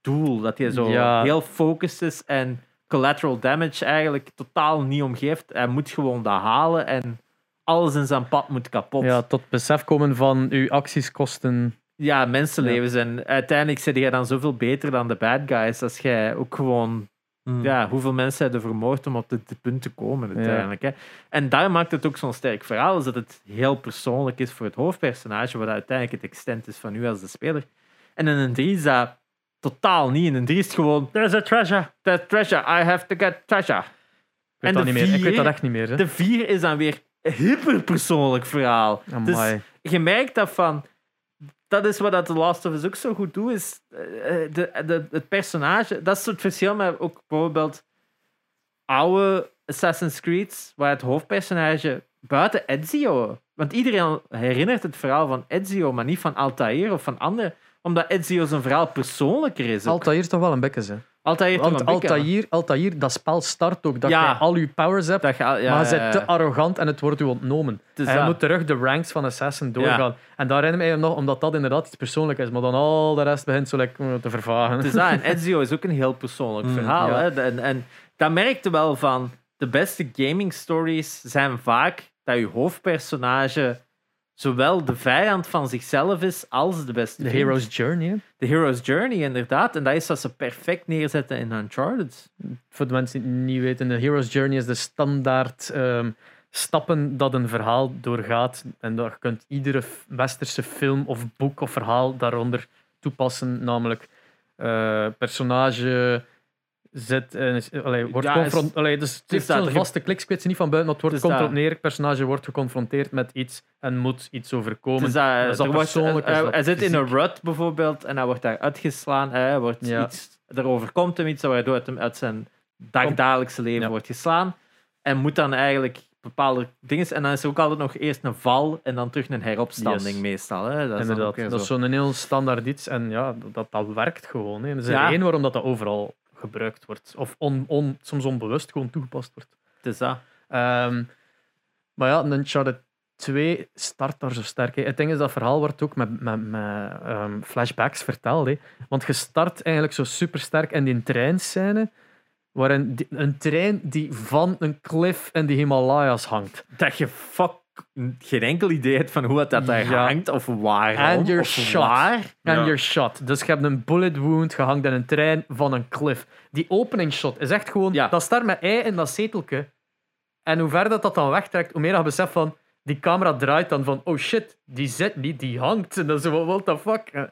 doel. Dat hij zo Ja. heel focused is en collateral damage eigenlijk totaal niet omgeeft. Hij moet gewoon dat halen en alles in zijn pad moet kapot. Ja, tot besef komen van uw acties kosten ja, mensenlevens. En uiteindelijk zit jij dan zoveel beter dan de bad guys als jij ook gewoon Mm. ja, hoeveel mensen hebben vermoord om op dit punt te komen uiteindelijk. Hè? En daar maakt het ook zo'n sterk verhaal, is dat het heel persoonlijk is voor het hoofdpersonage, wat uiteindelijk het extent is van u als de speler. En in een 3 is dat totaal niet. In een 3 is het gewoon, there's a treasure, there's treasure, I have to get treasure. Ik weet, En dat niet meer. ik weet dat echt niet meer. Hè. De 4 is dan weer een hyperpersoonlijk verhaal. Dus je merkt dat van. Dat is wat dat The Last of Us ook zo goed doet. Is eh, de, de, het personage. Dat is het verschil met ook bijvoorbeeld oude Assassin's Creed, waar het hoofdpersonage buiten Ezio. Want iedereen herinnert het verhaal van Ezio, maar niet van Altair of van anderen. Omdat Ezio zijn verhaal persoonlijker is. ook. Altair is toch wel een bekke, hè? Altair Want Altair, Altair, dat spel start ook dat Ja. je al je powers hebt, Dat je, ja, maar je bent te arrogant en het wordt u ontnomen. Dus en je dat- moet terug de ranks van Assassin doorgaan. En daar herinner ik me nog, omdat dat inderdaad iets persoonlijks is, maar dan al de rest begint zo lekker te vervagen. Dat. En Ezio is ook een heel persoonlijk Mm, verhaal. Hè? En, en dat merkte wel van de beste gaming stories zijn vaak dat je hoofdpersonage zowel de vijand van zichzelf is als de beste De. Hero's Journey. hè. De hero's journey, inderdaad. En dat is wat ze perfect neerzetten in Uncharted. Voor de mensen die het niet weten, de Hero's Journey is de standaard ehm, stappen dat een verhaal doorgaat. En dat je kunt iedere westerse film of boek of verhaal daaronder toepassen. Namelijk, eh, personage zit, is, allee, wordt Ja, is- allee, dus het zo'n er- vaste kliks, ik weet ze niet van buiten, maar het wordt is komt erop neer. Het personage wordt geconfronteerd met iets en moet iets overkomen. Dus dat, is dat wordt, persoonlijk, is hij, hij zit in een rut bijvoorbeeld en hij wordt daar uitgeslaan. Hij wordt Ja. iets, er overkomt hem iets waardoor het hem uit zijn dagdagelijkse leven Ja. wordt geslaan. En moet dan eigenlijk bepaalde dingen. En dan is er ook altijd nog eerst een val en dan terug een heropstanding Yes. meestal. Hè. Dat is Inderdaad, dat is zo. zo'n heel standaard iets. En ja, dat, dat werkt gewoon. Hè. Er is Ja. één waarom dat, dat overal gebruikt wordt. Of on, on, soms onbewust gewoon toegepast wordt. Het is dat. Ehm, maar ja, Uncharted 2 start daar zo sterk. Hè. Het ding is, dat verhaal wordt ook met, met, met ehm, flashbacks verteld. Hè. Want je start eigenlijk zo super sterk in die treinscène, waarin een trein die van een cliff in de Himalaya's hangt. Dat je fuck geen enkel idee hebt van hoe het dat daar Ja. hangt of waar. And you're of shot. waar. En Ja. you're shot. Dus je hebt een bullet wound gehangen in een trein van een cliff. Die opening shot is echt gewoon... Ja. Dat start met ei in dat zetelke. En hoe verder dat, dat dan wegtrekt, hoe meer je beseft van... Die camera draait dan van... Oh shit, die zit niet, die hangt. En dan zo, what the fuck? Ja,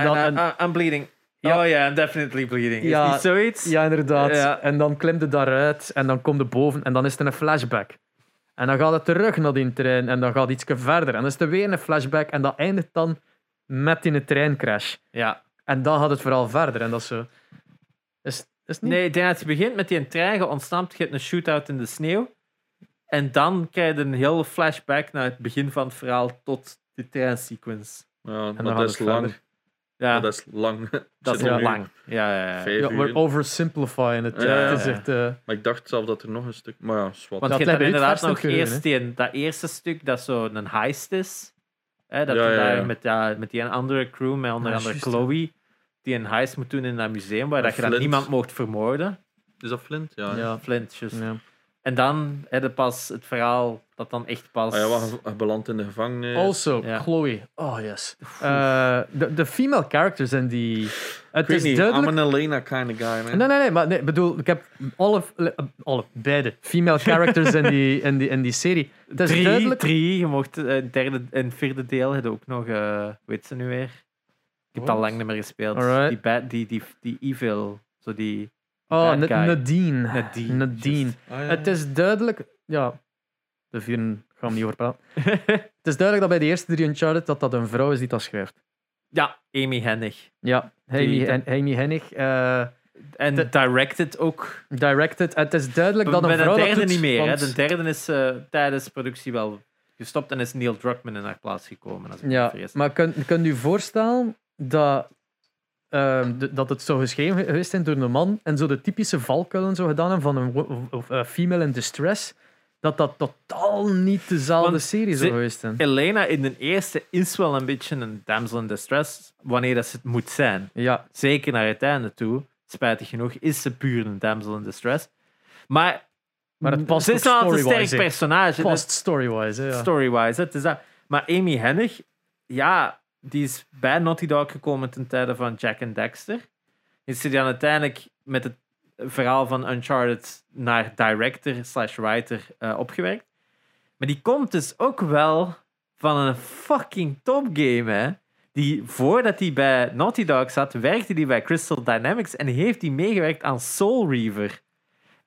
En dan- en- I'm bleeding. Ja. Oh ja, I'm definitely bleeding. Is Ja. niet zoiets? Ja, inderdaad. Ja. En dan klimt het daaruit. En dan komt het boven. En dan is er een flashback. En dan gaat het terug naar die trein. En dan gaat het iets verder. En dan is er weer een flashback. En dat eindigt dan met die treincrash. Ja. En dan gaat het vooral verder. En dat is zo... Is, is niet? Nee, ik denk dat je begint met die trein, je ontsnapt, je hebt een shootout in de sneeuw. En dan krijg je een hele flashback naar het begin van het verhaal tot de treinsequence. Ja, dan maar gaat dat het is lang. verder. Ja, dat is lang. dat is nu lang. Ja, ja, ja. We're oversimplifying het. Ja, het is echt... eh, Maar ik dacht zelf dat er nog een stuk... Maar ja, zwart. Want je het hebt inderdaad nog eerst die, dat eerste stuk dat zo een heist is. Hè, dat Ja, je ja, daar. Met, ja, met die andere crew, met onder Ah, andere Chloe, die een heist moet doen in dat museum waar dat je dan niemand mocht vermoorden. Is dat Flint? Ja. ja. ja. Flint, juist. En dan heb je pas het verhaal dat dan echt pas... Ah, ja, wat, hij belandt in de gevangenis. Also, Ja. Chloe. Oh, yes. Eh, de, de female characters en die... Het ik weet is niet, duidelijk... I'm an Elena kind of guy, man. Nee, nee, nee, maar nee, ik bedoel, ik heb alle, alle beide female characters in die, in die, in die serie. Het is drie, duidelijk. drie. Je mocht eh, het derde en het vierde deel je ook nog, eh weet ze nu weer? Ik heb het al lang niet meer gespeeld. Alright. Die, bad, die, die, die evil, zo die Oh. Nadine. Nadine. Nadine. ja. Het is duidelijk. Ja, de vier gaan we niet over praten. het is duidelijk dat bij de eerste drie Uncharted dat dat een vrouw is die dat schrijft. Ja, Amy Hennig. Ja, Amy, Hennig. eh, En De- directed ook. directed. Het is duidelijk dat een de vrouw dat derde doet, niet meer. Hè. De derde is eh, tijdens productie wel gestopt en is Neil Druckmann in haar plaats gekomen. Als ik Ja, maar kun, kunt u voorstellen dat, ehm, de- dat het zo geschreven geweest is door een man en zo de typische valkuilen zo gedaan hebben van een of, eh, female in distress, dat dat totaal niet dezelfde Want serie zou geweest zijn. Elena in de eerste is wel een beetje een damsel in distress wanneer dat ze het moet zijn. Ja, Zeker naar het einde toe. Spijtig genoeg is ze puur een damsel in distress. Maar, Maar het past ze is wel een sterk story-wise, hè. personage. past story-wise. Ja. Story-wise, het is dat. Maar Amy Hennig, ja, die is bij Naughty Dog gekomen ten tijde van Jack and Dexter. Is hij dan uiteindelijk met het verhaal van Uncharted naar director slash writer eh, opgewerkt. Maar die komt dus ook wel van een fucking topgame, hè. Die, voordat hij bij Naughty Dog zat, werkte hij bij Crystal Dynamics en heeft hij meegewerkt aan Soul Reaver.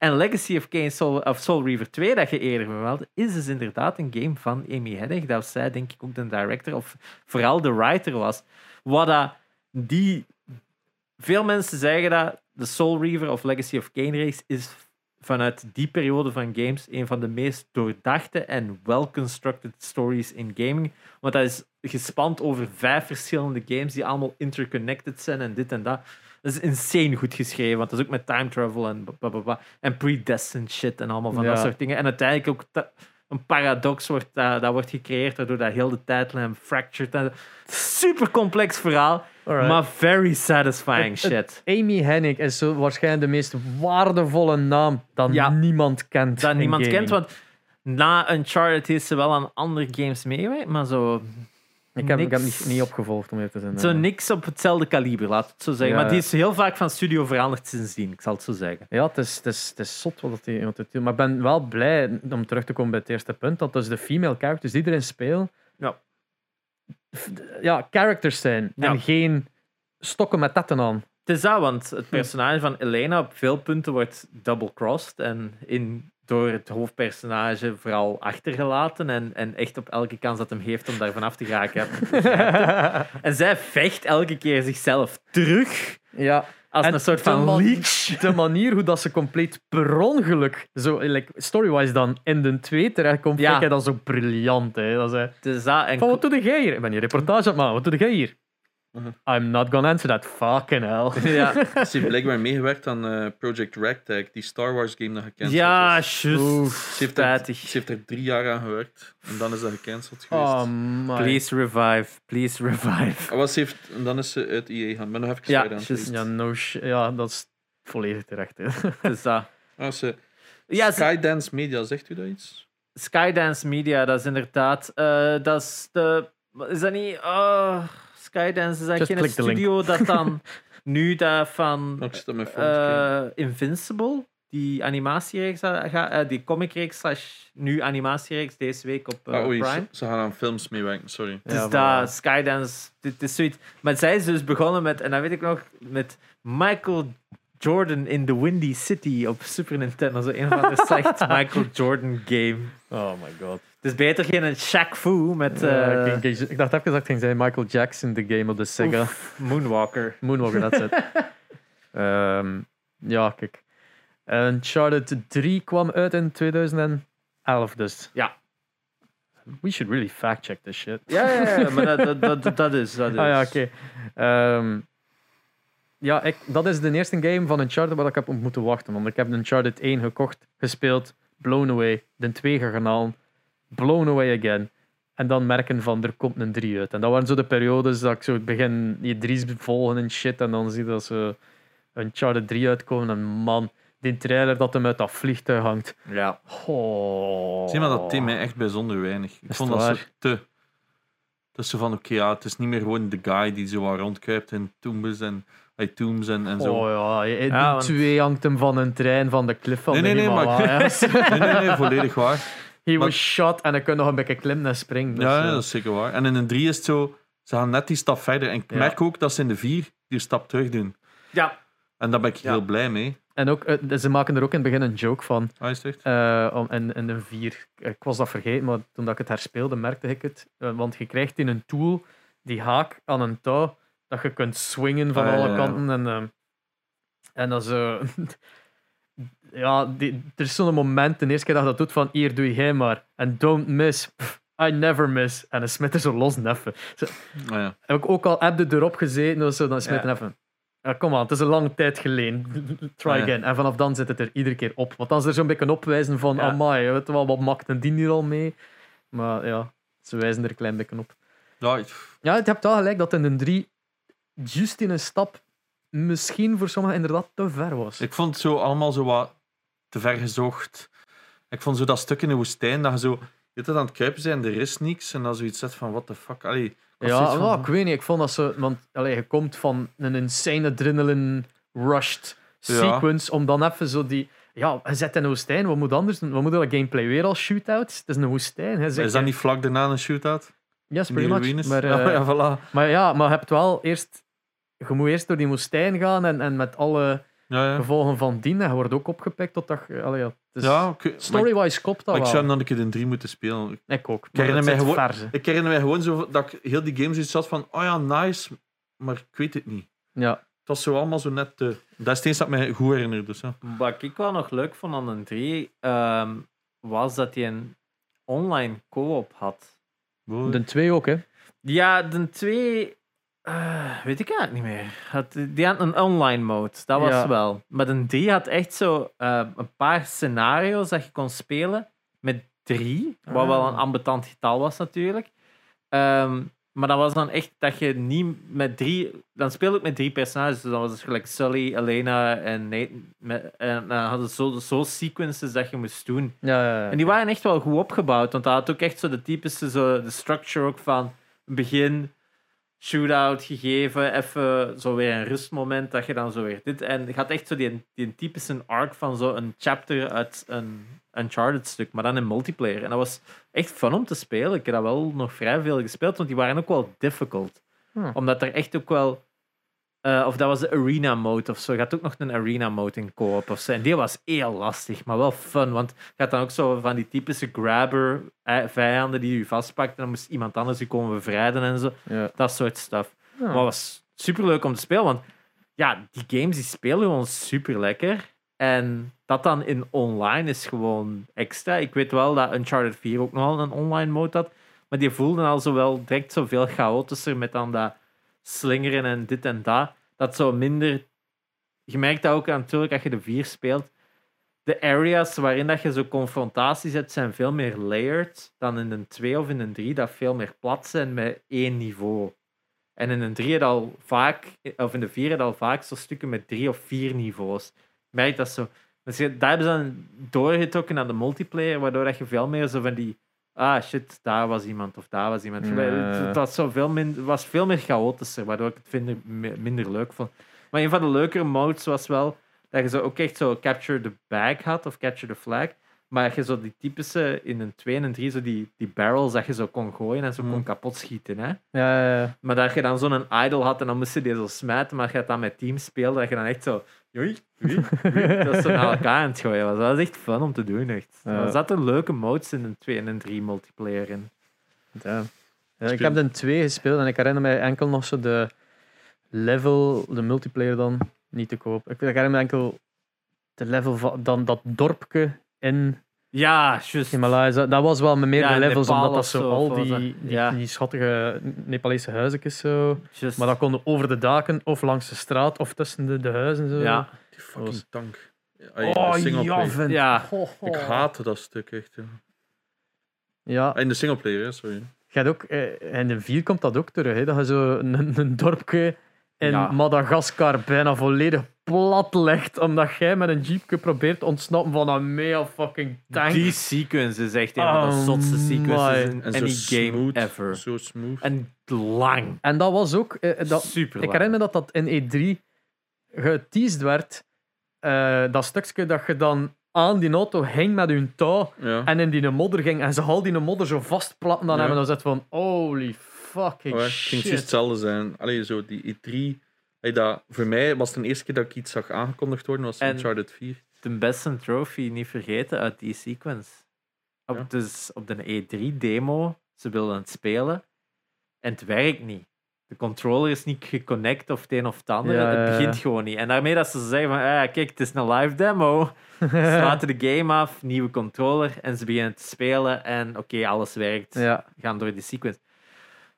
En Legacy of Kain Soul, of Soul Reaver 2, dat je eerder vermeldde, is dus inderdaad een game van Amy Hennig. Dat zij, denk ik, ook de director of vooral de writer was. Wat die... Veel mensen zeggen dat de Soul Reaver of Legacy of Kain race is vanuit die periode van games een van de meest doordachte en well-constructed stories in gaming. Want dat is gespand over vijf verschillende games die allemaal interconnected zijn en dit en dat. Dat is insane goed geschreven, want dat is ook met time travel en blablabla. En predestined shit en allemaal van dat soort dingen. En uiteindelijk ook een paradox wordt, dat, dat wordt gecreëerd, waardoor dat heel de tijdlijn fractured. En super complex verhaal, Alright. maar very satisfying Het- het- shit. Amy Hennig is zo waarschijnlijk de meest waardevolle naam dat Ja. niemand kent. Dat niemand gaming. kent, want na Uncharted heeft ze wel aan andere games meegewerkt, maar zo Ik heb, ik heb niet, niet opgevolgd om eerlijk te zijn. Zo niks op hetzelfde kaliber, laat het zo zeggen. Ja. Maar die is heel vaak van studio veranderd sindsdien, ik zal het zo zeggen. Ja, het is, het is, het is zot wat hij doet. Maar ik ben wel blij, om terug te komen bij het eerste punt, dat dus de female characters die erin spelen, Ja. ja, characters zijn Ja. en geen stokken met tetten aan. Het is dat, want het personage van Elena op veel punten wordt double-crossed en in, door het hoofdpersonage vooral achtergelaten en, en echt op elke kans dat hem heeft om daar vanaf te geraken. en zij vecht elke keer zichzelf terug ja, als En een soort van man- leech. de manier hoe dat ze compleet per ongeluk, zo like, story-wise dan, in de 2 terechtkomt, Ja. vind ik dat zo briljant. Hè. Dat dat en van, wat doe jij hier? Ik ben hier reportage aan het maken. Wat doe jij hier? Mhm. I'm not gonna answer that. Fucking hell. ja, Ze heeft blijkbaar meegewerkt aan eh, Project Ragtag, die Star Wars game dat gecanceld ja is. juist. Ze heeft, er, ze heeft er drie jaar aan gewerkt en dan is dat gecanceld geweest. Oh my. Please revive, please revive. Ah, ze heeft, en dan is ze uit EA gaan. Ben nog even Ja, lezen. Ja, no ja, dat is volledig terecht. Hè. Is dat. Ah, ze, Ja, ze- Skydance Media, zegt u dat iets? Skydance Media, dat is inderdaad. eh, dat is de. Is dat niet. Oh, Skydance is eigenlijk link. studio dat dan nu dat van eh, Invincible, die animatiereeks, eh, die comicreeks, slash nu animatiereeks deze week op oei, Prime. ze, ze gaan aan films meewerken, sorry. Het is Ja, dat. Skydance, dit is zoiets. Maar zij is dus begonnen met, en dat weet ik nog, met Michael Jordan in the Windy City op Super Nintendo. Zo een van de slecht Michael Jordan game. Oh my god. Het is beter geen een Shaq Fu met Ja, eh, ik, ik, ik dacht even dat ik ging zeggen Michael Jackson, de game op de Sega. oef, Moonwalker. Moonwalker, that's it. Ehm, ja, kijk. Uncharted 3 kwam uit in 2011, dus. Ja. We should really fact-check this shit. Ja, ja, ja, maar dat, dat, dat, dat is. Dat is. Ah ja, oké. Ehm, ja, ik, dat is de eerste game van Uncharted waar ik heb op moeten wachten. Want ik heb Uncharted 1 gekocht, gespeeld, blown away. De 2 gaan halen, blown away again. En dan merken van, er komt een 3 uit. En dat waren zo de periodes dat ik zo begin je 3's volgen en shit. En dan zie je dat ze Uncharted 3 uitkomen. En man, die trailer dat hem uit dat vliegtuig hangt. Ja. Oh. Zie maar dat thema mij echt bijzonder weinig. Ik Is vond dat waar? te. Het is zo van, oké, ja, het is niet meer gewoon de guy die zo wat rondkruipt in tombes en, tombs en, en zo. Oh ja, die Ja, want- twee hangt hem van een trein van de klif van Nee, de nee, nee, maar-. Nee, nee, nee, volledig waar. He was shot en hij kon nog een beetje klimmen en springen. Dus, Ja, eh, ja, dat is zeker waar. En in een 3 is het zo, ze gaan net die stap verder. En ik Ja. merk ook dat ze in de 4 die stap terug doen. Ja. En daar ben ik heel blij mee. En ook, eh, ze maken er ook in het begin een joke van. Ah, is het echt? eh, om, in, in de vier. Ik was dat vergeten, maar toen dat ik het herspeelde, merkte ik het. Want je krijgt in een tool die haak aan een touw dat je kunt swingen van Ah, alle kanten. En, en dat is. ja, die, er is zo'n moment, de eerste keer dat je dat doet, van hier doe jij maar. En don't miss. Pff, I never miss. En dan smit er zo los neffen. Ah, ja. Heb ik ook al heb je erop gezeten, zo, dan smit Ja. even. Ja, kom aan, het is een lange tijd geleden. Try ja. again. En vanaf dan zit het er iedere keer op. Want dan is er zo'n beetje opwijzen van, Ja. amai, weet je wel, wat maakt een die hier al mee? Maar ja, ze wijzen er een klein beetje op. Ja, je hebt wel gelijk dat in een 3 juist in een stap misschien voor sommigen inderdaad te ver was. ik vond het zo allemaal zo wat te ver gezocht. Ik vond zo dat stuk in de woestijn, dat je zo je aan het kruipen zijn, er is niks. En dan zoiets zet van, what the fuck. Allee, Ja, van- ik weet niet. Ik vond dat zo... Want allee, je komt van een insane adrenaline rushed Ja. sequence om dan even zo die... Ja, je zet in een woestijn. Wat moet anders? Wat moet dat gameplay weer als shootout? Het is een woestijn. Is dat niet vlak daarna een shootout? Yes, pretty much. Maar, ja, eh, ja, voilà. maar ja, maar je hebt wel eerst... Je moet eerst door die woestijn gaan en, en met alle Ja, ja. gevolgen van dien. En je wordt ook opgepikt totdat je... Allee, ja, het is- ja Story-wise klopt dat maar ik wel. zou hem dan een keer in drie moeten spelen. Ik ook. Ik herinner mij gewoon- verse. Ik herinner mij gewoon zo dat ik heel die games iets zat van, oh ja, nice, maar ik weet het niet. Ja. Het was zo allemaal zo net te... Dat is het eens dat mij goed herinnert, dus ja. Wat ik wel nog leuk vond aan een 3 ehm, was dat hij een online co-op had. De twee ook, hè. Ja, de 2 weet ik eigenlijk niet meer. Had, die had een online mode, dat was Ja. wel. Maar de 3 had echt zo eh, een paar scenario's dat je kon spelen met drie, wat Ah. wel een ambetant getal was natuurlijk. Ehm, maar dat was dan echt dat je niet met drie. Dan speelde ik met drie personages. Dus dan was het gelijk Sully, Elena en Nathan. Met, en dan hadden ze zo, zo sequences dat je moest doen. Ja, ja, ja. En die waren echt wel goed opgebouwd. Want dat had ook echt zo de typische, zo, de structure ook van begin, shootout gegeven, even zo weer een rustmoment dat je dan zo weer dit. En je had echt zo die, die typische arc van zo een chapter uit een Uncharted stuk, maar dan in multiplayer. En dat was echt fun om te spelen. Ik heb dat wel nog vrij veel gespeeld, want die waren ook wel difficult. Hm. Omdat er echt ook wel... eh, of dat was de arena mode of zo. Je had ook nog een arena mode in co-op of zo. En die was heel lastig, maar wel fun. Want je had dan ook zo van die typische grabber eh, vijanden die je vastpakt. En dan moest iemand anders je komen bevrijden en zo. Ja. Dat soort stuff. Ja. Maar het was super leuk om te spelen. Want ja, die games die spelen gewoon super lekker. En dat dan in online is gewoon extra. Ik weet wel dat Uncharted 4 ook nog wel een online mode had. Maar die voelden al zo wel direct zoveel chaotischer met dan dat slingeren en dit en dat. Dat zo minder. Je merkt dat ook natuurlijk als je de 4 speelt. De areas waarin dat je zo confrontaties hebt, zijn veel meer layered dan in een 2 of in een 3, dat veel meer plat zijn met één niveau. En in een 3 heb je al vaak, of in de 4 heb je al vaak zo stukken met drie of vier niveaus. Ik merk dat zo. Dus je- daar hebben ze dan doorgetrokken naar de multiplayer, waardoor dat je veel meer zo van die. Ah shit, daar was iemand of daar was iemand. Het, was, zo veel min, was veel meer chaotischer, waardoor ik het minder, mi- minder leuk vond. Maar een van de leukere modes was wel dat je zo ook echt zo capture the bag had of capture the flag. Maar je zo die typische in een 2 en een 3 zo die, die barrels dat je zo kon gooien en zo kon Mm. kapot schieten. Hè? Ja, ja, ja. Maar dat je dan zo'n idol had en dan moest je die zo smijten, maar je het dan met teams speelde, dat je dan echt zo. Dat zo naar elkaar aan het gooien was. Dat was echt fun om te doen. Echt. Ja. Er zaten leuke modes in een 2 en een 3 multiplayer in. Ja. Ik heb de twee gespeeld en ik herinner mij enkel nog zo de level, de multiplayer dan, niet te koop. Ik herinner me enkel de level van dan dat dorpje in Ja, juist. Himalaya. Dat was wel met meerdere Ja, levels, Nepal omdat dat zo zo, al die, die, ja. die schattige Nepalese huisjes zo. Maar dat konden over de daken of langs de straat of tussen de, de huizen zo. Ja, Die fucking was- tank. Ja, Oh, ja. Ja. Ho, ho. Ik haatte dat stuk echt. Ja. Ja, Ah, In de singleplayer, sorry. hebt ook, eh, in de 4 komt dat ook terug. Hè, dat je zo een, een dorpje in Ja. Madagaskar bijna volledig plat legt. Omdat jij met een jeepje probeert te ontsnappen van een mega fucking tank. die sequence is echt een van de Oh, zotste sequences in En any zo game smooth. ever. Zo smooth. En lang. En dat was ook. eh, dat, Super ik lang. herinner me dat dat in E3 geteased werd. eh, dat stukje dat je dan aan die auto hing met je touw Ja. en in die modder ging en ze al die modder zo vastplatten dan Ja. hebben. Dan zat van holy fucking ja, het ging precies hetzelfde zijn. Allee, zo die E3. Allee, dat, voor mij was het de eerste keer dat ik iets zag aangekondigd worden, was En- Uncharted 4. de beste trophy niet vergeten uit die sequence. Op, Ja. dus op de E3-demo, ze wilden het spelen en het werkt niet. De controller is niet geconnect of het een of het ander. Ja, het ja. begint gewoon niet. En daarmee dat ze zeggen van, ah, kijk, het is een live demo. Ze laten de game af, nieuwe controller en ze beginnen te spelen en oké, alles werkt. ja. Gaan door die sequence.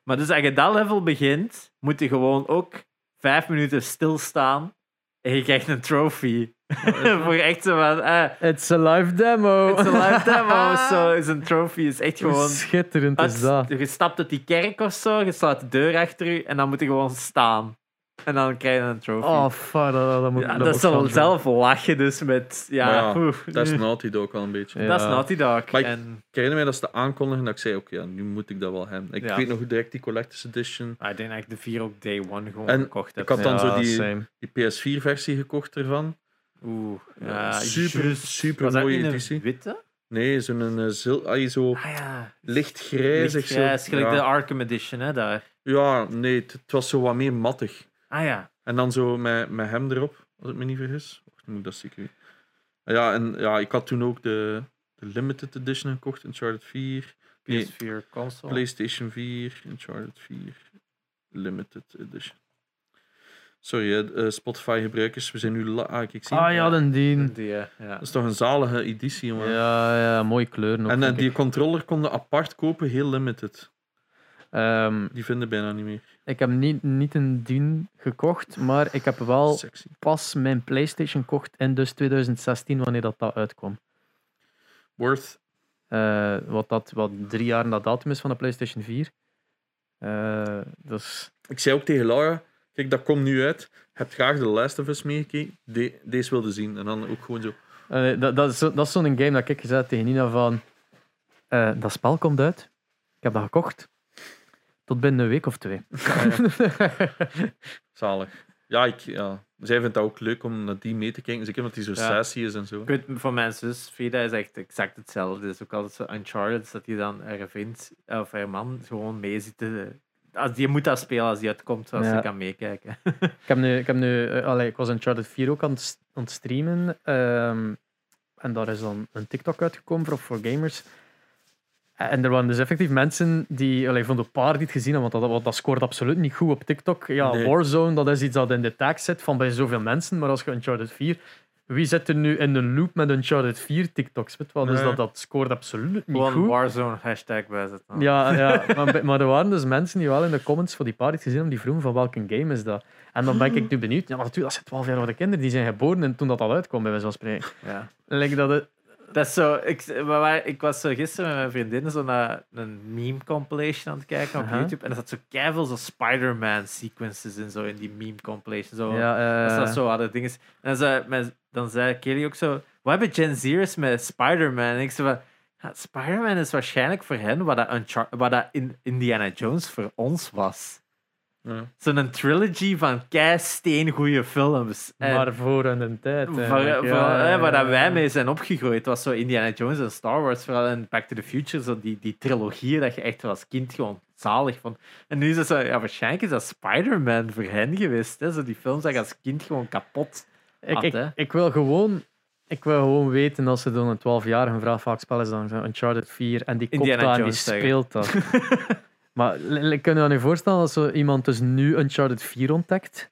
Maar dus als je dat level begint, moet je gewoon ook vijf minuten stilstaan en je krijgt een trophy. Voor echt zo van, ah, It's a live demo. het is een live demo. Zo is een trophy. is echt Hoe gewoon. schitterend is dat. je stapt uit die kerk of zo, je slaat de deur achter je en dan moet je gewoon staan. En dan krijg je een trophy. Oh, fuck, dat, dat moet ja, dat dat moet is dan gaan zelf lachen, dus met... Ja, Maar ja, oeh, Dat is Naughty Dog wel een beetje. Ja. dat is Naughty Dog. Maar ik- En, Ik herinner mij dat ze de aankondigen dat ik zei, oké, ja, nu moet ik dat wel hebben. Ik Ja. weet nog hoe direct die Collector's Edition... maar ik denk dat ik de 4 op day one gewoon En gekocht heb. ik had dan Ja, zo die, same. die PS4-versie gekocht ervan. Oeh, ja, super, juist. super Was dat mooie niet een editie. witte? Nee, zo'n eh, zil, ah, zo Ah ja. licht grijzig. zo. Lichtgrijs, gelijk ja. de Arkham Edition, hè, daar. ja, nee, het, het was zo wat meer mattig. Ah ja. En dan zo met, met hem erop, als ik me niet vergis. Wacht, moet ik dat zeker weten. Ja, en ja, ik had toen ook de, de Limited Edition gekocht, Uncharted 4. Nee, PS4 console. PlayStation 4, Uncharted 4, Limited Edition. Sorry, eh, Spotify-gebruikers, we zijn nu... La ah, ik zie Ah ja, den dien. Die, ja. Dat is toch een zalige editie, jongen. Ja, ja, mooie kleuren ook. en eh, die ik. controller konden apart kopen, heel limited. Ehm, Die vinden bijna niet meer. Ik heb niet, niet een dien gekocht, maar ik heb wel Sexy. pas mijn PlayStation gekocht in dus 2016, wanneer dat, dat uitkwam. Worth. Eh, wat, dat, wat drie jaar na datum is van de PlayStation 4. Eh, dus Ik zei ook tegen Laura, kijk, dat komt nu uit. Heb graag The Last of Us meegekeken. De, deze wilde zien. En dan ook gewoon zo... Eh, dat, dat is, dat is zo'n game dat ik gezegd tegen Nina van... eh, dat spel komt uit. Ik heb dat gekocht. Tot binnen een week of twee. Zalig. Ja, ik, ja, zij vindt dat ook leuk om naar die mee te kijken. Zeker omdat die zo Ja. sassy is en zo. Ik weet, voor mijn zus, Frida, is echt exact hetzelfde. Het is ook altijd zo Uncharted, dat hij dan haar vriend of haar man gewoon mee zit. te- Als, die moet dat spelen als die uitkomt, zoals Ja. ze kan meekijken. ik, heb nu, ik, heb nu, allee, ik was Uncharted 4 ook aan het, aan het streamen. ehm, en daar is dan een TikTok uitgekomen voor, voor gamers. En er waren dus effectief mensen die... Allee, vond een paar die het gezien hebben, want dat, dat scoort absoluut niet goed op TikTok. Ja, Nee. Warzone, dat is iets dat in de tag zit van bij zoveel mensen. Maar als je Uncharted 4... Wie zit er nu in een loop met Uncharted 4 TikToks? Weet? Dus dat, dat scoort absoluut niet Gewoon goed. Warzone hashtag bij zetten. Ja, ja maar, er waren dus mensen die wel in de comments voor die party gezien hebben, die vroegen van welke game is dat. En dan ben ik nu benieuwd. Ja, natuurlijk, dat zijn 12 jaar oude kinderen, die zijn geboren en toen dat al uitkwam, bij wijze van spreken. Ja. Dat het... Dat is zo, ik, ik was zo gisteren met mijn vriendinnen zo naar een meme compilation aan het kijken op. YouTube. En er zat zo keiveel zo Spider-Man sequences in, zo in die meme compilation. Zo, Ja, Dat is dat zo hadden dingen. En dan zei, dan zei Kelly ook zo: Wat hebben Gen Zers met Spider-Man? En ik zei van. Ja, Spider-Man is waarschijnlijk voor hen wat dat, wat dat in Indiana Jones voor ons was. Ja. Zo'n trilogy van kei steengoeie films. En maar voor een tijd. voor, eigenlijk, voor, ja, hè, ja, waar dat ja. wij mee zijn opgegroeid, was zo Indiana Jones en Star Wars, vooral in Back to the Future, zo die, die trilogieën dat je echt als kind gewoon zalig vond. En nu is het zo, ja, waarschijnlijk is dat Spider-Man voor hen geweest. Hè? Zo die films dat je als kind gewoon kapot Ik, had, ik, hè. ik wil gewoon... Ik wil gewoon weten als ze doen een 12-jarige vraag vaak spel is dan Uncharted 4 en die komt Indiana daar en die speelt dat. maar l- l- kun je je nu voorstellen als zo iemand dus nu Uncharted 4 ontdekt?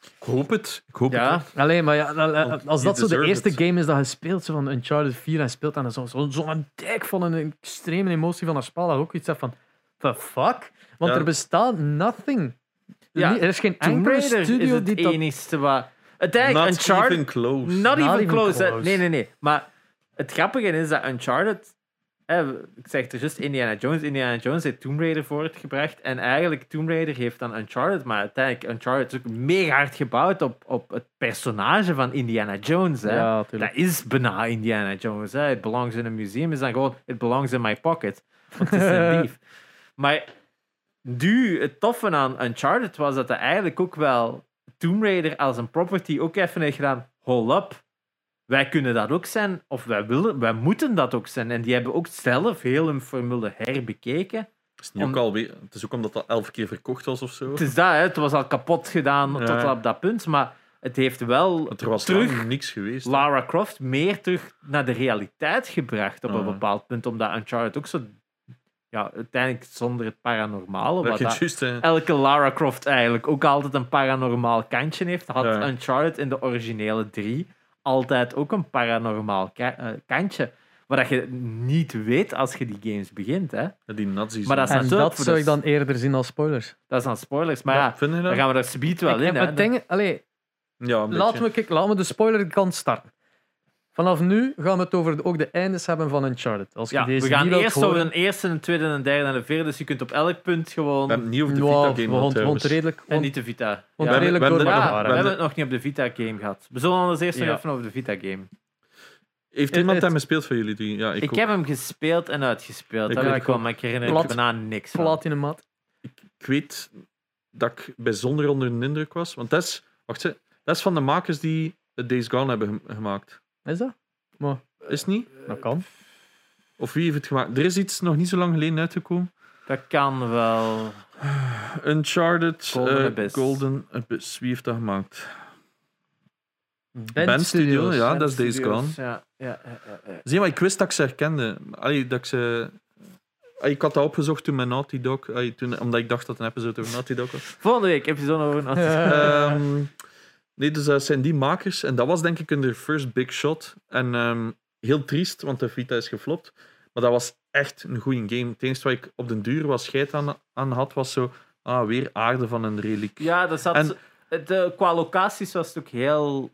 Ik hoop het. Ik hoop Ja. het. Alleen, maar ja, dan- als dat zo de eerste it. game is dat je speelt, zo van Uncharted 4 en speelt en zo'n zo, dijk van een extreme emotie van een spel, dat ook iets hebt van, the fuck? Want Ja. er bestaat nothing. Ja, er is geen enkele is studio het die dat... enigste wat... Uiteindelijk, Not Uncharted... even close. Not even even close. hè. close. Nee, nee, nee. Maar het grappige is dat Uncharted... Hè, ik zeg er juist Indiana Jones. Indiana Jones heeft Tomb Raider voortgebracht. En eigenlijk Tomb Raider heeft dan Uncharted. Maar uiteindelijk, Uncharted is ook mega hard gebouwd op, op het personage van Indiana Jones. Hè. Ja. Dat is bijna Indiana Jones. Hè. It belongs in a museum is dan gewoon... It belongs in my pocket. Want het is een dief. Maar nu, het toffe aan Uncharted was dat hij eigenlijk ook wel Tomb Raider als een property ook even heeft gedaan. Hold up. Wij kunnen dat ook zijn, of wij willen, wij moeten dat ook zijn. En die hebben ook zelf heel hun formule herbekeken. Het is, niet Om- ook alweer, het is ook omdat dat elf keer verkocht was of zo. Het is dat, hè. het was al kapot gedaan Ja. tot op dat punt, maar het heeft wel er was terug niks geweest. Lara Croft meer terug naar de realiteit gebracht op een bepaald punt, omdat Uncharted ook zo, ja, uiteindelijk zonder het paranormale, wat dat- juist, elke Lara Croft eigenlijk ook altijd een paranormaal kantje heeft, had Ja. Uncharted in de originele drie altijd ook een paranormaal ka- eh, kantje. Wat dat je niet weet als je die games begint. Hè? Die nazi's. Maar dat is En natuurlijk dat zou ik dan eerder zien als spoilers. Dat is dan spoilers. Maar ja, dat? dan gaan we daar subiet wel Ik- in. Hè? dingen, allee, Ja, we, kijk, laten we de spoilerkant starten. Vanaf nu gaan we het over de- ook de eindes hebben van Uncharted. Als je Ja, deze we gaan niet eerst over een eerste, een tweede, een derde en een vierde. Dus je kunt op elk punt gewoon... We hebben niet over de Ja, Vita we game gaan gehad, trouwens. redelijk... En niet de Vita. Ja, we hebben- redelijk we door hebben- de Ja, jaren. we we hebben het nog niet op de Vita-game gehad. We zullen anders eerst nog even over de Vita-game. Heeft Het- iemand hem gespeeld van jullie drie? Ja, ik, Ik, heb hem gespeeld en uitgespeeld. Ik dat weet ik wel, maar ik herinner me Plat. bijna niks van. Platinum mat. ik weet dat ik bijzonder onder de indruk was. Want dat is, wacht, hè, dat is van de makers die Days Gone hebben gem- gemaakt. Is dat? Maar, Is het niet? dat kan. Of wie heeft het gemaakt? Er is iets nog niet zo lang geleden uitgekomen. Dat kan wel. Uncharted Golden eh, Abyss. Golden Abyss. Wie heeft dat gemaakt? Band Studio, Studios. ja. dat is Days Studios, Gone. Ja, ja, ja, ja, ja. Zie maar, ik wist dat ik ze herkende. Allee, dat ik ze... Allee, Ik had dat opgezocht toen met Naughty Dog, allee, toen, omdat ik dacht dat het een episode over Naughty Dog was. Volgende week episode over een Ehm, nee, dus dat zijn die makers. En dat was denk ik hun first big shot. En ehm, heel triest, want de Vita is geflopt. Maar dat was echt een goede game. Het enige wat ik op den duur was scheid aan, aan had, was zo... Ah, weer aarde van een reliek. Ja, dat zat, En- de, qua locaties was het ook heel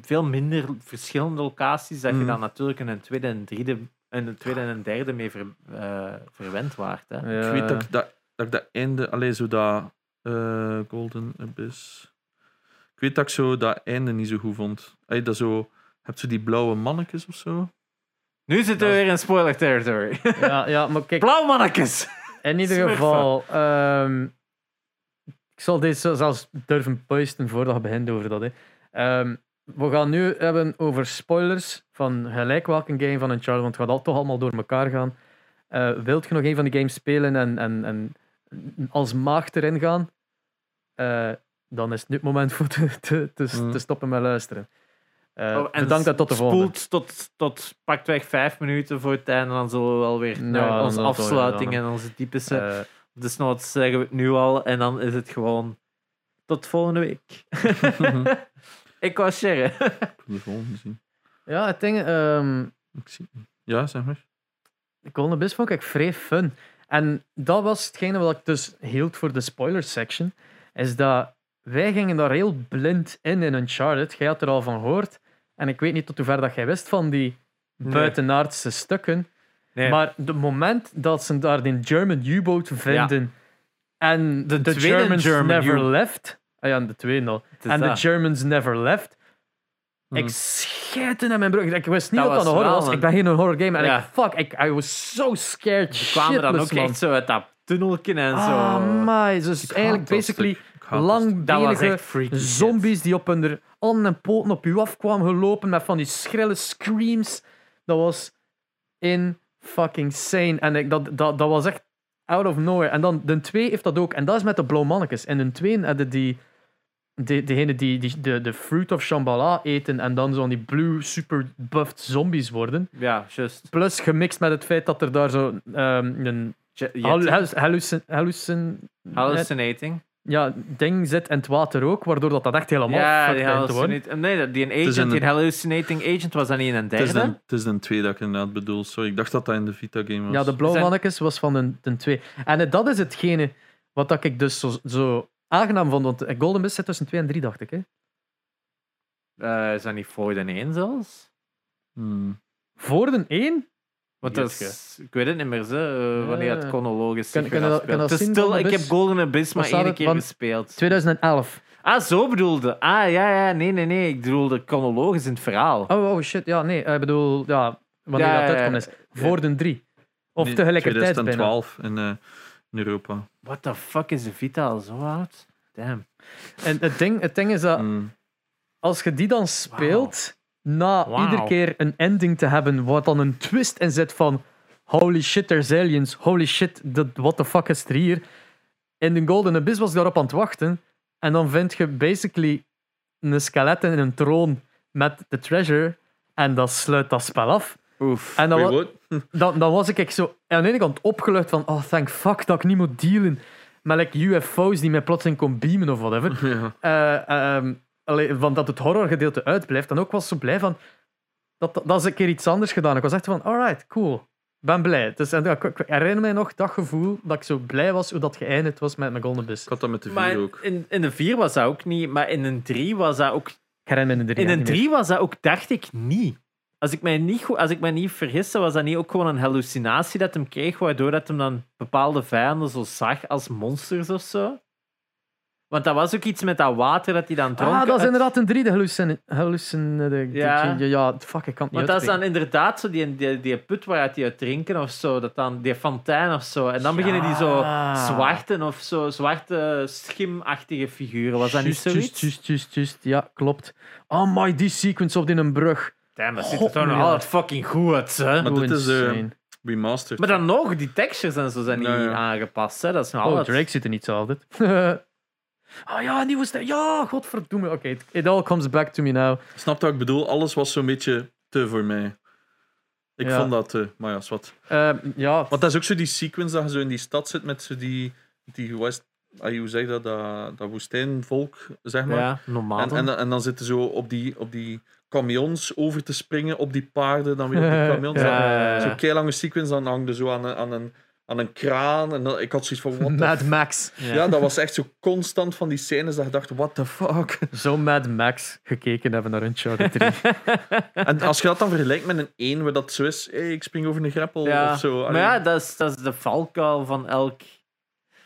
veel minder verschillende locaties dat je Mm. dan natuurlijk in een tweede en derde, in een tweede en een derde mee ver, eh, verwend waart. Hè. Ik weet dat ik dat, dat, ik dat einde... Allee, zo dat... eh, Golden Abyss... Ik weet dat ik zo dat einde niet zo goed vond. Allee, dat zo... Heb je die blauwe mannetjes of zo? Nu zitten we weer in spoiler territory. Ja, ja, maar kijk, Blauw mannetjes! in ieder geval... ehm, ik zal deze zelfs durven puisten voordat we beginnen over dat. Hè. Ehm, we gaan nu hebben over spoilers van gelijk welke game van Uncharted, want het gaat al toch allemaal door elkaar gaan. Eh, wilt je nog een van die games spelen en, en, en als maagd erin gaan? Eh, dan is het nu het moment voor te, te, te, Mm. te stoppen met luisteren. Eh, Oh, en bedankt en tot de volgende. Spoelt tot, tot pakweg vijf minuten voor het einde. Dan zullen we wel weer naar onze zal het wel, afsluiting en onze typische. Eh, Dus nou, dat zeggen we het nu al. En dan is het gewoon tot volgende week. ik. Ik wil de volgende zien. ja, het ding... ehm, Ik zie... Ja, zeg maar. Golden Abyss vond ik vrij fun. En dat was hetgene wat ik dus hield voor de spoiler section. Is dat wij gingen daar heel blind in in Uncharted. Jij had er al van gehoord. En ik weet niet tot hoever dat jij wist van die Nee. buitenaardse stukken. Nee. Maar het moment dat ze daar die German U-boat vinden. En De Germans German never U- left. Ah ja, de tweede al. En de. Germans never left. Mhm. Ik scheitte in mijn broek. Ik wist niet Dat dat dat een horror was. Ik ben geen horror game. En Ja. ik, fuck, ik, I was so scared Ze kwamen dan ook man. echt zo uit dat tunnelje en zo. Ah, my. Dus eigenlijk basically shit. zombies die op hun handen en poten op u afkwamen gelopen met van die schrille screams. Dat was in fucking sane. En ik, dat, dat, dat was echt out of nowhere. En dan de 2 heeft dat ook. En dat is met de blauw mannetjes. En de 2 hadden die, die, degene die, die de, de fruit of Shambhala eten en dan zo'n die blue super buffed zombies worden. Ja, juist. Plus gemixt met het feit dat er daar zo ehm, een hallucin, Hallucinating. Ja, ding zit in het water ook, waardoor dat, dat echt helemaal Ja, die hallucinating. Nee, die een agent, een- die hallucinating agent was dan niet in een Het is, derde. de, het is de twee dat ik inderdaad bedoel. Sorry, ik dacht dat dat in de Vita-game was. Ja, de blauwe mannetjes was van een, een 2. En dat is hetgene wat dat ik dus zo, zo aangenaam vond. Want Golden Mist zit tussen 2 en 3, dacht ik. Hè? Eh, is dat niet voor de één zelfs? Hmm. Voor de 1? Want dat is, ik weet het niet meer, ze, eh, wanneer het chronologisch Kan- dat- dat Het is stil, ik heb? Golden Abyss maar één keer gespeeld. 2011. Ah, zo bedoelde. Ah, ja, ja, nee, nee, nee. Ik bedoelde chronologisch in het verhaal. Oh, oh shit. Ja, nee. Ik bedoel, ja, wanneer Ja, dat uitkomt is. Voor de 3. Of Nee, tegelijkertijd bijna. 2012 in, eh, in Europa. What the fuck is de Vita al zo oud? Damn. En het ding, het ding is dat Hmm. als je die dan speelt, na iedere keer een ending te hebben, wat dan een twist in zit van holy shit, there's aliens, holy shit, what the fuck is er hier? In de Golden Abyss was ik daarop aan het wachten en dan vind je basically een skelet in een troon met de treasure en dat sluit dat spel af. Oef. En dan, wa- dan, dan was ik echt zo aan de ene kant opgelucht van oh thank fuck dat ik niet moet dealen met like, UFO's die mij plotseling kon beamen of whatever. Ja. Eh, ehm, allee, van dat het horrorgedeelte uitblijft. En ook was ik zo blij van dat, dat, dat is een keer iets anders gedaan. Ik was echt van, alright, cool. Ik ben blij. Dus, en, ik, ik herinner mij nog dat gevoel dat ik zo blij was hoe dat geëindigd was met mijn Golden Abyss. Ik had dat met de Maar vier ook. in, in de 4 was dat ook niet, maar in een 3 was dat ook. Ik herinner me de drie In jaar een niet meer. 3 was dat ook, dacht ik, niet. als ik mij niet, goed, als ik mij niet vergiste, was dat niet ook gewoon een hallucinatie dat hem kreeg, waardoor dat hem dan bepaalde vijanden zo zag als monsters of zo? Want dat was ook iets met dat water dat hij dan dronk. Ah, dat is inderdaad een drie, de hallucin... Ja. ja. fuck, ik kan het niet Want dat is dan inderdaad zo die, die, die put waar die uit drinken of zo, dat dan, die fontein of zo. En dan beginnen die zo zwarte of zo, zwarte schimachtige figuren. Was dat niet Juist, zoiets? juist, juist, juist, juist. Ja, klopt. Oh my, die sequence op die een brug. Damn, dat ziet er toch nog altijd fucking goed uit, hè? Maar dit is, eh, insane. Remastered. Maar dan nog, die textures en zo zijn niet Ja, ja. aangepast, hè? Dat is Oh, altijd... Drake zit er niet zo altijd. Ah ja, nieuwe stijl. Ja, godverdomme. Oké, it, it all comes back to me now. Snap wat ik bedoel? Alles was zo'n beetje te voor mij. Ik Ja. vond dat te, maar ja, wat. Eh, ja, Want dat is ook zo die sequence dat je zo in die stad zit met zo die, die West, hoe zeg je dat, dat, dat woestijnvolk, zeg maar. Ja, normaal. en, en, en dan zitten zo op die, op die camions over te springen, op die paarden, dan weer op die camions. Ja, ja, ja. Zo'n keilange sequence, dan hang je zo aan een, aan een, aan een kraan. En dan, ik had zoiets van, the Mad Max. Ja. dat was echt zo constant van die scènes dat je dacht, what the fuck. Zo Mad Max gekeken hebben naar Uncharted 3. En als je dat dan vergelijkt met een 1, waar dat zo is, hey, ik spring over een greppel Ja. of zo. Maar ja, dat is, dat is de valkuil van, elk,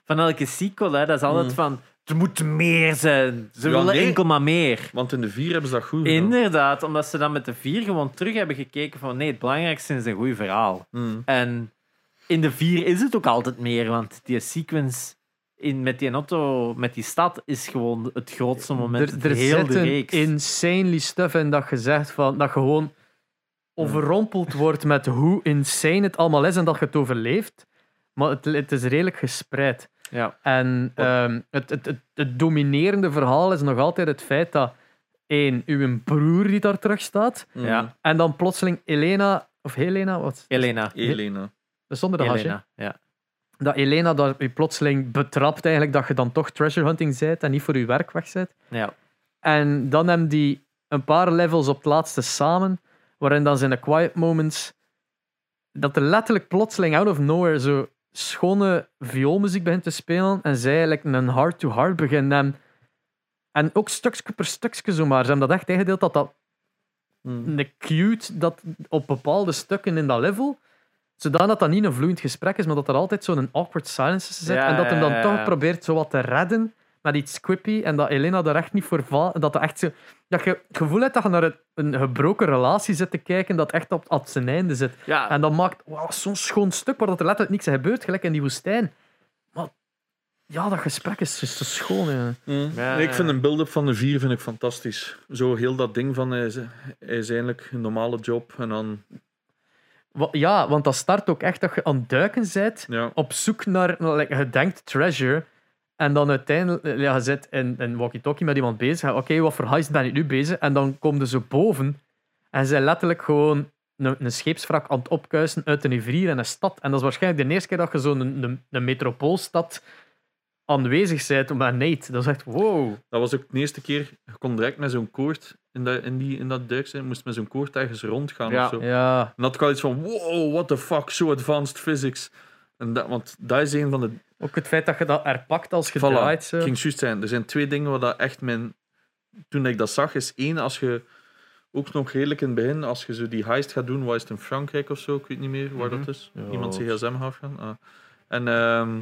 van elke sequel. Hè. Dat is altijd Mm. van, er moet meer zijn. Ze Ja, willen nee. enkel maar meer. Want in de 4 hebben ze dat goed gedaan. Inderdaad, omdat ze dan met de vier gewoon terug hebben gekeken van nee, het belangrijkste is een goed verhaal. Mm. En in de vier is het ook altijd meer, want die sequence in, met die auto, met die stad, is gewoon het grootste moment er er heel de reeks. insanely stuff in dat je zegt van, dat je gewoon overrompeld wordt met hoe insane het allemaal is en dat je het overleeft. Maar het, het is redelijk gespreid. Ja. En ehm, het, het, het, het dominerende verhaal is nog altijd het feit dat één, uw broer die daar terug staat. Ja. en dan plotseling Elena, of Helena, wat? Elena. Elena. Zonder de hasje. Ja. Dat Elena daar u plotseling betrapt eigenlijk dat je dan toch treasure hunting bent en niet voor je werk weg bent. ja. En dan hebben die een paar levels op het laatste samen, waarin dan zijn de quiet moments, dat er letterlijk plotseling out of nowhere zo schone vioolmuziek begint te spelen en zij eigenlijk een heart-to-heart begint en, en ook stukje per stukje zo maar. Ze hebben dat echt ingedeeld dat dat Mm. een cute dat op bepaalde stukken in dat level, zodat dat niet een vloeiend gesprek is, maar dat er altijd zo'n awkward silence zit Ja, en dat hem dan ja, ja, toch probeert zo wat te redden met iets quippy en dat Elena daar echt niet voor valt. Dat, dat, echt zo, dat je het gevoel hebt dat je naar een gebroken relatie zit te kijken dat echt op, op zijn einde zit. ja. En dat maakt wow, zo'n schoon stuk waar dat er letterlijk niks gebeurt, gelijk in die woestijn. Maar ja, dat gesprek is zo schoon. Ja. Mm. Ja, Nee, ik vind een build-up van de 4 vind ik fantastisch. Zo heel dat ding van hij is, hij is eigenlijk een normale job en dan Ja, want dat start ook echt dat je aan het duiken bent ja. op zoek naar, like, je denkt treasure. En dan uiteindelijk, eh, ja, je zit in een walkie-talkie met iemand bezig. Oké, wat voor heist ben ik nu bezig? En dan kom je zo boven. En zij letterlijk gewoon een, een scheepswrak aan het opkuisen uit een rivier en een stad. En dat is waarschijnlijk de eerste keer dat je zo'n een, een, een metropoolstad aanwezig bent met Nate. Dat is echt wow. Dat was ook de eerste keer, je kon direct met zo'n koord in dat, in die, in dat duik zijn, moest met zo'n koord ergens rondgaan Ja. of zo. Ja, En dat had ik al iets van, wow, what the fuck, so advanced physics. En dat, want dat is een van de... ook het feit dat je dat herpakt als je Voilà, draait. Zo. ging juist zijn. Er zijn twee dingen waar dat echt mijn... Toen ik dat zag, is één, als je ook nog redelijk in het begin, als je zo die heist gaat doen, waar is het in Frankrijk of zo, ik weet niet meer waar Mhm. dat is. Ja. Iemand gsm gaat gaan. Ah. En ehm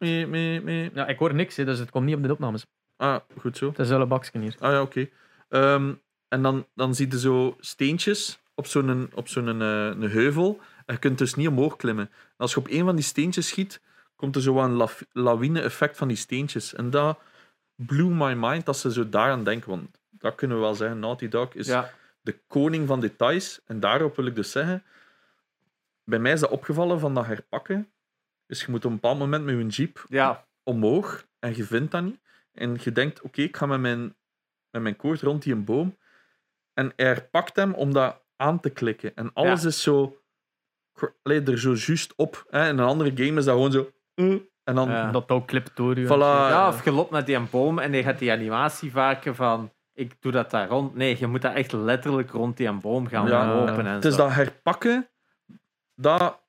mee, mee, mee. Ja, ik hoor niks, hè, dus het komt niet op de opnames. Ah, goed zo. Het is wel een hier. Ah ja, oké. Ehm, en dan, dan zie je zo steentjes op zo'n op zo'n eh, een heuvel. En je kunt dus niet omhoog klimmen. En als je op een van die steentjes schiet, komt er zo wat een laf- lawine-effect van die steentjes. En dat blew my mind dat ze zo daaraan denken. Want dat kunnen we wel zeggen. Naughty Dog is ja. de koning van details. En daarop wil ik dus zeggen... Bij mij is dat opgevallen van dat herpakken. Dus je moet op een bepaald moment met je jeep ja. omhoog en je vindt dat niet. En je denkt, oké, ik ga met mijn, met mijn koord rond die een boom. En hij pakt hem om dat aan te klikken. En alles Ja. is zo... Allee, er zo juist op. Hè. In een andere game is dat gewoon zo... eh, en dan... Ja. Dat ook clipt door je. Voilà. ja, of je loopt met die boom en je gaat die animatie vaken van ik doe dat daar rond. Nee, je moet dat echt letterlijk rond die boom gaan Ja, lopen. En het is zo. dat herpakken, dat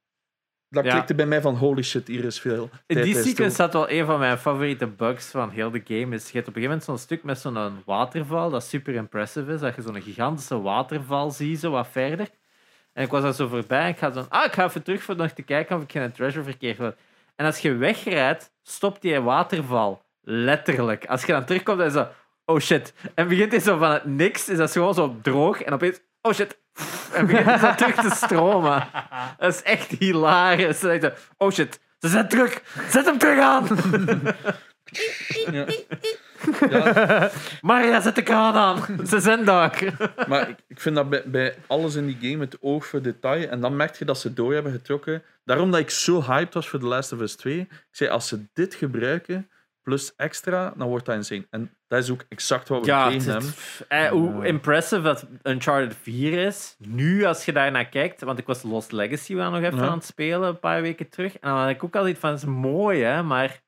dat Ja. klikte bij mij van holy shit, hier is veel. In die sequence zat wel een van mijn favoriete bugs van heel de game. Is, je hebt op een gegeven moment zo'n stuk met zo'n waterval dat super impressive is. Dat je zo'n gigantische waterval ziet, zo wat verder. En ik was daar zo voorbij en ik ga zo... Ah, ik ga even terug voor nog te kijken of ik geen treasure verkeerd word. En als je wegrijdt, stopt die waterval. Letterlijk. Als je dan terugkomt, dan is zo... Oh shit. En begint hij zo van het niks, is dat gewoon zo droog. En opeens... Oh shit. En begint zo terug te stromen. Dat is echt hilarisch. Dan denk je, Oh shit. Ze zijn terug. Zet hem terug aan. Ja. Ja, Maria, zet de kraan aan. Ze zijn daar. maar ik, ik vind dat bij, bij alles in die game het oog voor detail. En dan merk je dat ze door hebben getrokken. Daarom dat ik zo hyped was voor The Last of Us 2. Ik zei, als ze dit gebruiken, plus extra, dan wordt dat insane. En dat is ook exact wat we Ja, het- hebben. eh, hoe impressive dat Uncharted 4 is. Nu, als je daar naar kijkt, want ik was Lost Legacy wel nog even Ja. aan het spelen een paar weken terug. En dan had ik ook al iets van: het is mooi, hè, maar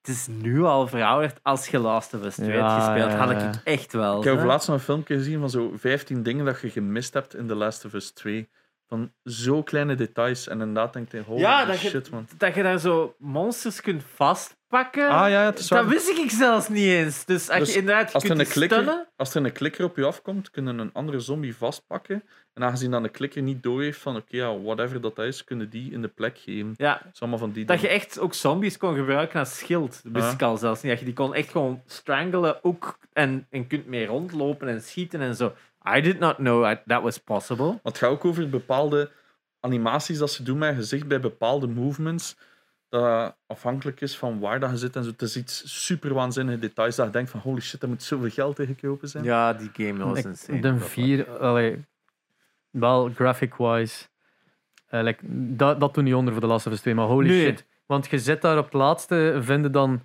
het is nu al verouderd. Als je Last of Us 2 Ja, hebt gespeeld, had ik echt wel. Ik heb laatst nog een filmpje gezien van zo 15 dingen dat je gemist hebt in The Last of Us 2. Van zo kleine details. En inderdaad denk je, holy Ja, dat je- shit, man. Dat je daar zo monsters kunt vastpakken. Ah ja, het is dat waar. wist ik zelfs niet eens. Dus als Dus je inderdaad je Als er, kunt een klikker, stunnen, als er een klikker op je afkomt, kunnen een andere zombie vastpakken. En aangezien dan de klikker niet door heeft van, oké, ja, whatever dat is, kunnen die in de plek geven. Ja, Dat is allemaal van die Dat je dingen. echt ook zombies kon gebruiken als schild. Dat wist Ja. ik al zelfs niet. Dat je die kon echt gewoon strangelen ook en, en kunt mee rondlopen en schieten en zo. I did not know that, that was possible. Want het gaat ook over bepaalde animaties dat ze doen met gezicht bij bepaalde movements. Dat afhankelijk is van waar dat je zit en zo. Het is iets super waanzinnige details dat je denkt van holy shit, daar moet zoveel geld in gekropen zijn. Ja, die game was insane. De 4, allee, wel graphic-wise. eh, like, dat, dat doe niet onder voor de Last of Us 2, maar holy Nee. shit. Want je zit daar op het laatste, vinden dan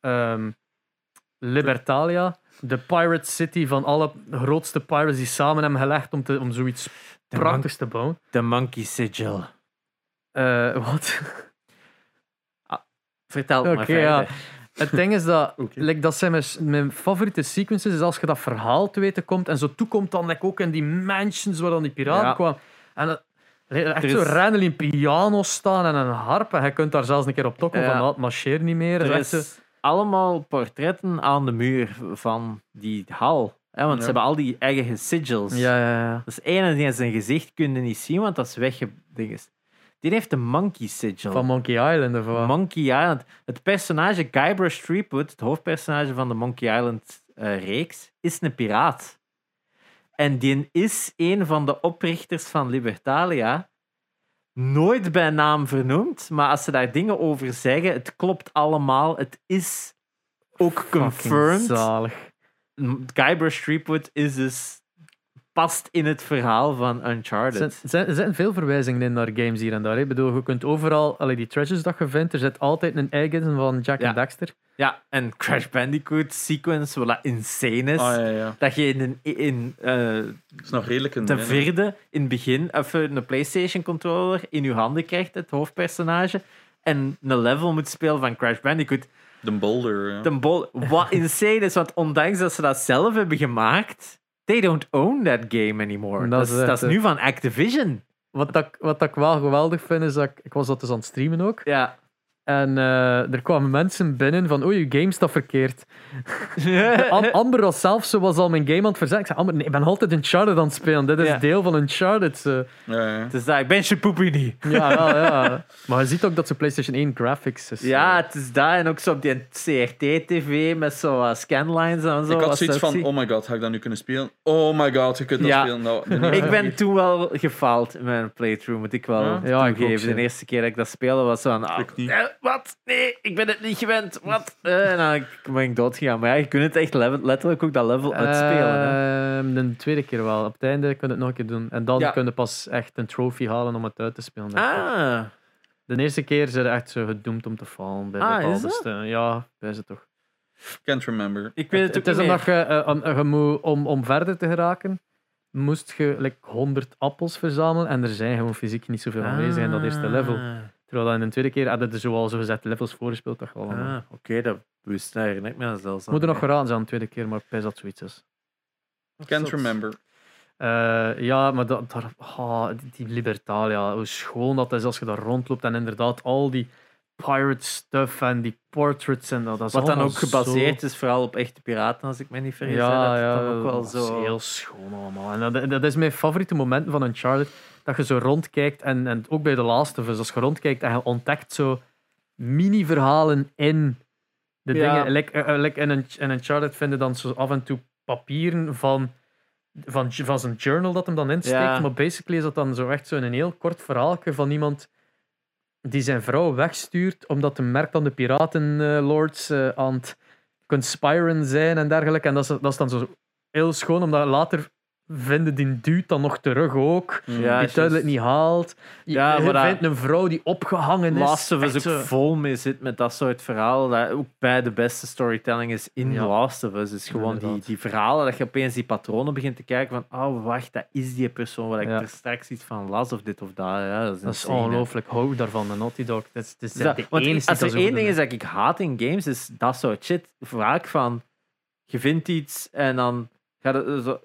ehm, Libertalia, de Pirate City van alle grootste pirates die samen hebben gelegd om, te, om zoiets De prachtigs te bouwen. De Monkey Sigil. Eh, wat? Vertel het maar ja. Het ding is dat, like, dat zijn mijn, mijn favoriete sequences, is als je dat verhaal te weten komt en zo toekomt dan like, ook in die mansions waar dan die piraten Ja. kwamen. En het- echt zo rennen in piano staan en een harp en je kunt daar zelfs een keer op tokken Ja. van ah, het marcheert niet meer. Er is echt zo- is allemaal portretten aan de muur van die hal. Hè, want Ja. ze hebben al die eigen sigils. Ja, ja, ja. Dat is één en zijn gezicht kun je niet zien, want dat is weggedingest. Die heeft de Monkey Sigil. Van Monkey Island of wat? Monkey Island. Het personage Guybrush Threepwood, het hoofdpersonage van de Monkey Island eh, reeks, is een piraat. En die is een van de oprichters van Libertalia. Nooit bij naam vernoemd, maar als ze daar dingen over zeggen, het klopt allemaal. Het is ook confirmed. Guybrush Threepwood is dus past in het verhaal van Uncharted. er zijn- er zijn veel verwijzingen in naar games hier en daar. hè. Ik bedoel, je kunt overal, allee, die treasures dat je vindt, er zit altijd een eigen van Jack Ja. en Dexter. Ja, en Crash Bandicoot sequence, wat dat insane is. Ah, ja, ja. Dat je in, een, in eh, Dat is nog redelijk een... de ja, vierde, in het begin, even een PlayStation controller in je handen krijgt, het hoofdpersonage. En een level moet spelen van Crash Bandicoot. De boulder. Ja. De bol, wat insane is, want ondanks dat ze dat zelf hebben gemaakt, they don't own that game anymore. Dat is dat is nu van Activision. Wat, dat, ik- wat dat ik wel geweldig vind, is dat ik, ik was dat dus aan het streamen ook. Ja. En eh, er kwamen mensen binnen van, oei, je game staat verkeerd. Am- Amber was zelf zo, was al mijn game aan het verzetten. Ik zei, Amber, nee, ik ben altijd Uncharted aan het spelen. Dit is Ja. deel van Uncharted. zo. Ja, ja. Dus dat, ik ben Shipoopini. Ja, wel, ja. Maar je ziet ook dat ze PlayStation 1 graphics is. Ja, eh. het is dat. En ook zo op die CRT-tv met zo uh, scanlines en zo. Ik had zoiets van, oh my god, ga ik dat nu kunnen spelen? Oh my god, je kunt dat Ja. spelen. Nou, Ik ben toen wel gefaald in mijn playthrough, moet ik wel Ja? Ja, ik ook, toegeven. ja. De eerste keer dat ik dat speelde was zo van... ah, wat? Nee, ik ben het niet gewend. Wat? Eh, en dan ben ik doodgegaan. Maar ja, je kunt het echt level- letterlijk ook dat level uitspelen. hè. Ehm, de tweede keer wel. Op het einde kun je het nog een keer doen. En dan Ja. kun je pas echt een trophy halen om het uit te spelen. Ah, De eerste keer zijn ze echt zo gedoemd om te falen. Bij Ah, bepaalde is dat? Ja, bij ze toch. Can't remember. ik weet het, Het ook is niet omdat je, eh, om- je moet, om, om verder te geraken, moest je like, 100 appels verzamelen. En er zijn gewoon fysiek niet zoveel aanwezig in dat eerste level. Terwijl dan in de tweede keer hadden ze zoal zo gezegd levels voorgespeeld. Je al Ah, Oké, dat wist ik herinner ik me dat zelfs. Moet er nog geraden zijn aan de tweede keer, maar pijs dat zoiets is. Can't remember. Eh, ja, maar dat, daar, ah, die, Libertalia, hoe schoon dat is als je daar rondloopt. En inderdaad, al die pirate stuff en die portraits en dat, dat is Wat dan ook gebaseerd zo... is vooral op echte piraten, als ik me niet vergis. Ja, dat ja, is dan ook wel dat is zo. heel schoon allemaal. En dat, dat is mijn favoriete moment van Uncharted. Dat je zo rondkijkt en, en ook bij The Last of Us, als je rondkijkt en je ontdekt zo mini-verhalen in de Ja. dingen. Like, eh, eh, like in, een, in Uncharted vinden dan zo af en toe papieren van, van, van zijn journal dat hem dan insteekt. Ja. Maar basically is dat dan zo echt zo een heel kort verhaaltje van iemand die zijn vrouw wegstuurt omdat hij merkt dat de piratenlords eh aan het conspiren zijn en dergelijke. En dat is, dat is dan zo heel schoon, omdat later vinden die dude dan nog terug ook. Ja, die duidelijk niet haalt. Je, Ja, je vindt een vrouw die opgehangen is. Last of Us ook zo- vol mee zit met dat soort verhalen. Dat ook bij de beste storytelling is in Ja. Last of Us. is gewoon die, die verhalen dat je opeens die patronen begint te kijken van oh wacht, dat is die persoon waar ik er straks iets van las of dit of dat. Ja, dat is, Dat ongelooflijk. Hou daarvan, de Naughty Dog. Dat is, dat is dat- de enige als er één ding is dat ik haat in games, is dat soort shit. Vaak van, je vindt iets en dan gaat het, zo,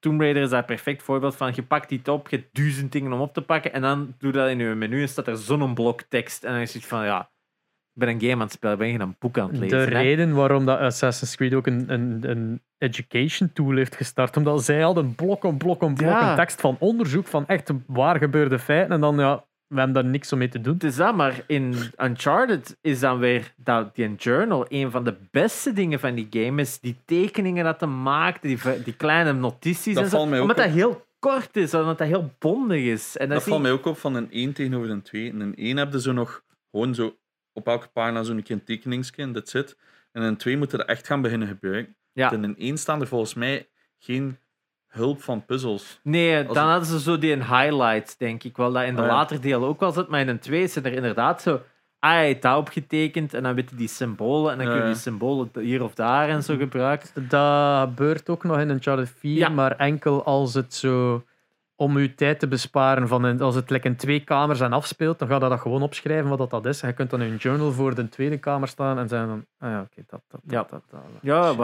Tomb Raider is daar een perfect voorbeeld van. Je pakt iets op, je hebt duizend dingen om op te pakken en dan doe dat in je menu en staat er zo'n blok tekst en dan is het van, ja, ik ben een game aan het spelen, ik ben geen een boek aan het De lezen. hè. reden waarom dat Assassin's Creed ook een, een, een education tool heeft gestart, omdat zij hadden blok om blok om blok Ja. een tekst van onderzoek van echt waar gebeurde feiten en dan ja, we hebben daar niks om mee te doen. Het is dat, maar in Uncharted is dan weer dat die journal een van de beste dingen van die game is. Die tekeningen dat hij maakt, die, die kleine notities Dat en zo. valt mij ook Omdat op. dat heel kort is, omdat dat heel bondig is. En dat, valt mij ook op van een 1 tegenover een 2. In een 1 heb je zo nog gewoon zo op elke pagina zo'n keer een tekeningsje en dat zit. En in een 2 moeten er echt gaan beginnen gebruiken. Ja. En in een 1 staan er volgens mij geen hulp van puzzels. Nee, Als dan het- hadden ze zo die in highlights, denk ik wel. Dat in de Ah, ja. later deel ook wel zit, maar in een 2 zit er inderdaad zo. Ah, hij heeft dat opgetekend en dan weet je die symbolen en dan kun je die symbolen hier of daar en zo gebruiken. Dat gebeurt ook nog in Uncharted 4, Ja. maar enkel als het zo om uw tijd te besparen van een, als het like in twee kamers en afspeelt, dan gaat dat, dat gewoon opschrijven wat dat, dat is. En je kunt dan in een journal voor de tweede kamer staan en zeggen dan, ah ja, oké, dat, dat, dat, Ja. dat, dat, dat. Ja,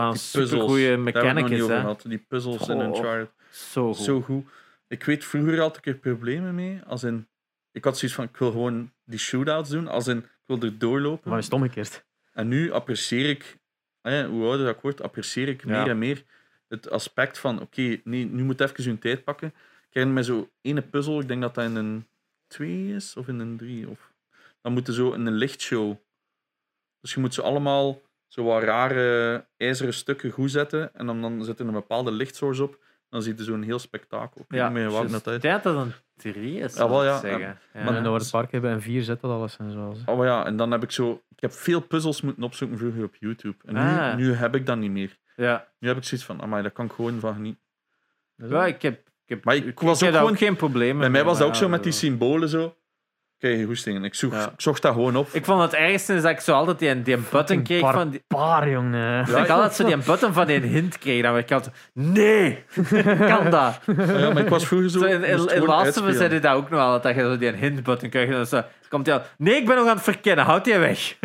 Hè. Die puzzels in Oh. Uncharted. Zo goed. Zo goed. Ik weet, vroeger had ik er problemen mee. Als in, ik had zoiets van, ik wil gewoon die shootouts doen. Als in, ik wil er doorlopen. Maar is het omgekeerd. En nu apprecieer ik, ja, hoe ouder dat ik word, apprecieer ik Ja. meer en meer het aspect van, oké, nee, nu moet even hun tijd pakken. Ik herinner me zo ene puzzel, ik denk dat dat in een 2 is, of in een 3. Of... Dan moeten zo in een lichtshow. Dus je moet ze allemaal zo wat rare ijzeren stukken goed zetten. En dan, dan zit er een bepaalde lichtsource op. Dan zie je zo'n heel spektakel. Ik Ja, niet meer welke juist. dat denk dat dat een 3 is. Ja, wel, ja. Zeggen. Ja. Ja. Maar- in het park hebben en vier zet dat alles en zo. Oh maar ja, en dan heb ik zo... Ik heb veel puzzels moeten opzoeken vroeger op YouTube. En nu, Ah. nu heb ik dat niet meer. ja. Nu heb ik zoiets van, amai, daar kan ik gewoon van genieten. Ja, ik heb, ik heb, Maar ik was heb ook gewoon- geen probleem Bij mij was dat ook zo met die zien. symbolen zo. Kijk, goestingen. Ik, zoek, Ja. ik zocht dat gewoon op. Ik vond het ergste is dat ik zo altijd die, die button kreeg van... Die, Paar, jongen. dat ik altijd zo die button van die hint kreeg. Dan ik altijd... Nee! kan dat? Ja, maar ik was vroeger zo... Zo, in in, moest in gewoon Last of Us uitspelen. zei hij dat ook nog altijd. Dat je zo die hint button krijgt. En dan zo, komt hij al... Nee, ik ben nog aan het verkennen. Houd die weg.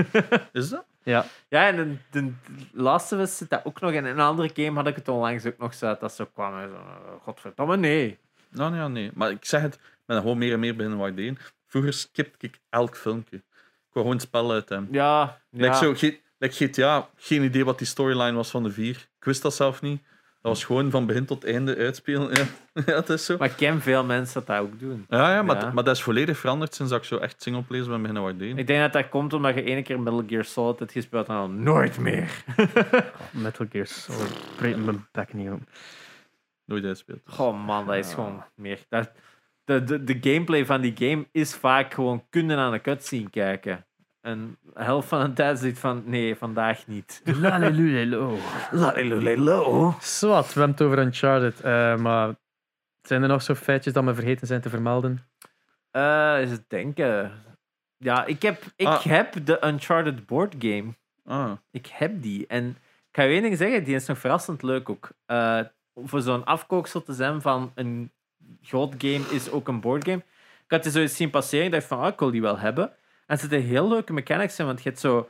Is dat? Ja, Ja, en de Last of Us zit dat ook nog. En in een andere game had ik het onlangs ook nog zo. Dat dat zo kwam. En zo, godverdomme, nee. Nou ja, nee. Maar ik zeg het, ik ben er gewoon meer en meer beginnen waarderen. Vroeger skipte ik elk filmpje. Ik wou gewoon het spel uit hem. Ja, ja. Like zo, like GTA, geen idee wat die storyline was van de vier. Ik wist dat zelf niet. Dat was gewoon van begin tot einde uitspelen. Ja, ja het is zo. Maar ik ken veel mensen dat dat ook doen. Ja, ja, maar, Ja. maar dat is volledig veranderd sinds dat ik zo echt singleplayers ben beginnen waarderen. Ik denk dat dat komt omdat je ene keer Metal Gear Solid hebt gespeeld en dan nooit meer. Metal Gear Solid. Breek mijn bek niet om. Nooit uitspeelt. Goh man, dat is gewoon meer. Dat, de, de, de gameplay van die game is vaak gewoon kunnen aan de cutscene kijken. En de helft van de tijd zit van nee, vandaag niet. Lalelulelo. Lalilulelo. Zwat, we hebben het over Uncharted. eh, maar zijn er nog zo feitjes dat we vergeten zijn te vermelden? Eh, is het denken. Ja, ik heb, ik Ah. heb de Uncharted board game. Ah, Ik heb die. En ik ga je één ding zeggen, die is nog verrassend leuk ook. Eh, voor zo'n afkooksel te zijn van een groot game is ook een boardgame. Ik had die zo eens zien passeren. Ik dacht van, ah, ik wil die wel hebben. Er zitten heel leuke mechanics in, want je hebt zo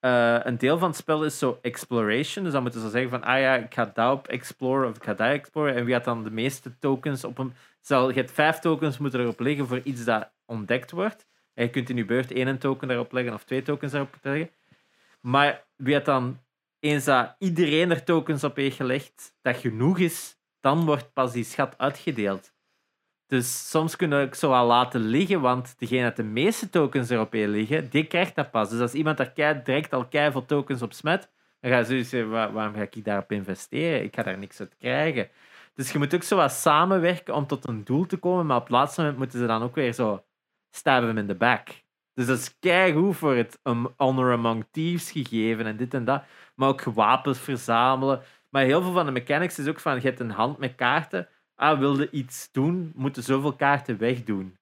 eh, een deel van het spel is zo exploration. Dus dan moeten ze zeggen van, ah ja, ik ga daar op exploren of ik ga daar exploren. En wie had dan de meeste tokens op een... Zal, je hebt vijf tokens moeten erop liggen voor iets dat ontdekt wordt. En je kunt in je beurt één token daarop leggen of twee tokens daarop leggen. Maar wie had dan, eens dat iedereen er tokens op heeft gelegd, dat genoeg is, dan wordt pas die schat uitgedeeld. Dus soms kunnen ook zo wel laten liggen, want degene dat de meeste tokens erop heeft liggen, die krijgt dat pas. Dus als iemand daar kei, direct al keiveel tokens op smet, dan ga je zeggen, "Waar- waarom ga ik daarop investeren? Ik ga daar niks uit krijgen. Dus je moet ook zo wat samenwerken om tot een doel te komen, maar op het laatste moment moeten ze dan ook weer zo stab hem in de back. Dus dat is keigoed voor het um, honor among thieves gegeven en dit en dat. Maar ook wapens verzamelen. Maar heel veel van de mechanics is ook van, je hebt een hand met kaarten. Ah, wilde iets doen, moeten zoveel kaarten wegdoen.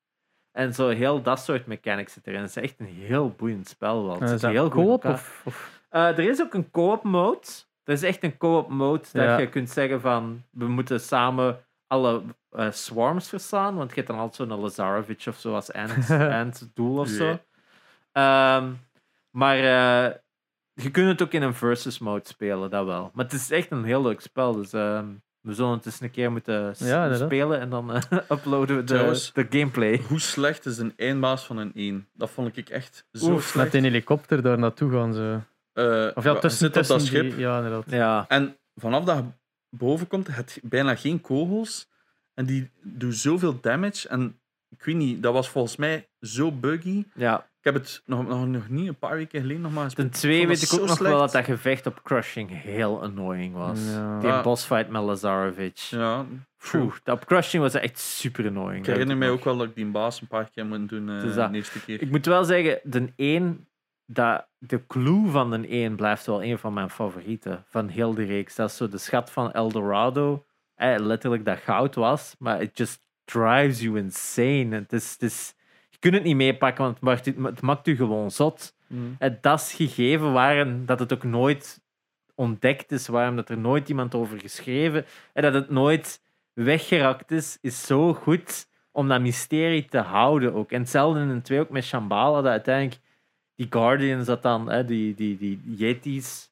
En zo heel dat soort mechanics zit erin. Het is echt een heel boeiend spel wel. Het is dat heel goed of, of- Eh, er is ook een co-op mode. Er is echt een co-op mode dat Ja. je kunt zeggen van we moeten samen alle eh, swarms verslaan. Want je hebt dan altijd zo'n Lazarevic of zo als eind- einddoel of zo. Ehm, maar eh, je kunt het ook in een versus mode spelen, dat wel. Maar het is echt een heel leuk spel. Dus ehm, we zullen het eens een keer moeten Ja, spelen en dan eh, uploaden we de, Trouwens- de gameplay. Hoe slecht is een eindbaas van een 1? Dat vond ik echt zo Oef, slecht. met een helikopter daar naartoe gaan ze. Eh, Of ja, tussen, zit op dat tussen schip. die- ja, inderdaad. Ja. En vanaf dat je boven komt, heb je bijna geen kogels. En die doen zoveel damage. En ik weet niet, dat was volgens mij zo buggy. ja. Ik heb het nog, nog, nog niet, een paar weken geleden nog maar gespeeld. Ten twee weet ik ook nog wel dat dat gevecht op Crushing heel annoying was. Ja. Die Ah. bossfight met Lazarevic. Ja, dat op Crushing was echt super annoying. ik herinner mij ook wel dat ik die baas een paar keer moet doen eh Dus dat- de eerste keer. Ik moet wel zeggen, de één, dat, de clue van de één blijft wel een van mijn favorieten van heel de reeks. Dat is zo de schat van Eldorado. Eh, letterlijk dat goud was, maar it just drives you insane. Het is, het is, je kunt het niet meepakken, want het maakt, u- het maakt u gewoon zot. Mm. En dat is gegeven waarom dat het ook nooit ontdekt is, waarom dat er nooit iemand over geschreven en dat het nooit weggerakt is, is zo goed om dat mysterie te houden ook. En hetzelfde in een twee ook met Shambhala, dat uiteindelijk die Guardians, dat dan, hè, die, die, die Yetis,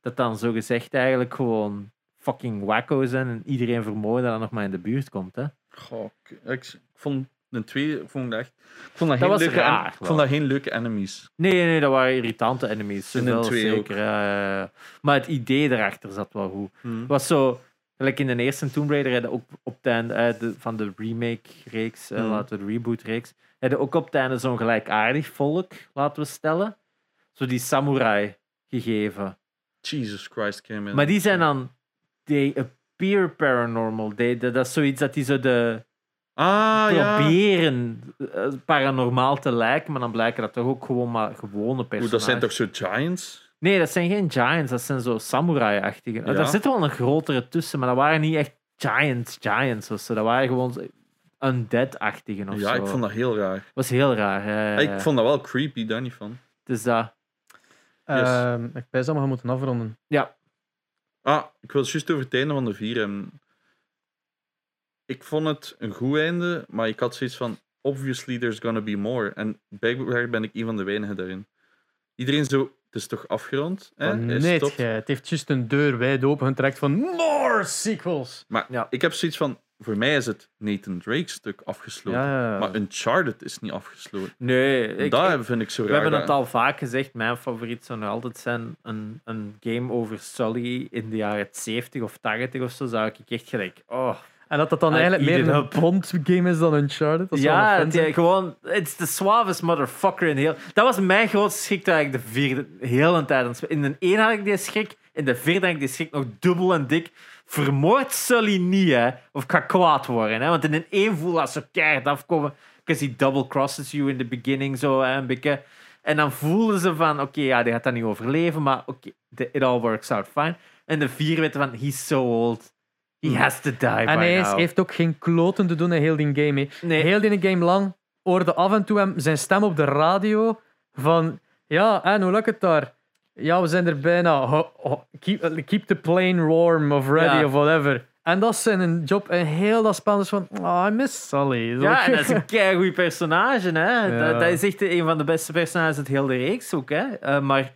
dat dan zo gezegd eigenlijk gewoon fucking wacko zijn en iedereen vermoorden dat nog maar in de buurt komt. Hè. Goh, ik, ik vond de twee ik vond dat echt. Ik vond dat, Dat geen was leuke raar, en- ik vond dat geen leuke enemies. Nee, nee, dat waren irritante enemies. In de twee zeker. ja. Maar het idee erachter zat wel goed. Mm. Het was zo, gelijk in de eerste Tomb Raider hadden ook op het einde eh, de, van de remake-reeks, eh, Mm. laten we de reboot-reeks, hadden ook op het einde zo'n gelijkaardig volk, laten we stellen. Zo die samurai gegeven. Jesus Christ, came in. Maar die zijn dan, they appear paranormal. They, dat dat is zoiets dat die zo de Ah, ja. proberen eh, paranormaal te lijken, maar dan blijken dat toch ook gewoon maar gewone Oeh, personages. dat zijn toch zo giants? Nee, dat zijn geen giants, dat zijn zo samurai-achtige. Ja. Daar zit wel een grotere tussen, maar dat waren niet echt giants, giants of zo. Dat waren gewoon undead-achtigen of Ja, zo. ik vond dat heel raar. Dat was heel raar. ja, ja, ja. Ik vond dat wel creepy, daar niet van. Dus dat... Ehm, ik pijs dat we gaan moeten afronden. Ja, Ah, ik wil het juist over het einde van de vier hebben. Ik vond het een goed einde, maar ik had zoiets van: obviously there's gonna be more. En blijkbaar ben ik een van de weinigen daarin. Iedereen zo, het is toch afgerond? Hè? Stopt. gij. Het heeft juist een deur wijd open getrekt van more sequels. Maar Ja. ik heb zoiets van: voor mij is het Nathan Drake stuk afgesloten. Ja. Maar Uncharted is niet afgesloten. nee. Ik, dat ik- vind ik zo we raar. hebben dat- het al vaak gezegd. Mijn favoriet zou nog altijd zijn een, een game over Sully in de jaren 70 of 80 of zo. Zou ik echt gelijk... Oh, En dat dat dan eigenlijk meer een up. Bond game is dan Uncharted. Dat wel ja, het, ja, gewoon, it's the suavest motherfucker in heel. Dat was mijn grootste schrik dat ik de vierde heel een tijd. In de één had ik die schrik, in de vierde had ik die schrik nog dubbel en dik. Vermoord Sully niet, hè? Of ga kwaad worden, hè? Want in een één voel als ze keihard afkomen, because he double crosses you in the beginning, zo hè, een beetje. En dan voelden ze van, oké, ja, die gaat dat niet overleven, maar oké, it all works out fine. En de vier weten van, he's so old. He has to die En by hij is- now. heeft ook geen kloten te doen in heel die game. hè. Nee. Heel die game lang hoorde af en toe hem zijn stem op de radio van ja, en hoe lukt het daar? Ja, we zijn er bijna. Ho- ho- keep, keep the plane warm of ready Ja. of whatever. En dat is zijn job. En heel dat spel is van, oh, I miss Sully. Zo. Ja, en dat is een keigoed personage. Hè? Ja. Dat, dat is echt een van de beste personages uit heel de reeks ook. Hè? Eh, maar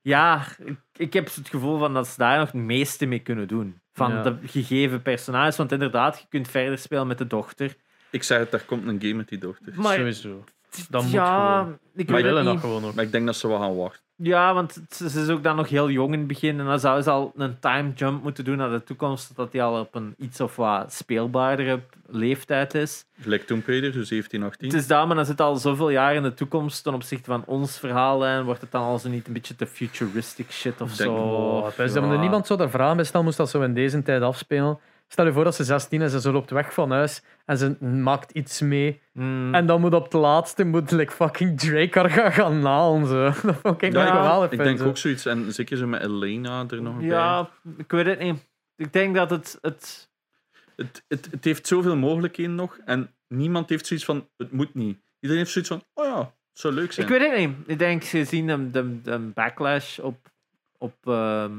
Ja, ik, ik heb het gevoel van dat ze daar nog het meeste mee kunnen doen. Van Ja. de gegeven personages. Want inderdaad, je kunt verder spelen met de dochter. Ik zeg het, daar komt een game met die dochter. Maar Sowieso. Dat moet ja, ik weet het willen dat niet. gewoon ook. Maar ik denk dat ze wel gaan wachten. Ja, want het- ze is ook dan nog heel jong in het begin. En dan zou ze al een time jump moeten doen naar de toekomst. Dat die al op een iets of wat speelbaardere leeftijd is. Gelijk Tomb Raider, dus 17, 18. Het is daar, maar dan zit al zoveel jaar in de toekomst ten opzichte van ons verhaallijn. Wordt het dan al zo niet een beetje te futuristic shit of Ik denk- zo? Oh, dus Ja. dat er niemand zou daar vragen bij stellen, moest dat zo in deze tijd afspelen. Stel je voor dat ze 16 is en ze loopt weg van huis en ze maakt iets mee. Mm. En dan moet op het laatste moet like, fucking Drake haar gaan, gaan nalen. Zo. Dat vond ik Ja, geweldig. denk zo. ook zoiets. En zeker zo met Elena er nog bij. Ja, ik weet het niet. Ik denk dat het. het Het, het, het heeft zoveel mogelijkheden nog. En niemand heeft zoiets van, het moet niet. Iedereen heeft zoiets van, oh ja, het zou leuk zijn. ik weet het niet. Ik denk, gezien de, de, de backlash op, op ehm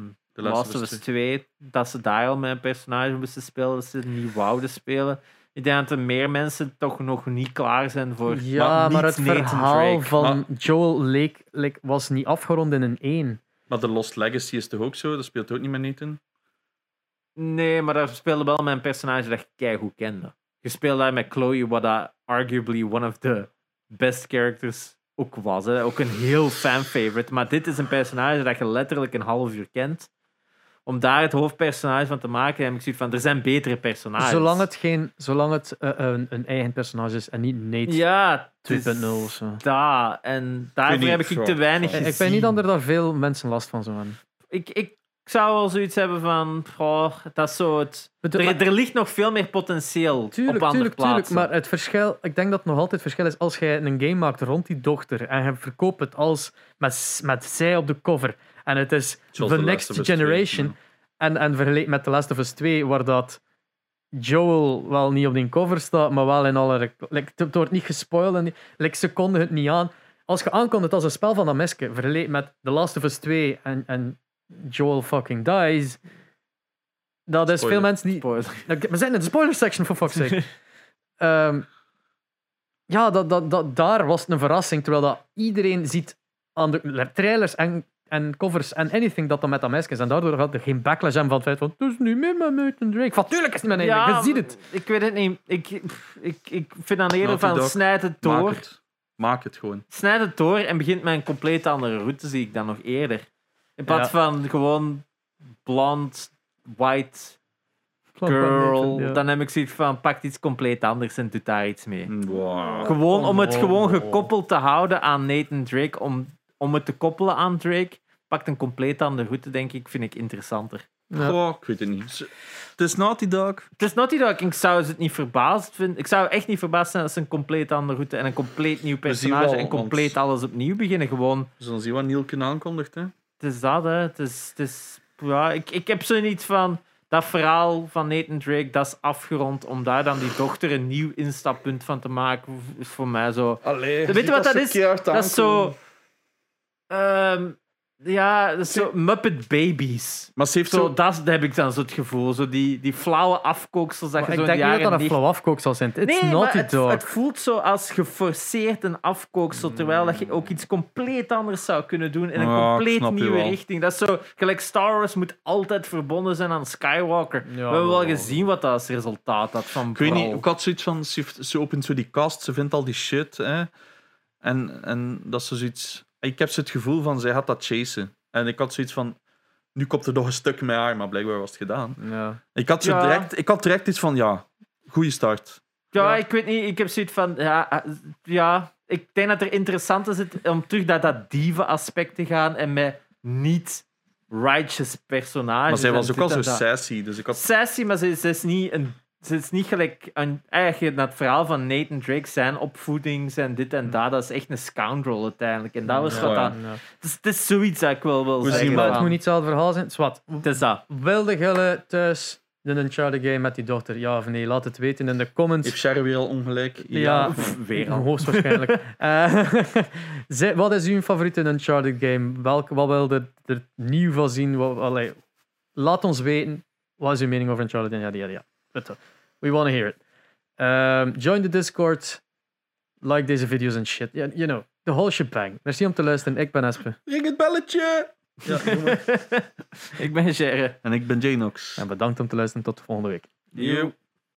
The Last of Us 2, dat ze daar al met een personage moesten spelen, dat ze het niet wouden spelen. Ik denk dat er meer mensen toch nog niet klaar zijn voor. Ja, maar het Nathan verhaal Drake. van Joel leek, leek- was niet afgerond in een 1. Maar The Lost Legacy is toch ook zo? Dat speelt ook niet met Nathan? Nee, maar daar speelde wel met een personage dat je keigoed kende. Je speelde daar met Chloe, wat dat arguably one of the best characters ook was. Hè. Ook een heel fan-favorite. Maar dit is een personage dat je letterlijk een half uur kent. Om daar het hoofdpersonage van te maken, heb ik zoiets van, er zijn betere personages. Zolang het, geen, zolang het eh, een, een eigen personage is en niet Nate Ja, het 2.0 is of zo. daar. En daarvoor heb ik zo. te weinig Ik, gezien. ik weet niet dat er daar veel mensen last van hebben. ik, ik zou wel zoiets hebben van, goh, dat is zo het... Bedoel- Er, er ligt nog veel meer potentieel Tuurlijk, op andere tuurlijk, tuurlijk. plaatsen. Maar het verschil, ik denk dat het nog altijd het verschil is als jij een game maakt rond die dochter en je verkoopt het als met, met zij op de cover en het is Zoals The Next Last of Us 2, Generation ja. en, en vergeleken met The Last of Us 2 waar dat Joel wel niet op die cover staat, maar wel in alle... Like, het wordt niet gespoild en niet- like, ze konden het niet aan. Als je aankondigt als een spel van dat meske, vergeleken met The Last of Us 2 en, en Joel fucking dies, dat is Spoiler. veel mensen. Spoiler. Nou, We zijn in de spoiler section, for fuck's sake. Ehm, ja, dat, dat, dat, daar was het een verrassing. Terwijl dat iedereen ziet aan de trailers en, en covers en anything dat dan met dat meisje is. En daardoor had er geen backlash aan van het feit van het is niet meer met Nathan Drake. Van tuurlijk is het met Nathan Drake, je ziet het. Ik weet het niet. Ik, ik, ik vind dan eerder van Dog, snijd het Maak door. het. Maak het gewoon. Snijd het door en begint met een compleet andere route, zie ik dan nog eerder. In plaats van gewoon blond, white girl. Ja. Dan heb ik zoiets van, pakt iets compleet anders en doet daar iets mee. Wow. Gewoon om het gewoon gekoppeld te houden aan Nathan Drake, om, om het te koppelen aan Drake, pakt een compleet andere route, denk ik, vind ik interessanter. Ja. Goh, ik weet het niet. Het is Naughty Dog. Het is Naughty Dog, ik zou het niet verbaasd vinden. Ik zou echt niet verbaasd zijn als ze een compleet andere route en een compleet nieuw personage wel, en compleet want- alles opnieuw beginnen. Gewoon, We zullen zien wat Nielken aankondigt. Hè. het is dat, hè. Het is, het is, ja, ik, ik heb zo niet van dat verhaal van Nathan Drake, dat is afgerond. Om daar dan die dochter een nieuw instappunt van te maken, is voor mij zo. Allee, Weet je wat dat is? Dat is zo. Ehm, ja, dat is zo Muppet Babies. Maar ze heeft Zo, zo... dat, dat heb ik dan zo het gevoel. Zo die, die flauwe afkooksels dat Maar je zo ik denk de niet dat dat een 90 flauw afkook zal zijn. It's Nee, maar het, Dog. het voelt zo als geforceerd een afkooksel, terwijl dat je ook iets compleet anders zou kunnen doen in een Ja, ik compleet nieuwe richting. Dat is zo, gelijk Star Wars moet altijd verbonden zijn aan Skywalker. Ja, We hebben wel gezien wat dat als resultaat had van Ik weet niet, ik had zoiets van, ze, heeft- ze opent zo die kast, ze vindt al die shit. Hè. En, en dat ze zoiets... Ik heb het gevoel van, zij had dat chasen. En ik had zoiets van, nu komt er nog een stuk met haar, maar blijkbaar was het gedaan. Ja. Ik had, zo Ja. direct, ik had direct iets van, ja, goede start. Ja, Ja. ik weet niet. Ik heb zoiets van... Ja, ja, ik denk dat er interessant is om terug naar dat dieven-aspect te gaan en met niet-righteous personages. Maar zij was ook al zo sassy, dus ik had... Sassy, maar ze, ze is niet een... Ze is niet gelijk een, eigenlijk naar het verhaal van Nathan Drake, zijn opvoeding, zijn dit en dat. Dat is echt een scoundrel uiteindelijk. En dat was Ja. wat dat... Ja. Het is, het is zoiets dat ik wel wil We zeggen. Maar het moet niet hetzelfde verhaal zijn. Zwat. Het is dat. Wilde Gille thuis de Uncharted game met die dochter? Ja of nee? Laat het weten in de comments. Heeft Sherry weer al ongelijk? Ja, Pff, weer al. hoogstwaarschijnlijk. Eh, wat is uw favoriete Uncharted game? Welk, wat wil je er nieuw van zien? Wat, allee, laat ons weten. Wat is uw mening over Uncharted? Ja, ja, ja. We want to hear it. Ehm, join the Discord. Like deze video's en shit. Yeah, you know, the whole shebang. Merci om te luisteren. Ik ben Espe. Ring het belletje! Ja. Ik ben Gerre. En ik ben Janox. en bedankt om te luisteren. Tot volgende week. Yo.